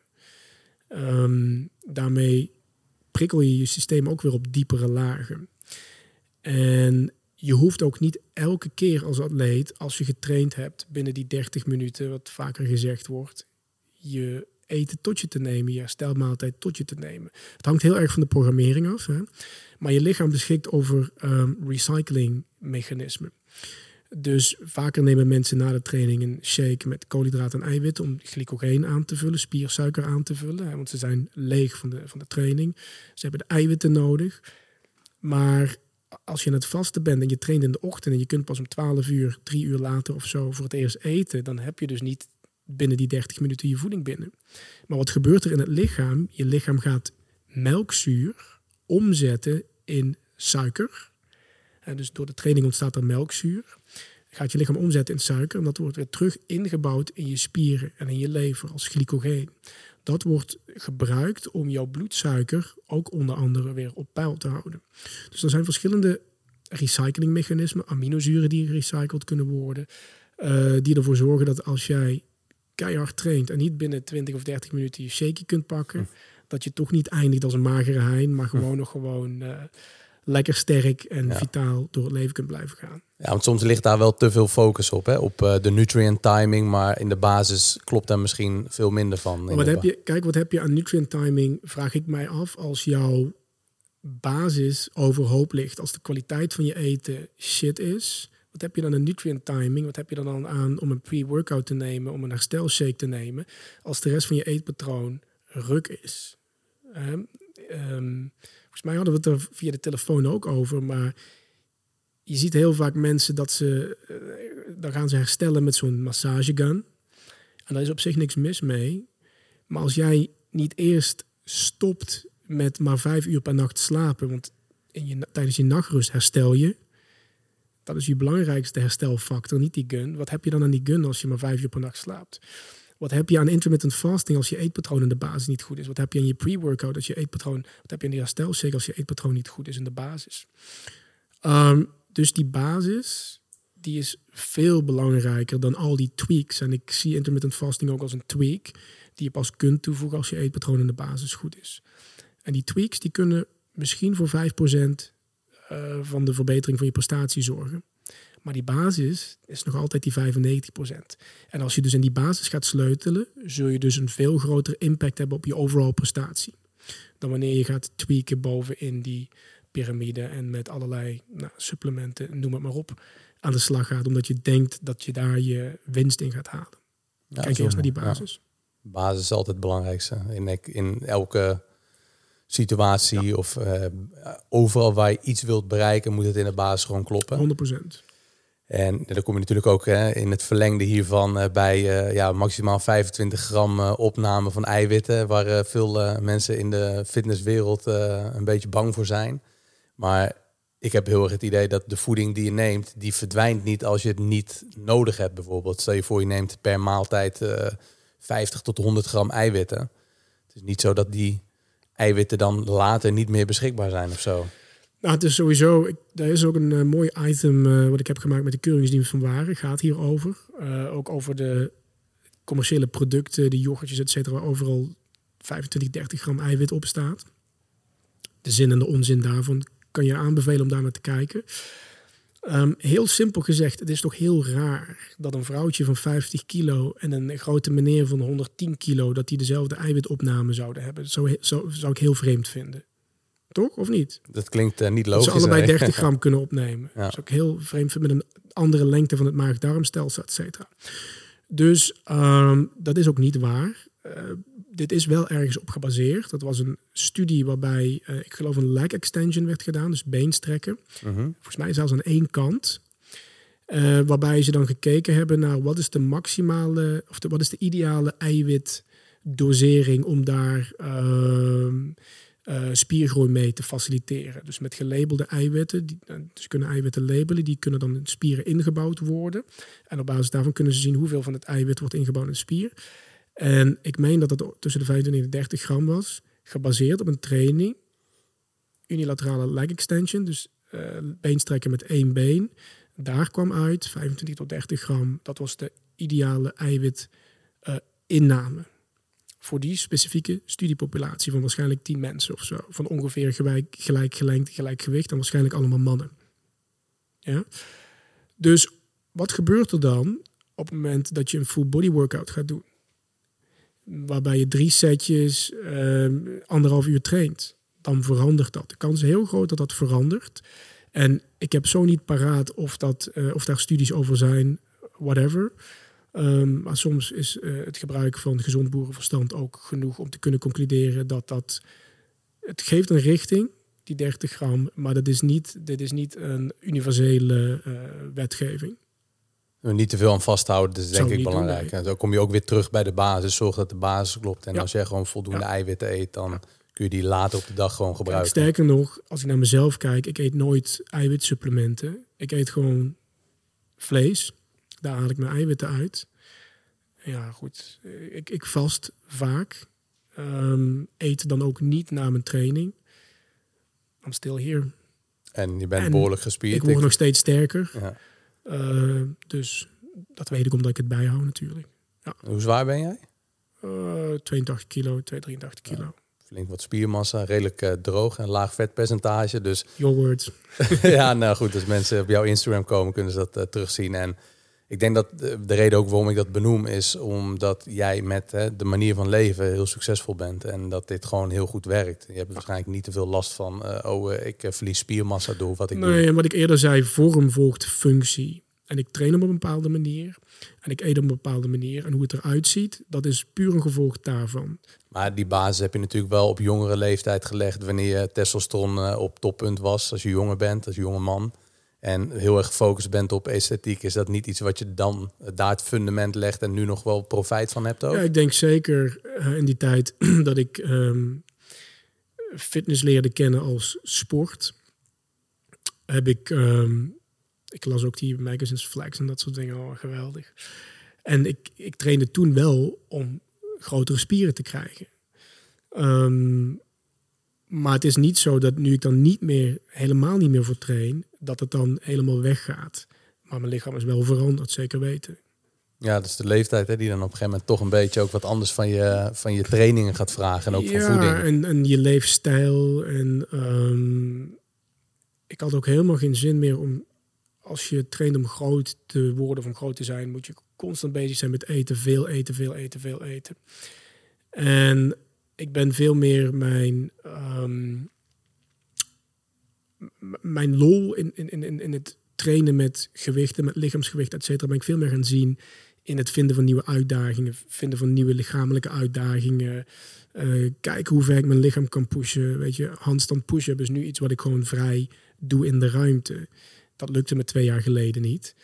Ehm, daarmee prikkel je je systeem ook weer op diepere lagen. En je hoeft ook niet elke keer als atleet, als je getraind hebt binnen die 30 minuten, wat vaker gezegd wordt, je eten tot je te nemen, je herstelmaaltijd tot je te nemen. Het hangt heel erg van de programmering af. Hè? Maar je lichaam beschikt over um, recyclingmechanismen. Dus vaker nemen mensen na de training een shake met koolhydraten en eiwitten om glycogeen aan te vullen, spiersuiker aan te vullen. Want ze zijn leeg van de, van de training. Ze hebben de eiwitten nodig. Maar als je aan het vasten bent en je traint in de ochtend en je kunt pas om 12 uur, drie uur later of zo voor het eerst eten, dan heb je dus niet binnen die 30 minuten je voeding binnen. Maar wat gebeurt er in het lichaam? Je lichaam gaat melkzuur omzetten in suiker. En dus door de training ontstaat er melkzuur. Gaat je lichaam omzetten in suiker en dat wordt weer terug ingebouwd in je spieren en in je lever als glycogeen. Dat wordt gebruikt om jouw bloedsuiker ook onder andere weer op peil te houden. Dus er zijn verschillende recyclingmechanismen, aminozuren die gerecycled kunnen worden, uh, die ervoor zorgen dat als jij keihard traint en niet binnen 20 of 30 minuten je shaky kunt pakken, hm. dat je toch niet eindigt als een magere hein, maar gewoon hm. nog gewoon uh, lekker sterk en vitaal door het leven kunt blijven gaan. Ja, want soms ligt daar wel te veel focus op, hè? op uh, de nutrient timing, maar in de basis klopt daar misschien veel minder van. Maar wat heb je, kijk, wat heb je aan nutrient timing, vraag ik mij af, als jouw basis overhoop ligt, als de kwaliteit van je eten shit is, wat heb je dan een nutrient timing? Wat heb je dan aan om een pre-workout te nemen, om een herstelshake te nemen, als de rest van je eetpatroon ruk is? Ehm, volgens mij hadden we het er via de telefoon ook over, maar je ziet heel vaak mensen dat ze, uh, dan gaan ze herstellen met zo'n massagegun. En daar is op zich niks mis mee. Maar als jij niet eerst stopt met maar vijf uur per nacht slapen, want in je, tijdens je nachtrust herstel je. Dat is je belangrijkste herstelfactor, niet die gun. Wat heb je dan aan die gun als je maar vijf uur per nacht slaapt? Wat heb je aan intermittent fasting als je eetpatroon in de basis niet goed is? Wat heb je aan je pre-workout als je eetpatroon? Wat heb je aan die herstelshake als je eetpatroon niet goed is in de basis? Ehm, dus die basis, die is veel belangrijker dan al die tweaks. En ik zie intermittent fasting ook als een tweak die je pas kunt toevoegen als je eetpatroon in de basis goed is. En die tweaks die kunnen misschien voor 5% uh, eh, van de verbetering van je prestatie zorgen. Maar die basis is nog altijd die 95%. En als je dus in die basis gaat sleutelen, zul je dus een veel grotere impact hebben op je overall prestatie. Dan wanneer je gaat tweaken bovenin die piramide en met allerlei nou, supplementen, noem het maar op, aan de slag gaat. Omdat je denkt dat je daar je winst in gaat halen. Kijk eerst naar die basis. Basis is altijd het belangrijkste. In, in elke situatie of uh, overal waar je iets wilt bereiken, moet het in de basis gewoon kloppen. 100%. En dan kom je natuurlijk ook hè, in het verlengde hiervan uh, bij uh, ja, maximaal 25 gram opname van eiwitten, waar veel mensen in de fitnesswereld een beetje bang voor zijn. Maar ik heb heel erg het idee dat de voeding die je neemt, die verdwijnt niet als je het niet nodig hebt bijvoorbeeld. Stel je voor je neemt per maaltijd 50 tot 100 gram eiwitten. Het is niet zo dat die eiwitten dan later niet meer beschikbaar zijn of zo. Nou, het is sowieso, ik, er is ook een uh, mooi item uh, wat ik heb gemaakt met de keuringsdienst van waren. Gaat hierover. Uh, ook over de commerciële producten, de yoghurtjes, et cetera, waar overal 25, 30 gram eiwit op staat. De zin en de onzin daarvan kan je aanbevelen om daar naar te kijken. Um, heel simpel gezegd, het is toch heel raar dat een vrouwtje van 50 kilo en een grote meneer van 110 kilo, dat die dezelfde eiwitopname zouden hebben. Dat zou ik heel vreemd vinden. Toch? Of niet? Dat klinkt uh, niet logisch. Dat ze allebei 30 gram kunnen opnemen. Ja. Dat zou ik heel vreemd met een andere lengte van het maag-darmstelsel, et cetera. Dus um, dat is ook niet waar. Uh, dit is wel ergens op gebaseerd. Dat was een studie waarbij, uh, ik geloof, een leg extension werd gedaan, dus beenstrekken. Mhm. -huh. Volgens mij zelfs aan één kant. Waarbij ze dan gekeken hebben naar wat is de maximale, of de, wat is de ideale eiwitdosering om daar uh, spiergroei mee te faciliteren. Dus met gelabelde eiwitten, die, dus kunnen eiwitten labelen, die kunnen dan in spieren ingebouwd worden. En op basis daarvan kunnen ze zien hoeveel van het eiwit wordt ingebouwd in de spier. En ik meen dat het tussen de 25 en 30 gram was, gebaseerd op een training, unilaterale leg extension, dus uh, beenstrekken met één been. Daar kwam uit 25 tot 30 gram. Dat was de ideale eiwit uh, inname. Voor die specifieke studiepopulatie van waarschijnlijk 10 mensen of zo. Van ongeveer gelijk, gelijk gelengd, gelijk gewicht en waarschijnlijk allemaal mannen. Ja? Dus wat gebeurt er dan op het moment dat je een full body workout gaat doen? waarbij je drie setjes uh, anderhalf uur traint, dan verandert dat. De kans is heel groot dat dat verandert. En ik heb zo niet paraat of, dat, uh, of daar studies over zijn, whatever. Um, maar soms is uh, het gebruik van gezond boerenverstand ook genoeg om te kunnen concluderen dat dat. Het geeft een richting, die 30 gram, maar dat is niet, dit is niet een universele uh, wetgeving. Niet te veel aan vasthouden, dat is denk ik belangrijk. En dan kom je ook weer terug bij de basis. Zorg dat de basis klopt. En als jij gewoon voldoende eiwitten eet, dan kun je die later op de dag gewoon gebruiken. sterker nog, als ik naar mezelf kijk, ik eet nooit eiwitsupplementen. Ik eet gewoon vlees. Daar haal ik mijn eiwitten uit. Ja, goed. Ik, ik vast vaak. Um, eet dan ook niet na mijn training. I'm still here. En je bent behoorlijk gespierd. Ik word nog steeds sterker. Ja. Uh, dus dat weet ik omdat ik het bijhoud natuurlijk. Ja. Hoe zwaar ben jij? Uh, 82 kilo, 283 kilo. Ja, flink wat spiermassa, redelijk uh, droog en laag vetpercentage. Dus... Your words. ja, nou goed, als mensen op jouw Instagram komen, kunnen ze dat uh, terugzien. En ik denk dat de, de reden ook waarom ik dat benoem is omdat jij met hè, de manier van leven heel succesvol bent en dat dit gewoon heel goed werkt. Je hebt waarschijnlijk niet te veel last van, eh, oh, eh, ik eh, verlies spiermassa door wat ik Nee, doe. en wat ik eerder zei, vorm volgt functie. En ik train op een bepaalde manier. En ik eet op een bepaalde manier. En hoe het eruit ziet, dat is puur een gevolg daarvan. Maar die basis heb je natuurlijk wel op jongere leeftijd gelegd wanneer je testosteron eh, op toppunt was, als je jonger bent, als jonge man. En heel erg gefocust bent op esthetiek, is dat niet iets wat je dan daar het fundament legt en nu nog wel profijt van hebt ook? Ja, ik denk zeker eh, in die tijd dat ik ehm, fitness leerde kennen als sport. Heb ik, ehm, ik las ook die magazines Flex en dat soort dingen, oh, geweldig. En ik, ik trainde toen wel om grotere spieren te krijgen. Ehm, maar het is niet zo dat nu ik dan niet meer, helemaal niet meer voor train, dat het dan helemaal weggaat. Maar mijn lichaam is wel veranderd, zeker weten. Ja, dat is de leeftijd hè, die dan op een gegeven moment toch een beetje ook wat anders van je, van je trainingen gaat vragen en ook van ja, voeding. En, en je leefstijl. En ehm, ik had ook helemaal geen zin meer om, als je traint om groot te worden of om groot te zijn, moet je constant bezig zijn met eten, veel eten, veel eten, veel eten. En ik ben veel meer mijn, ehm, mijn lol in, in, in, in het trainen met gewichten, met lichaamsgewicht, et cetera, ben ik veel meer gaan zien in het vinden van nieuwe uitdagingen, vinden van nieuwe lichamelijke uitdagingen. eh, kijken hoe ver ik mijn lichaam kan pushen. Weet je, handstand push-up is nu iets wat ik gewoon vrij doe in de ruimte. Dat lukte me twee jaar geleden niet.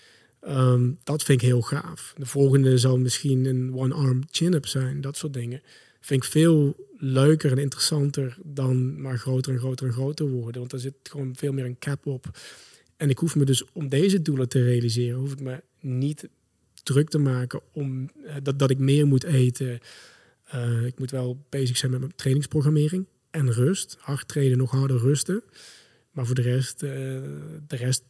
Ehm, dat vind ik heel gaaf. De volgende zal misschien een one-arm chin-up zijn. Dat soort dingen. Vind ik veel leuker en interessanter dan maar groter en groter en groter worden. Want daar zit gewoon veel meer een cap op. En ik hoef me dus om deze doelen te realiseren, hoef ik me niet druk te maken om eh, dat, dat ik meer moet eten. Eh, ik moet wel bezig zijn met mijn trainingsprogrammering en rust. Hard trainen, nog harder rusten. Maar voor de rest, eh, de rest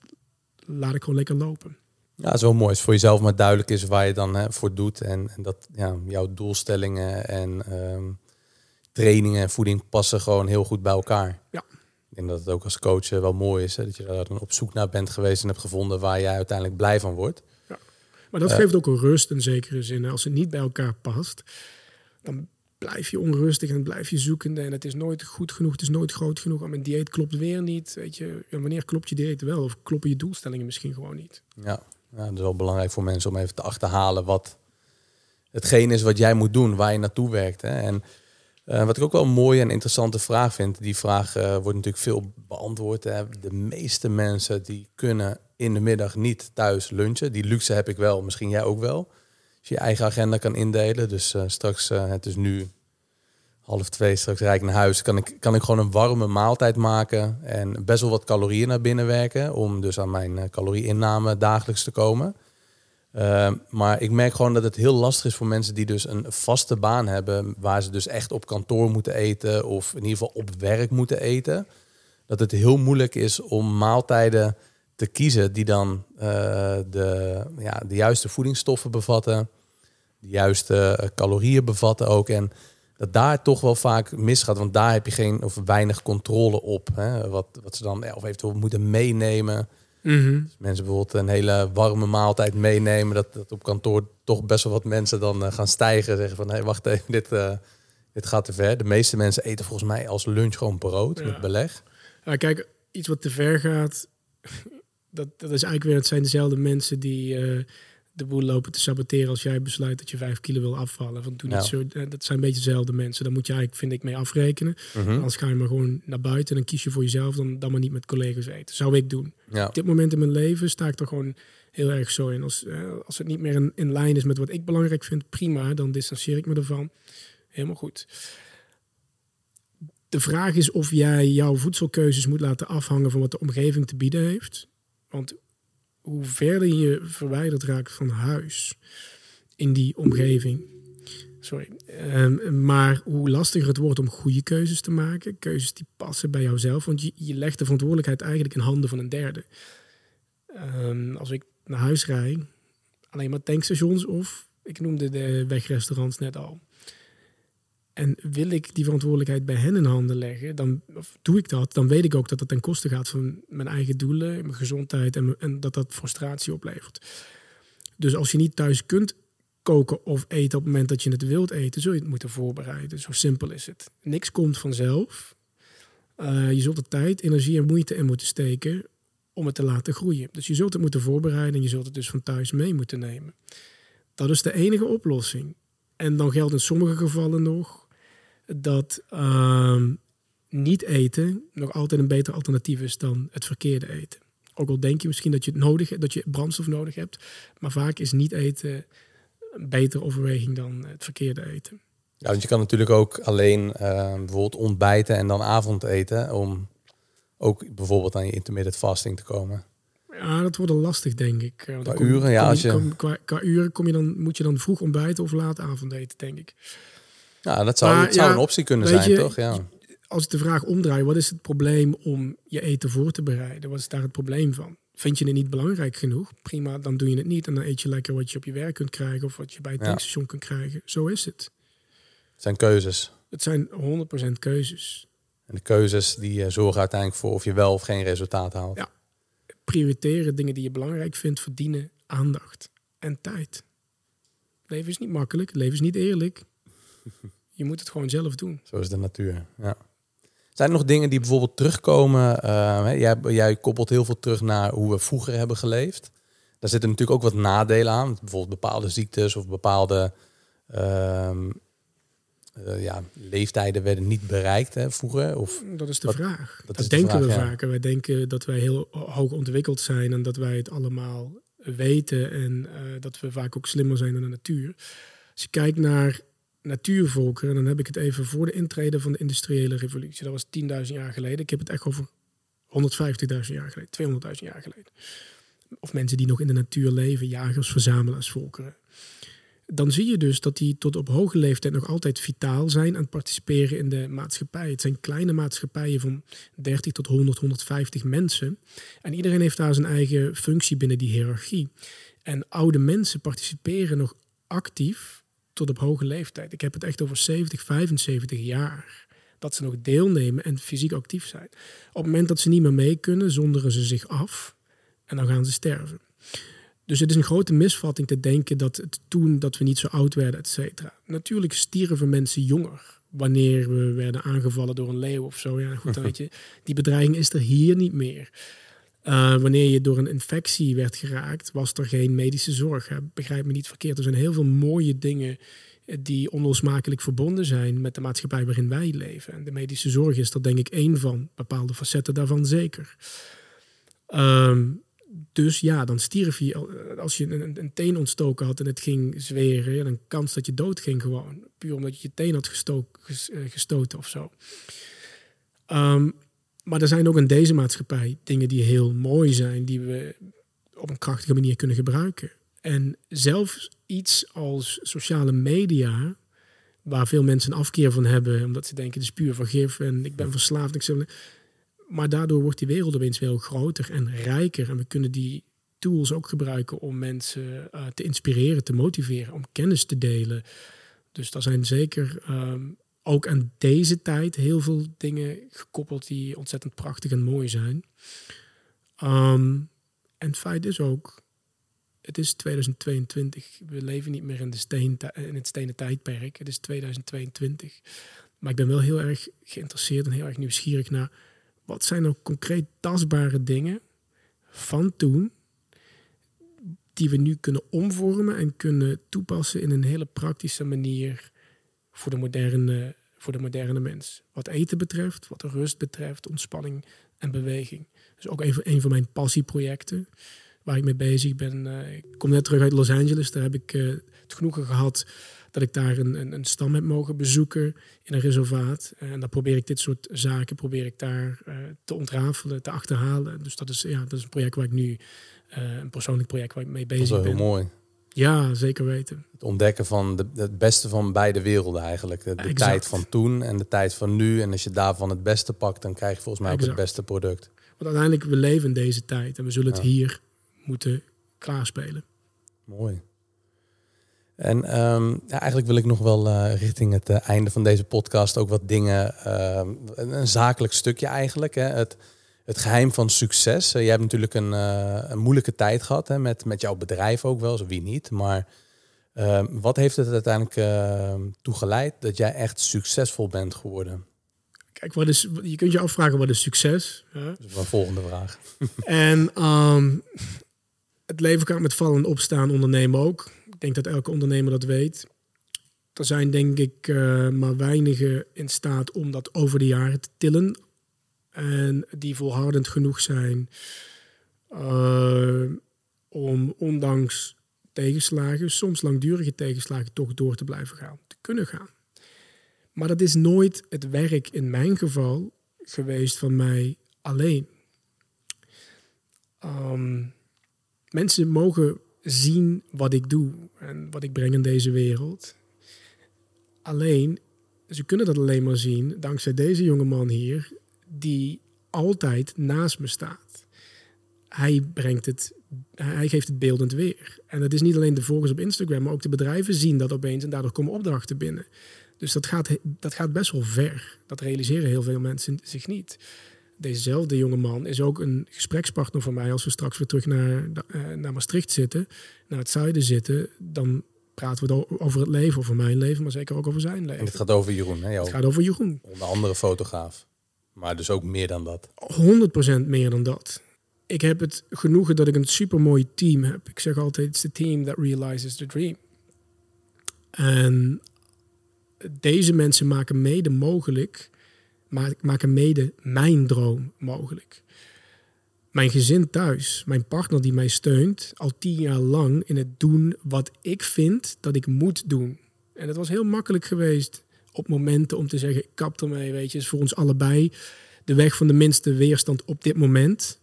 laat ik gewoon lekker lopen. Ja, zo mooi is voor jezelf maar duidelijk is waar je dan hè, voor doet. En, en dat ja, jouw doelstellingen en ehm, trainingen en voeding passen gewoon heel goed bij elkaar. Ja. Ik denk dat het ook als coach eh, wel mooi is. Hè, dat je daar dan op zoek naar bent geweest en hebt gevonden waar jij uiteindelijk blij van wordt. Maar dat Eh. geeft ook een rust in zekere zin. Als het niet bij elkaar past, dan blijf je onrustig en blijf je zoekende. En het is nooit goed genoeg, het is nooit groot genoeg. Maar mijn dieet klopt weer niet. Weet je, ja, wanneer klopt je dieet wel? Of kloppen je doelstellingen misschien gewoon niet? Ja. Ja, dat is wel belangrijk voor mensen om even te achterhalen wat hetgeen is wat jij moet doen, waar je naartoe werkt. Hè. En eh, wat ik ook wel een mooie en interessante vraag vind, die vraag eh, wordt natuurlijk veel beantwoord. Hè. De meeste mensen die kunnen in de middag niet thuis lunchen. Die luxe heb ik wel, misschien jij ook wel. Als je je eigen agenda kan indelen. Dus eh, straks, het is nu half twee, straks ik naar huis. Kan ik, kan ik gewoon een warme maaltijd maken en best wel wat calorieën naar binnen werken. Om dus aan mijn eh, calorieinname dagelijks te komen. Uh, maar ik merk gewoon dat het heel lastig is voor mensen die dus een vaste baan hebben, waar ze dus echt op kantoor moeten eten of in ieder geval op werk moeten eten. Dat het heel moeilijk is om maaltijden te kiezen die dan uh, de, ja, de juiste voedingsstoffen bevatten, de juiste uh, calorieën bevatten ook. En dat daar toch wel vaak misgaat, want daar heb je geen of weinig controle op. Hè? Wat, wat ze dan of eventueel moeten meenemen. Mm -hmm. dus mensen bijvoorbeeld een hele warme maaltijd meenemen, dat, dat op kantoor toch best wel wat mensen dan uh, gaan stijgen. Zeggen van, hé, hey, wacht even, dit, uh, dit gaat te ver. De meeste mensen eten volgens mij als lunch gewoon brood ja. met beleg. Ja, kijk, iets wat te ver gaat, dat, dat is eigenlijk weer, het zijn dezelfde mensen die uh, de boel lopen te saboteren als jij besluit dat je vijf kilo wil afvallen. Want doe Ja. zo, eh, dat zijn een beetje dezelfde mensen. Daar moet je eigenlijk, vind ik, mee afrekenen. Mhm. Anders ga je maar gewoon naar buiten en dan kies je voor jezelf, dan, dan maar niet met collega's eten. Zou ik doen. Ja. Op dit moment in mijn leven sta ik er gewoon heel erg zo in. Als, eh, als het niet meer in, in lijn is met wat ik belangrijk vind, prima, dan distancieer ik me ervan. Helemaal goed. De vraag is of jij jouw voedselkeuzes moet laten afhangen van wat de omgeving te bieden heeft. Want hoe verder je verwijderd raakt van huis in die omgeving, sorry, um, maar hoe lastiger het wordt om goede keuzes te maken, keuzes die passen bij jouzelf, want je, legt de verantwoordelijkheid eigenlijk in handen van een derde. Um, als ik naar huis rijd, alleen maar tankstations of ik noemde de wegrestaurants net al. En wil ik die verantwoordelijkheid bij hen in handen leggen, dan of doe ik dat, dan weet ik ook dat dat ten koste gaat van mijn eigen doelen, mijn gezondheid en, en dat dat frustratie oplevert. Dus als je niet thuis kunt koken of eten op het moment dat je het wilt eten, zul je het moeten voorbereiden. Zo simpel is het. Niks komt vanzelf. Uh, je zult er tijd, energie en moeite in moeten steken om het te laten groeien. Dus je zult het moeten voorbereiden en je zult het dus van thuis mee moeten nemen. Dat is de enige oplossing. En dan geldt in sommige gevallen nog dat uh, niet eten nog altijd een beter alternatief is dan het verkeerde eten. Ook al denk je misschien dat je het nodig dat je brandstof nodig hebt, maar vaak is niet eten een betere overweging dan het verkeerde eten. Ja, want je kan natuurlijk ook alleen uh, bijvoorbeeld ontbijten en dan avondeten om ook bijvoorbeeld aan je intermittent fasting te komen. Ja, dat wordt lastig, denk ik. Qua uren, ja. Als je... qua, qua, uren kom je dan, moet je dan vroeg ontbijten of laat avondeten, denk ik. Ja, dat zou, zou een optie kunnen zijn, je, toch? Ja. Als ik de vraag omdraai, wat is het probleem om je eten voor te bereiden? Wat is daar het probleem van? Vind je het niet belangrijk genoeg? Prima, dan doe je het niet. En dan eet je lekker wat je op je werk kunt krijgen of wat je bij het tankstation kunt krijgen. Zo is het. Het zijn keuzes. Het zijn 100% keuzes. En de keuzes die eh, zorgen uiteindelijk voor of je wel of geen resultaat haalt. Ja. Prioriteren dingen die je belangrijk vindt verdienen aandacht en tijd. Leven is niet makkelijk, leven is niet eerlijk. Je moet het gewoon zelf doen. Zo is de natuur. Ja. Zijn er nog dingen die bijvoorbeeld terugkomen? Uh, jij, jij, koppelt heel veel terug naar hoe we vroeger hebben geleefd. Daar zitten natuurlijk ook wat nadelen aan. Bijvoorbeeld bepaalde ziektes of bepaalde uh, uh, ja, leeftijden werden niet bereikt hè, vroeger. Of, dat is de vraag. Dat, denken we vaker. Wij denken dat wij heel hoog ontwikkeld zijn en dat wij het allemaal weten. En uh, dat we vaak ook slimmer zijn dan de natuur. Als je kijkt naar natuurvolkeren, dan heb ik het even voor de intrede van de industriële revolutie. Dat was 10.000 jaar geleden. Ik heb het echt over 150.000 jaar geleden, 200.000 jaar geleden. Of mensen die nog in de natuur leven, jagers, verzamelaars, volkeren. Dan zie je dus dat die tot op hoge leeftijd nog altijd vitaal zijn aan participeren in de maatschappij. Het zijn kleine maatschappijen van 30 tot 100, 150 mensen. En iedereen heeft daar zijn eigen functie binnen die hiërarchie. En oude mensen participeren nog actief tot op hoge leeftijd. Ik heb het echt over 70, 75 jaar. Dat ze nog deelnemen en fysiek actief zijn. Op het moment dat ze niet meer mee kunnen, zonderen ze zich af en dan gaan ze sterven. Dus het is een grote misvatting te denken dat het toen dat we niet zo oud werden, et cetera. Natuurlijk stierven mensen jonger wanneer we werden aangevallen door een leeuw of zo. Ja, goed, dan weet je, die bedreiging is er hier niet meer. Uh, wanneer je door een infectie werd geraakt, was er geen medische zorg. Hè? Begrijp me niet verkeerd. Er zijn heel veel mooie dingen eh, die onlosmakelijk verbonden zijn met de maatschappij waarin wij leven. En de medische zorg is er denk ik één van. Bepaalde facetten daarvan zeker. Um, dus ja, dan stierf je, eh, als je een, een, teen ontstoken had en het ging zweren, ja, dan kans dat je dood ging gewoon. Puur omdat je je teen had gestoken, gestoten of zo. Um, maar er zijn ook in deze maatschappij dingen die heel mooi zijn, die we op een krachtige manier kunnen gebruiken. En zelfs iets als sociale media, waar veel mensen een afkeer van hebben, omdat ze denken het is puur vergif en ik ben verslaafd. Ik maar daardoor wordt die wereld opeens veel groter en rijker. En we kunnen die tools ook gebruiken om mensen uh, te inspireren, te motiveren, om kennis te delen. Dus daar zijn zeker um, ook aan deze tijd heel veel dingen gekoppeld die ontzettend prachtig en mooi zijn. Um, en het feit is ook, het is 2022. We leven niet meer in, de steen, in het stenen tijdperk. Het is 2022. Maar ik ben wel heel erg geïnteresseerd en heel erg nieuwsgierig naar wat zijn nou concreet tastbare dingen van toen die we nu kunnen omvormen en kunnen toepassen in een hele praktische manier voor de moderne, voor de moderne mens. Wat eten betreft, wat de rust betreft, ontspanning en beweging. Dus ook een van mijn passieprojecten waar ik mee bezig ben. Uh, ik kom net terug uit Los Angeles. Daar heb ik uh, het genoegen gehad dat ik daar een, een, een, stam heb mogen bezoeken in een reservaat. En dan probeer ik dit soort zaken probeer ik daar uh, te ontrafelen, te achterhalen. Dus dat is, ja, dat is een project waar ik nu, een persoonlijk project waar ik mee bezig ben. Dat is wel heel mooi. Ja, zeker weten. Het ontdekken van de, het beste van beide werelden eigenlijk. De, tijd van toen en de tijd van nu. En als je daarvan het beste pakt, dan krijg je volgens mij ook het beste product. Want uiteindelijk, we leven in deze tijd en we zullen het hier moeten klaarspelen. Mooi. En um, ja, eigenlijk wil ik nog wel uh, richting het uh, einde van deze podcast ook wat dingen, uh, een, een, zakelijk stukje eigenlijk. Hè. Het, het geheim van succes. Uh, jij hebt natuurlijk een, een moeilijke tijd gehad hè, met, met jouw bedrijf ook wel, zo wie niet. Maar wat heeft het uiteindelijk toe geleid dat jij echt succesvol bent geworden? Kijk, wat is, je kunt je afvragen wat is succes? Ja? Dat is mijn volgende vraag. en um, het leven kan met vallen en opstaan ondernemen ook. Ik denk dat elke ondernemer dat weet. Er zijn denk ik uh, maar weinigen in staat om dat over de jaren te tillen. En die volhardend genoeg zijn uh, om ondanks tegenslagen, soms langdurige tegenslagen, toch door te blijven gaan, te kunnen gaan. Maar dat is nooit het werk in mijn geval geweest van mij alleen. Um, mensen mogen zien wat ik doe en wat ik breng in deze wereld. Alleen, ze kunnen dat alleen maar zien dankzij deze jonge man hier, die altijd naast me staat. Hij brengt het, hij geeft het beeldend weer. En het is niet alleen de volgers op Instagram, maar ook de bedrijven zien dat opeens en daardoor komen opdrachten binnen. Dus dat gaat, dat gaat best wel ver. Dat realiseren heel veel mensen zich niet. Dezezelfde jonge man is ook een gesprekspartner van mij. Als we straks weer terug naar, uh, naar Maastricht zitten, naar het zuiden zitten, dan praten we over het leven, over mijn leven, maar zeker ook over zijn leven. En het gaat over Jeroen, hè? Het gaat over Jeroen. Onder andere fotograaf. Maar dus ook meer dan dat. 100% meer dan dat. Ik heb het genoegen dat ik een supermooi team heb. Ik zeg altijd, it's the team that realizes the dream. En deze mensen maken mede mogelijk, maken mede mijn droom mogelijk. Mijn gezin thuis, mijn partner die mij steunt, al tien jaar lang in het doen wat ik vind dat ik moet doen. En het was heel makkelijk geweest op momenten om te zeggen, kap ermee, weet je, is voor ons allebei de weg van de minste weerstand op dit moment.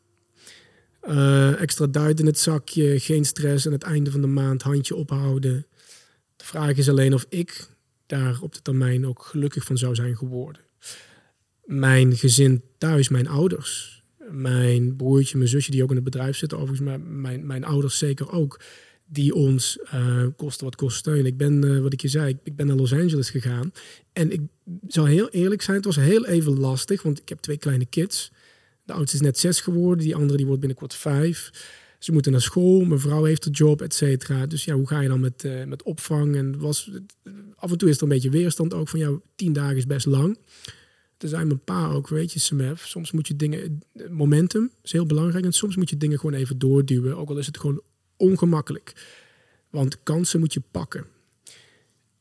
Uh, extra duit in het zakje, geen stress aan het einde van de maand, handje ophouden. De vraag is alleen of ik daar op de termijn ook gelukkig van zou zijn geworden. Mijn gezin thuis, mijn ouders, mijn broertje, mijn zusje die ook in het bedrijf zitten, overigens, maar mijn, mijn ouders zeker ook, die ons uh, kosten wat kost steun. Ik ben, uh, wat ik je zei, ik, ben naar Los Angeles gegaan. En ik zal heel eerlijk zijn, het was heel even lastig, want ik heb twee kleine kids. De oudste is net zes geworden, die andere die wordt binnenkort vijf. Ze moeten naar school, mijn vrouw heeft een job, et cetera. Dus ja, hoe ga je dan met, uh, met opvang? En was, af en toe is er een beetje weerstand ook van, ja, tien dagen is best lang. Er zijn mijn pa ook, weet je, Smef. Soms moet je dingen, momentum is heel belangrijk. En soms moet je dingen gewoon even doorduwen, ook al is het gewoon ongemakkelijk. Want kansen moet je pakken.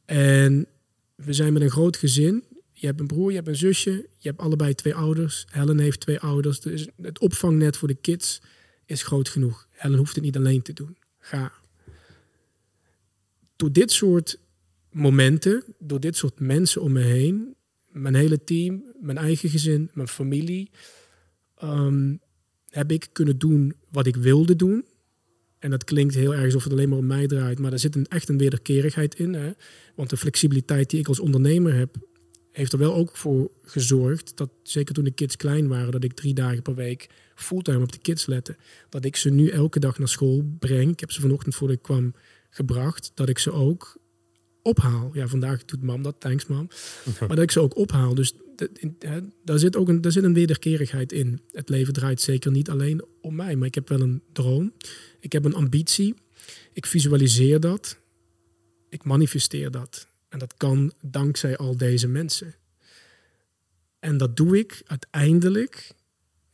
En we zijn met een groot gezin. Je hebt een broer, je hebt een zusje, je hebt allebei twee ouders. Helen heeft twee ouders. Dus het opvangnet voor de kids is groot genoeg. Helen hoeft het niet alleen te doen. Ga. Door dit soort momenten, door dit soort mensen om me heen, mijn hele team, mijn eigen gezin, mijn familie, ehm, heb ik kunnen doen wat ik wilde doen. En dat klinkt heel erg alsof het alleen maar om mij draait, maar er zit een, echt een wederkerigheid in. Hè? Want de flexibiliteit die ik als ondernemer heb, heeft er wel ook voor gezorgd dat, zeker toen de kids klein waren, dat ik drie dagen per week fulltime op de kids lette. Dat ik ze nu elke dag naar school breng. Ik heb ze vanochtend voordat ik kwam gebracht. Dat ik ze ook ophaal. Ja, vandaag doet mam dat, thanks mam. maar dat ik ze ook ophaal. Dus daar zit ook een, daar zit een wederkerigheid in. Het leven draait zeker niet alleen om mij, maar ik heb wel een droom. Ik heb een ambitie. Ik visualiseer dat. Ik manifesteer dat. En dat kan dankzij al deze mensen. En dat doe ik uiteindelijk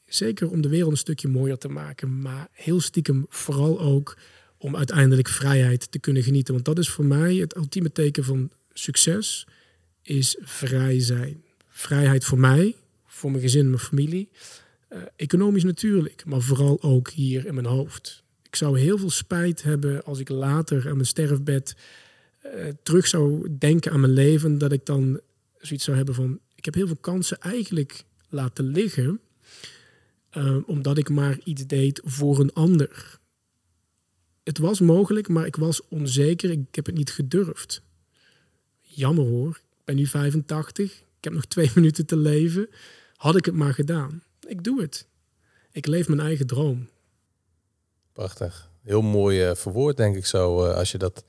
Zeker om de wereld een stukje mooier te maken, maar heel stiekem vooral ook om uiteindelijk vrijheid te kunnen genieten. Want dat is voor mij het ultieme teken van succes, is vrij zijn. Vrijheid voor mij, voor mijn gezin, mijn familie. Uh, economisch natuurlijk, maar vooral ook hier in mijn hoofd. Ik zou heel veel spijt hebben als ik later aan mijn sterfbed uh, terug zou denken aan mijn leven, dat ik dan zoiets zou hebben van, ik heb heel veel kansen eigenlijk laten liggen uh, omdat ik maar iets deed voor een ander. Het was mogelijk, maar ik was onzeker. Ik heb het niet gedurfd. Jammer hoor. Ik ben nu 85. Ik heb nog twee minuten te leven. Had ik het maar gedaan. Ik doe het. Ik leef mijn eigen droom. Prachtig. Heel mooi uh, verwoord, denk ik zo, uh, als je dat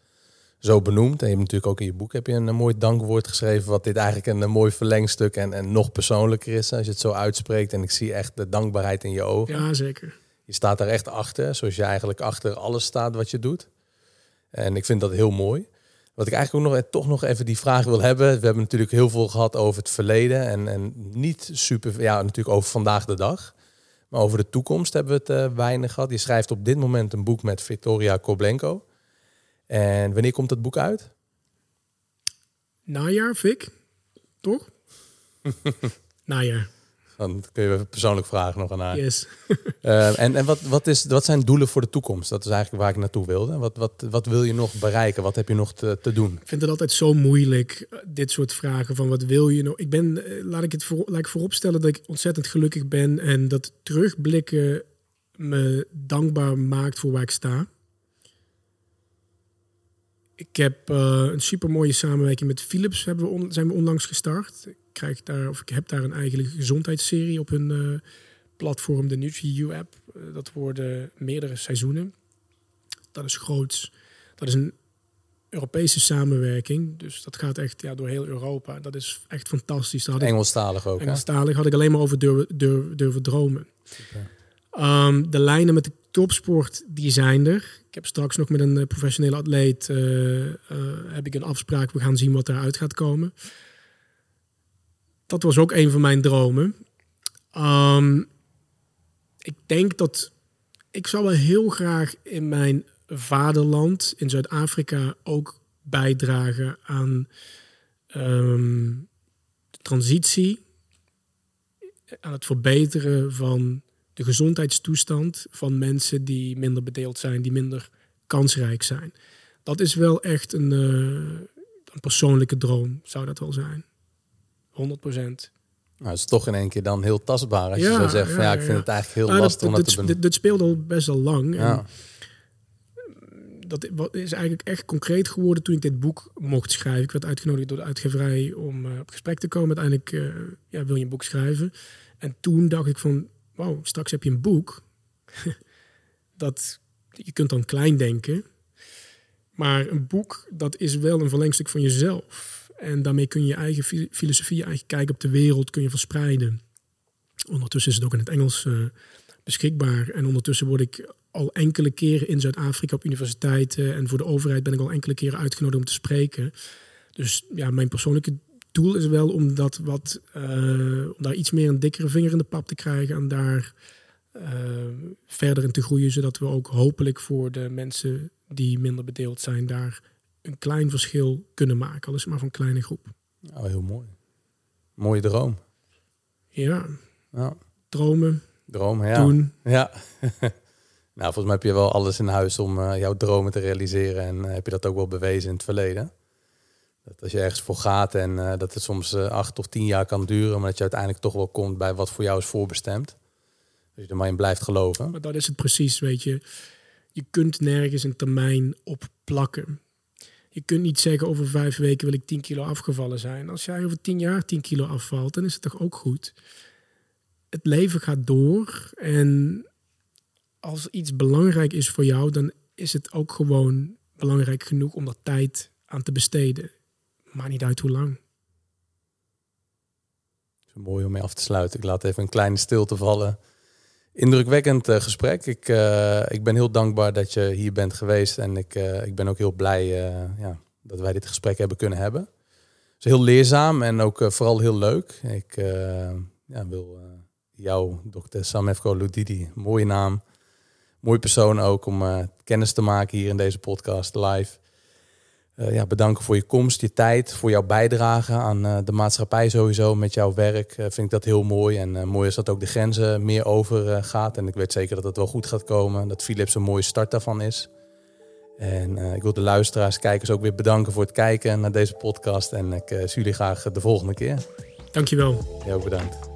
zo benoemd. En je hebt natuurlijk ook in je boek heb je een, mooi dankwoord geschreven, wat dit eigenlijk een, een mooi verlengstuk en, en nog persoonlijker is als je het zo uitspreekt. En ik zie echt de dankbaarheid in je ogen. Ja, zeker. Je staat daar echt achter, zoals je eigenlijk achter alles staat wat je doet. En ik vind dat heel mooi. Wat ik eigenlijk ook nog, toch nog even die vraag wil hebben. We hebben natuurlijk heel veel gehad over het verleden en, en niet super, ja, natuurlijk over vandaag de dag. Maar over de toekomst hebben we het uh, weinig gehad. Je schrijft op dit moment een boek met Victoria Koblenko. En wanneer komt het boek uit? Najaar, Vic. Toch? Najaar. Dan kun je even persoonlijk vragen nog aan haar. Yes. uh, en en wat, wat, is, wat zijn doelen voor de toekomst? Dat is eigenlijk waar ik naartoe wilde. Wat, wat, wat wil je nog bereiken? Wat heb je nog te, te doen? Ik vind het altijd zo moeilijk, eh, dit soort vragen van wat wil je nog? Ik ben, eh, laat ik het voor, laat ik vooropstellen dat ik ontzettend gelukkig ben en dat terugblikken me dankbaar maakt voor waar ik sta. Ik heb uh, een super mooie samenwerking met Philips hebben we on, zijn we onlangs gestart. Ik krijg daar, of ik heb daar een eigen gezondheidsserie op hun uh, platform, de NutriU app. Uh, dat worden meerdere seizoenen. Dat is groots. Dat is een Europese samenwerking. Dus dat gaat echt ja, door heel Europa. Dat is echt fantastisch. Had Engelstalig ook. Engelstalig hè? had ik alleen maar over durven, durven, durven dromen. Um, de lijnen met de topsport, die zijn er. Ik heb straks nog met een uh, professionele atleet uh, uh, heb ik een afspraak. We gaan zien wat eruit gaat komen. Dat was ook een van mijn dromen. Um, ik denk dat ik zou wel heel graag in mijn vaderland, in Zuid-Afrika, ook bijdragen aan um, de transitie, aan het verbeteren van de gezondheidstoestand van mensen die minder bedeeld zijn, die minder kansrijk zijn. Dat is wel echt een, uh, een persoonlijke droom, zou dat wel zijn. 100 procent. Nou, het is toch in één keer dan heel tastbaar als ja, je zo zegt van ja, ik vind het eigenlijk heel nou, lastig dat, om dat, te. Dit, dit speelde al best al lang. Ja. dat is eigenlijk echt concreet geworden toen ik dit boek mocht schrijven. Ik werd uitgenodigd door de uitgeverij om uh, op gesprek te komen. Uiteindelijk uh, ja, wil je een boek schrijven. En toen dacht ik van, wow, straks heb je een boek. dat, je kunt dan klein denken. Maar een boek, dat is wel een verlengstuk van jezelf. En daarmee kun je je eigen filosofie, je eigen kijk op de wereld kun je verspreiden. Ondertussen is het ook in het Engels uh, beschikbaar. En ondertussen word ik al enkele keren in Zuid-Afrika op universiteiten en voor de overheid ben ik al enkele keren uitgenodigd om te spreken. Dus ja, mijn persoonlijke doel is wel om dat wat, om daar iets meer een dikkere vinger in de pap te krijgen en daar uh, verder in te groeien, zodat we ook hopelijk voor de mensen die minder bedeeld zijn daar een klein verschil kunnen maken, al is het maar van een kleine groep. Oh, heel mooi. Mooie droom. Ja. ja. Dromen. Dromen, ja. Doen. Ja. nou, volgens mij heb je wel alles in huis om uh, jouw dromen te realiseren. En uh, heb je dat ook wel bewezen in het verleden. Dat als je ergens voor gaat en uh, dat het soms acht of tien jaar kan duren, maar dat je uiteindelijk toch wel komt bij wat voor jou is voorbestemd. Dus je er maar in blijft geloven. Maar dat is het precies, weet je. Je kunt nergens een termijn op plakken. Je kunt niet zeggen over vijf weken wil ik 10 kilo afgevallen zijn. Als jij over 10 jaar 10 kilo afvalt, dan is het toch ook goed. Het leven gaat door en als iets belangrijk is voor jou, dan is het ook gewoon belangrijk genoeg om er tijd aan te besteden. Maar niet uit hoe lang. Mooi om mee af te sluiten. Ik laat even een kleine stilte vallen. Indrukwekkend uh, gesprek. Ik, uh, ik ben heel dankbaar dat je hier bent geweest. En ik, uh, ik ben ook heel blij ja, dat wij dit gesprek hebben kunnen hebben. Het is heel leerzaam en ook vooral heel leuk. Ik ja, wil jou, dokter Samefko Ludidi, mooie naam. Mooie persoon ook om kennis te maken hier in deze podcast live. Uh, ja, bedanken voor je komst, je tijd, voor jouw bijdrage aan uh, de maatschappij sowieso met jouw werk. Uh, vind ik dat heel mooi. En mooi is dat ook de grenzen meer over gaat. En ik weet zeker dat het wel goed gaat komen. Dat Philips een mooie start daarvan is. En ik wil de luisteraars, kijkers ook weer bedanken voor het kijken naar deze podcast. En ik zie jullie graag de volgende keer. Dankjewel. Heel bedankt.